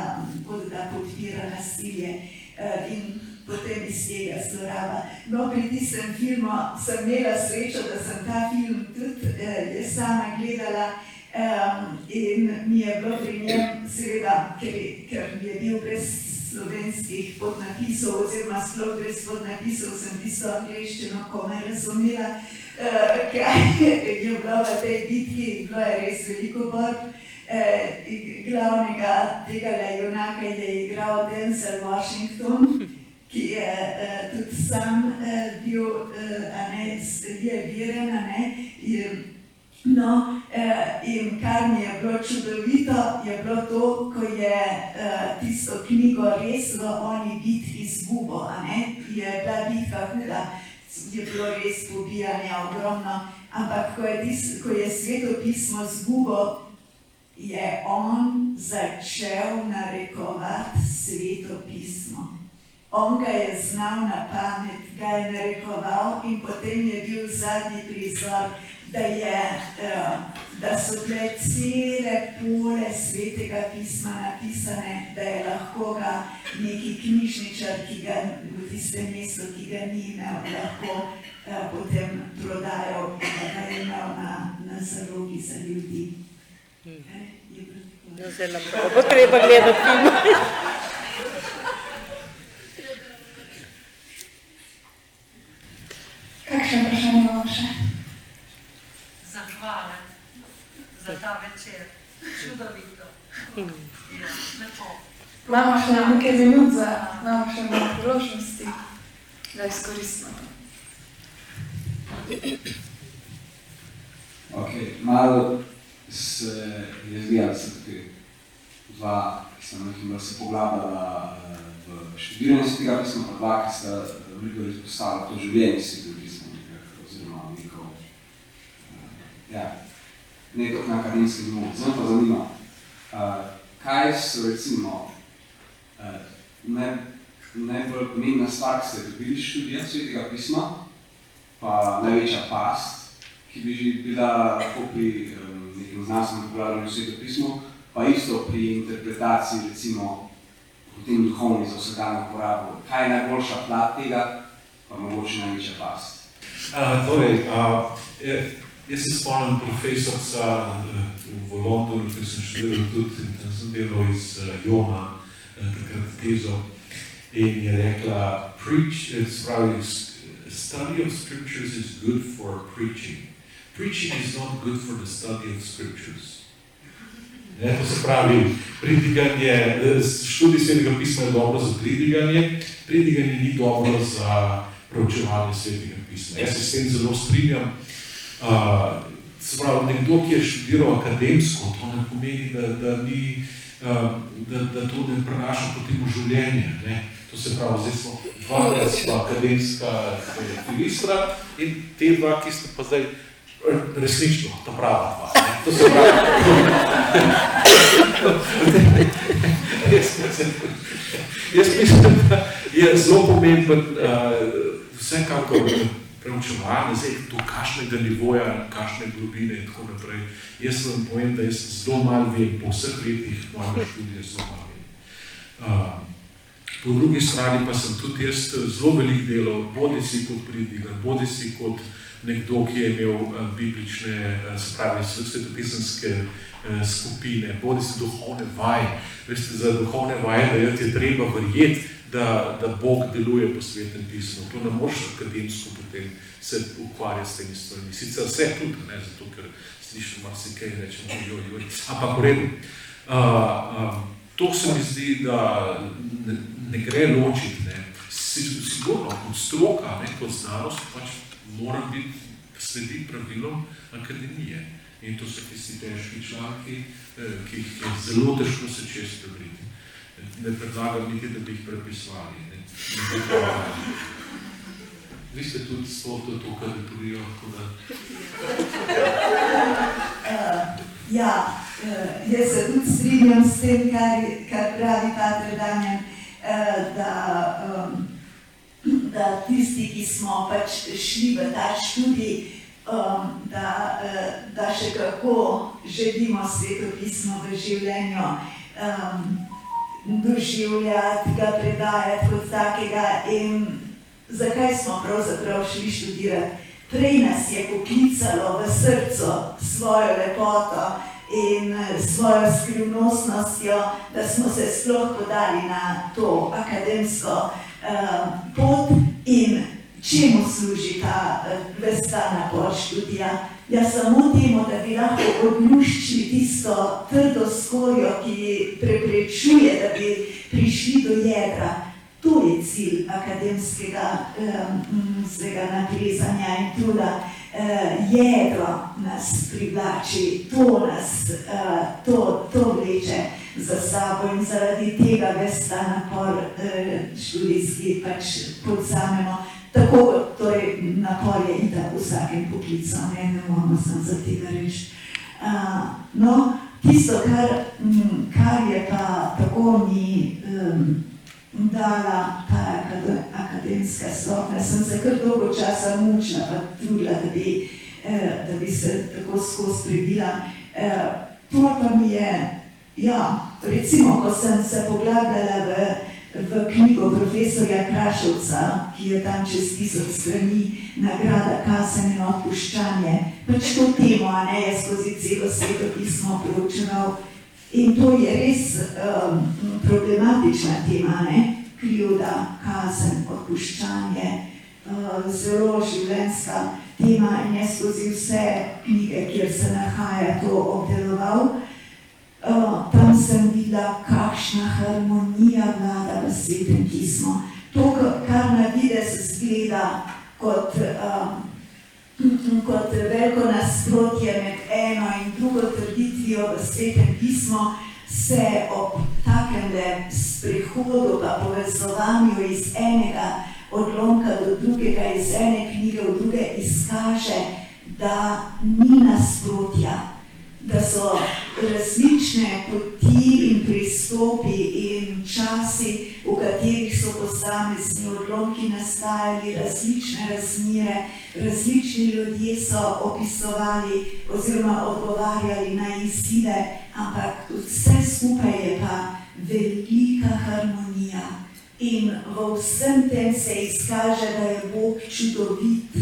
da podpira nasilje uh, in potem iz tega zloraba. No, pri tistem filmu sem imela srečo, da sem ta film tudi uh, sama gledala um, in mi je bilo pri njem, seveda, ker, ker je bil brez slovenskih podnapisov, oziroma sploh brez podnapisov, sem tisto angliščino komaj razumela, uh, <laughs> kaj je bilo v tej bitki, bilo je res veliko borb. Uh, glavnega tega junaka je igral Denzel Washington, ki je uh, tudi sam uh, bil, uh, a ne, je viren, a ne, in, No, eh, in kar mi je bilo čudovito, je bilo to, ko je eh, tisto knjigo res v oni bitki izgubo, je bila bitka huda, je bilo res pobijanje ogromno, ampak ko je, tis, ko je sveto pismo izgubo, je on začel narekovati sveto pismo. On ga je znal na pamet, ga je narekoval in potem je bil zadnji prizor, da, je, da so bile cele pole svetega pisma napisane, da je lahko ga neki knjižničar, ki ga v tistem mestu, ki ga ni imel, lahko potem prodajal in ga je imel na, na zalogi za ljudi. No, zdaj nam bo treba gledati film. Kakšno vprašanje imamo še? Zahvala za ta večer. Čudovito. Ja, lepo. Imamo še nekaj minut za, imamo še nekaj priložnosti, da izkoristimo to. Ok, malo se je zdelo, da se dva, ki sem nekaj se poglabljala v študiranje svetega pisma, pa dva, ki sta veliko izpostavila to življenje svetega pisma. Ja, ne toliko na akademskem nivoju. Zdaj pa zanima, uh, kaj so recimo uh, ne, najbolj pomembna stvar, ki ste dobili študija svetega pisma, pa največja past, ki bi že bila lahko pri um, nekem znanstvenem poglavljanju svetega pisma, pa isto pri interpretaciji recimo potem duhovni za vsakdanjo porabo. Kaj je najboljša plat tega, pa mogoče največja past? Uh, torej, uh, jaz se spomnim profesorca uh, v Londonu, ki sem študiral tudi in tam sem delal iz uh, Jona, uh, takrat tezo, in je rekla, preach, pravi, study of scriptures is good for preaching. Preaching is not good for the study of scriptures. Ne, to se pravi, pridiganje, študij svetega pisma je dobro za pridiganje, pridiganje ni dobro za preučevanje svetega pisma. Jaz se s tem zelo strinjam. Uh, se pravi, nekdo, ki je študiral akademsko, to ne pomeni, da, da, ni, uh, da, da to ne prenaša potem v življenje. Ne. To se pravi, zdaj smo dva, ki smo akademska filistra in te dva, ki ste pa zdaj resnično, ta prava dva. Ne? To se pravi. jaz mislim, da je zelo pomemben uh, vsekakor preučevanje, zdaj to kakšnega nivoja, kakšne globine in tako naprej. Jaz vam povem, da jaz zelo malo vem, po vseh letih mojega študija zelo malo vem. Uh, po drugi strani pa sem tudi jaz zelo velik delal, bodi si kot pridigar, bodi si kot nekdo, ki je imel uh, biblične, uh, se pravi, svetopisanske uh, skupine, bodi si duhovne vaje. Veste, za duhovne vaje, da je treba verjeti, da, da Bog deluje po svetem pismu. To ne moreš akademsko potem se ukvarjati s temi stvarmi. Sicer vse tudi, ne, zato ker slišim marsikaj in rečem, joj, joj, ampak v redu. Uh, uh, to se mi zdi, da ne, ne gre ločiti. Ne. Sigurno, kot stroka, ne, kot znanost, pač mora biti sledi pravilom akademije. In to so tisti težki članki, ki jih je zelo težko se čez prebriti. Ne predlagam niti, da bi jih prepisovali. Ne. Vi ste tudi sploh to, to kategorijo, tako da... Uh, ja, uh, jaz se tudi strinjam s tem, kar, kar pravi Pater Damjan, uh, da, um, da tisti, ki smo pač šli v ta študij, um, da, da še kako želimo svetopismo v življenju um, doživljati, ga predajati kot takega in zakaj smo pravzaprav šli študirati. Prej nas je poklicalo v srcu svojo lepoto in svojo skrivnostnostjo, da smo se sploh podali na to akademsko uh, pot in čemu služi ta uh, vesta napor študija. Ja, samo temu, da bi lahko odluščili tisto trdo skorjo, ki preprečuje, da bi prišli do jedra. To je cilj akademskega um, natrezanja in truda. Uh, jedro nas privlači, to nas uh, to, to vleče za sabo in zaradi tega ves ta napor uh, študijski pač podzamemo. Tako, torej, napor je in tako vsakem poklicu, ne, ne moramo sem za tega reči. Uh, no, tisto, kar, m, kar je pa tako mi um, dala ta akademska stopnja, sem se kar dolgo časa mučila, pa trudila, da bi, eh, da bi se tako skozi prebila. Eh, to pa mi je, ja, recimo, ko sem se poglabljala v, v knjigo profesorja Krašovca, ki je tam čez tisoč strani, nagrada kasen in odpuščanje, pač to temo, a ne, je skozi celo svetopismo proučeval, In to je res um, problematična tema, ne? krivda, kazen, odpuščanje, uh, zelo življenjska tema in je skozi vse knjige, kjer se nahaja to obdeloval. Uh, tam sem videla, kakšna harmonija vlada v svetem pismu. To, kar na videz zgleda kot um, kot veliko nasprotje med eno in drugo trditvijo v svetem pismu, se ob takem sprehodu, pa povezovanju iz enega odlomka do drugega, iz ene knjige v druge, izkaže, da ni nasprotja, da so različne poti in pristopi in časi, v katerih so posamezni odlomki nastajali, različne razmere, različni ljudje so opisovali oziroma odgovarjali na izzive, ampak vse skupaj je pa velika harmonija. In v vsem tem se izkaže, da je Bog čudovit,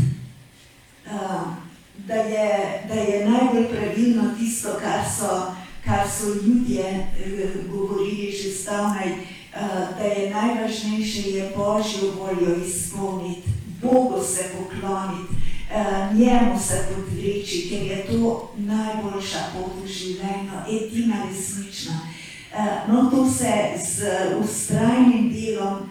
uh, da, je, da je najbolj pravilno tisto, kar so, kar so ljudje uh, govorili že stavnaj, uh, da je najvažnejše je Božjo voljo izpolniti, Bogu se pokloniti, uh, njemu se podreči, ker je to najboljša pot v življenju, edina resnična. No, to se z ustrajnim delom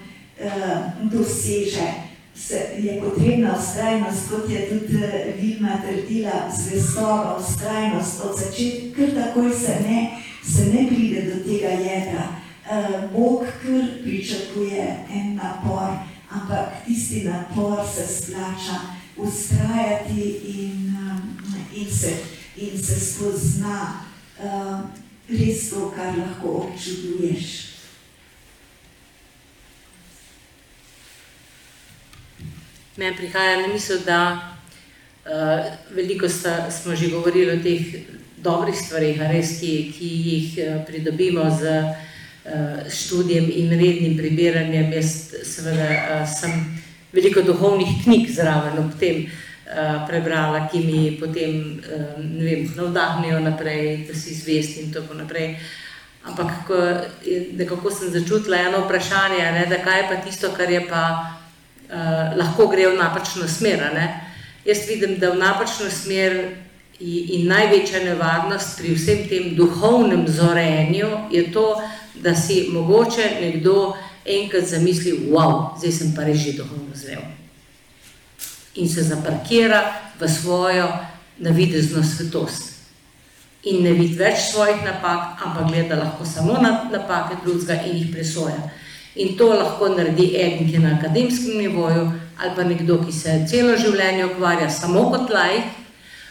doseže se je potrebna ustrajnost, kot je tudi Vilma trdila, zvestova ustrajnost od začetka, ker takoj se ne, se ne pride do tega jedra. Bog kar pričakuje en napor, ampak tisti napor se splača ustrajati in, in, se, in se spozna res to, kar lahko občuduješ. Meni prihaja na misel, da uh, veliko sta, smo že govorili o teh dobrih stvarih, res, ki, ki jih uh, pridobimo z uh, študijem in rednim prebiranjem. Jaz seveda uh, sem veliko duhovnih knjig zraven ob tem uh, prebrala, ki mi potem uh, vem, navdahnejo naprej, da si zvest in tako naprej. Ampak ko, nekako sem začutila eno vprašanje, ne, da kaj je pa tisto, kar je pa uh, lahko gre v napačno smer. Jaz vidim, da v napačno smer in, in največja nevarnost pri vsem tem duhovnem zorenju je to, da si mogoče nekdo enkrat zamisli, wow, zdaj sem pa res že duhovno zrel. In se zaparkira v svojo navidezno svetost. In ne vidi več svojih napak, ampak gleda lahko samo na napake drugega in jih presoja. In to lahko naredi eden, ki je na akademskem nivoju, ali pa nekdo, ki se celo življenje ukvarja samo kot laik,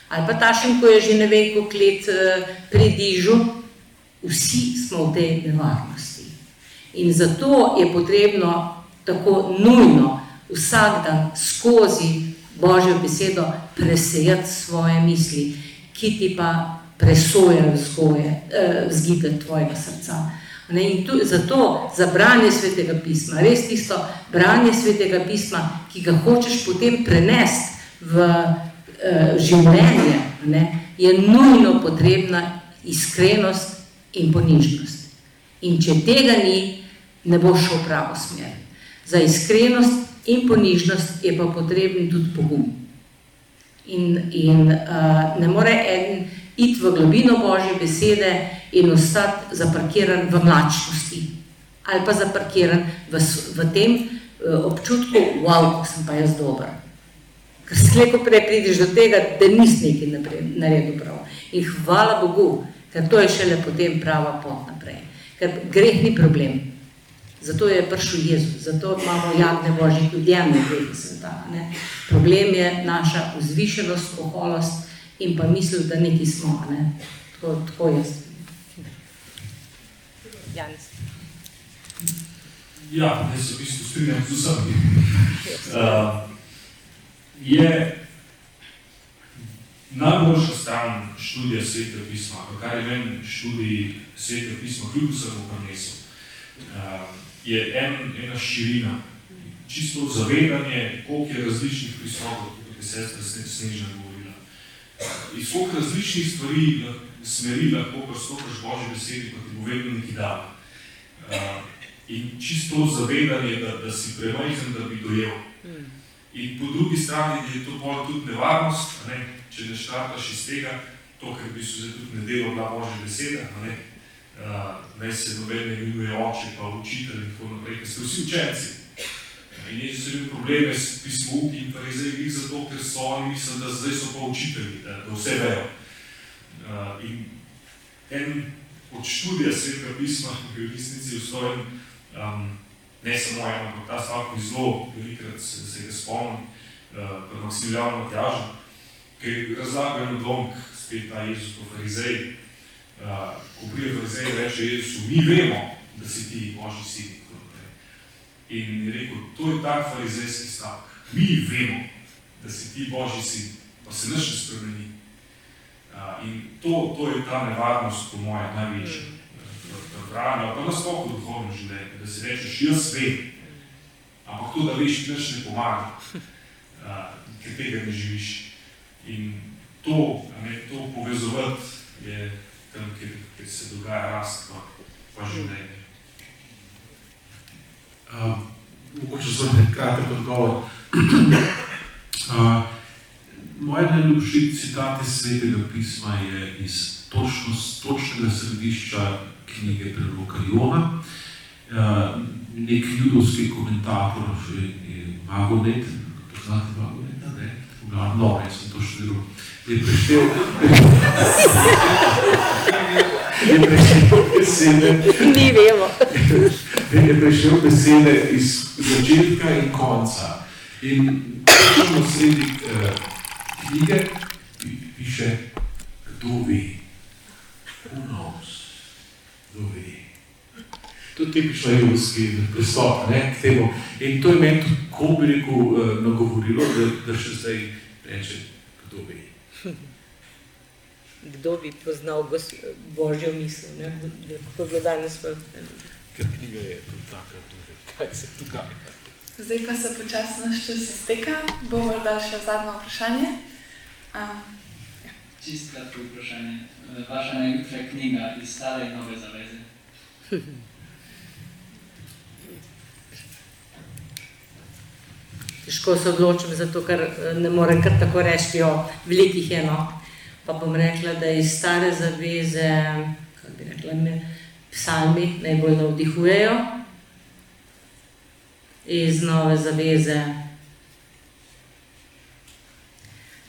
ali pa tašen, ko je že ne vem, koliko let eh, pri dižu, vsi smo v tej nevarnosti. In zato je potrebno tako nujno vsak dan skozi Božjo besedo presejati svoje misli, ki ti pa presojajo vzgide eh, tvojega srca. Ne, in tu, zato za branje svetega pisma, res tisto branje svetega pisma, ki ga hočeš potem prenesti v uh, življenje, ne, je nujno potrebna iskrenost in ponižnost. In če tega ni, ne boš šel v pravo smer. Za iskrenost in ponižnost je pa potreben tudi pogum. In, in uh, ne more en iti v globino Božje besede in ostati zaparkiran v mlačnosti ali pa zaparkiran v, v tem uh, občutku, wow, sem pa jaz dober. Ker slejko prej prideš do tega, da nisi nekaj naredil prav. In hvala Bogu, ker to je šele potem prava pot naprej. Ker greh ni problem. Zato je prišel Jezus, zato imamo jagne Božjih ljudi, greh sveta. Ne? Problem je naša vzvišenost, oholost in pa misel, da nekaj smo. Ne? Tako, tako jaz. Janis. Ja, jaz se v bistvu strinjam z vsemi. Uh, je najboljša stran študija svetega pisma, kar je meni študij svetega pisma, kljub vsemu prinesel, uh, je en, ena širina, čisto zavedanje, koliko je različnih pristopov, kot je sestra Snežna govorila. Iz koliko različnih stvari smeri lahko prostokaš Božje besedi, pa ti bo vedno nekaj dal. Uh, in čisto zavedanje, da, da si premajhen, da bi dojel. In po drugi strani je to bolj tudi nevarnost, ne? če ne štartaš iz tega, to, ker bi se tudi nedelo bila Božja beseda, ne? Uh, ne se noben ne imenuje oče, pa učitelj in tako naprej, ker ste vsi učenci. In Jezus je imel probleme s pismovki in farizeji zato, ker so oni mislili, da zdaj so pa učitelji, da, da vse vejo. Uh, in en od študija svetega pisma, ki je v resnici ustojen, um, ne samo eno, ampak ta stavek je zelo velikrat se, se ga spomnim, uh, pri Maksimiljanu Matjažu, ki razlaga eno dom, spet ta Jezus po farizej, uh, ko prije farizej reče Jezusu, mi vemo, da si ti Božji sin. In je rekel, to je ta farizejski stavek. Mi vemo, da si ti Božji sin, pa se ne spremeni. In to, to je ta nevarnost, po moje, največja. V branju, pa nasploh v duhovnem življenju, da si rečeš, jaz vem, ampak to, da veš, nič ne pomaga, ker tega ne živiš. In to, ne, to povezovati je tam, kjer, kjer se dogaja rast pa, pa življenje. Uh, mogoče zelo en kratek odgovor. <clears throat> uh, Moje najljubši citat iz svetega pisma je iz točno, točnega središča knjige preroka Jona. Uh, nek judovski komentator, že je Magonet, poznate Magoneta, ne? V glavnem, no, jaz sem to študiral. Je preštel, je preštel besede. Mi vemo. je preštel besede iz začetka in konca. In točno sredi uh, knjige piše, kdo ve, who knows, kdo ve. To je tipično evropski pristop ne, k temu. In to je meni tako, bi rekel, uh, nagovorilo, da, da še zdaj reče, kdo ve. <laughs> Kdo bi poznal Božjo misel, ne? kako je danes v Ker knjiga je tudi taka, tudi kaj se dogaja. Zdaj pa se počasno naš čas izteka, bo morda še zadnje vprašanje. Čisto kratko vprašanje. Vaša najljubša knjiga iz stare in nove zaveze? <laughs> Težko se odločim, zato ker ne morem kar tako reči, o velikih eno. Pa bom rekla, da iz stare zaveze, kako bi rekla, me psalmi najbolj navdihujejo. Iz nove zaveze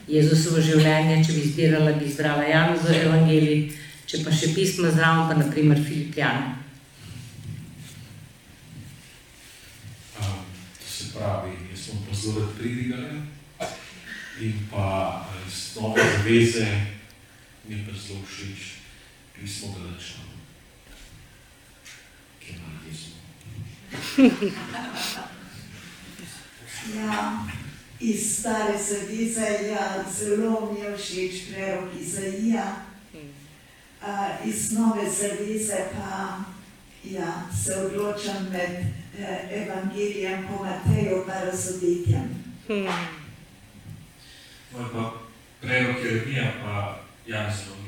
Jezusovo življenje, če bi izbirala, bi izbrala Janovo evangelij, če pa še pismo zraven, pa naprimer Filipijano. To se pravi, jaz sem pozoril pridigarja in pa iz nove zaveze mi je pa zelo všeč pismo Galačano, ki je na Jezu. Ja, iz stare zaveze, ja, zelo mi je všeč prerok Izaija. Uh, iz nove zaveze pa ja, se odločam med eh, evangelijem po Mateju pa razodetjem. Moj pa prerok Jeremija pa Janez Logi.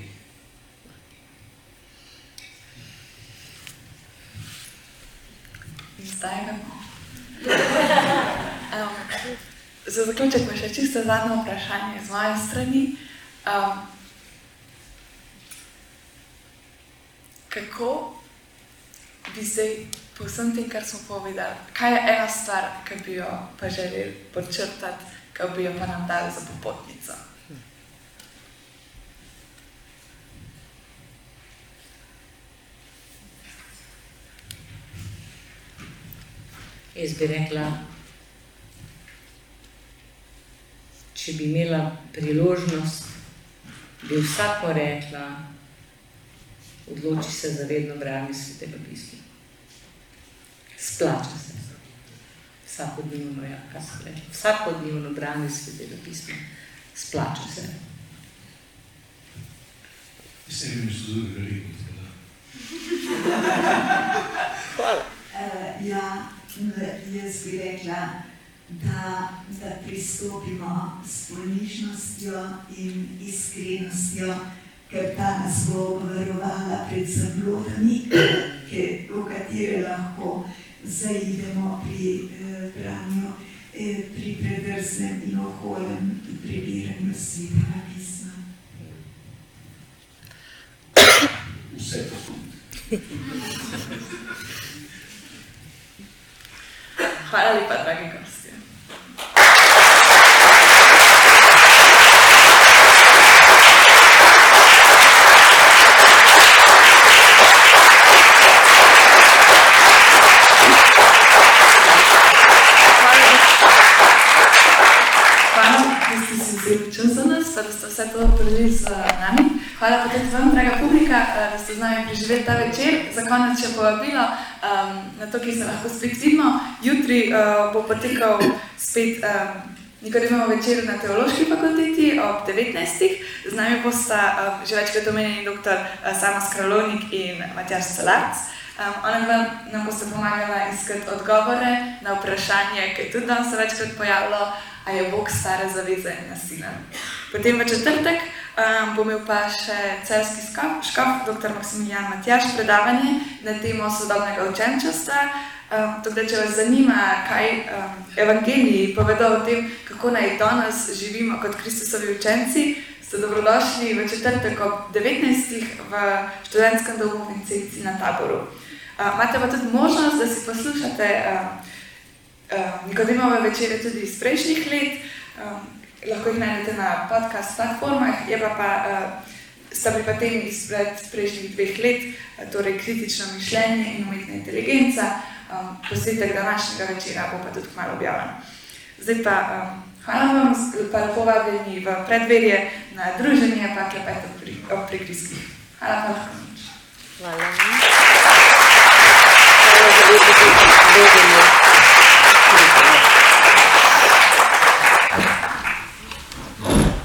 in zdaj gremo. Um, <laughs> za zaključek pa še čisto zadnje vprašanje z moje strani. Um, kako bi zdaj po vsem tem, kar smo povedali, kaj je ena stvar, ki bi jo pa želeli podčrtati, ki bi jo pa nam dali za popotnico? Jaz bi rekla, če bi imela priložnost, bi vsako rekla, odloči se za vedno branje svetega pisma. Splača se. Vsakodnevno, ja, kaj se reče, vsakodnevno branje svetega pisma. Splača se. Vem, če so zelo veliko. <laughs> Hvala. Uh, ja, jaz bi rekla, da, da pristopimo s ponižnostjo in iskrenostjo, ker ta nas bo obvarovala pred zablodami, v katere lahko zaidemo pri eh, branju, eh, pri predrznem in oholem prebiranju svetega pisma. Vse to. Hvala lepa, dragi gostje. To preživeli z nami. Hvala tudi vam, draga publika, uh, da ste z nami preživeli ta večer. Za konec še povabilo um, na to, ki se lahko spet vidimo. Jutri uh, bo potekal spet um, Nikodimov večer na Teološki fakulteti ob 19. Z nami bosta uh, že večkrat omenjeni dr. Uh, Samo Skralovnik in Matjaš Celarc. Um, ona dva nam bosta pomagala iskati odgovore na vprašanje, ki je tudi danes se večkrat pojavilo, a je Bog stare zaveze nasilen. Potem v četrtek um, bo imel pa še celski škaf, škaf, dr. Maksimilijan Matjaš, predavanje na temo sodobnega učenčstva. Um, tako da, če vas zanima, kaj um, evangeliji povedo o tem, kako naj danes živimo kot Kristusovi učenci, ste dobrodošli v četrtek ob 19. v študentskem domu Vincenci na taboru. Uh, imate pa tudi možnost, da si poslušate uh, uh, Nikodimove večere tudi iz prejšnjih let, um, lahko jih najdete na podcast platformah, je pa pa uh, sta bili pa temi izpred prejšnjih dveh let, uh, torej kritično mišljenje in umetna inteligenca, um, posnetek današnjega večera bo pa tudi kmalo objavljen. Zdaj pa um, hvala vam, pa lepo vabljeni v predverje na druženje, pa klepet ob prikriskih. Hvala pa lahko noč. Hvala. Thank you.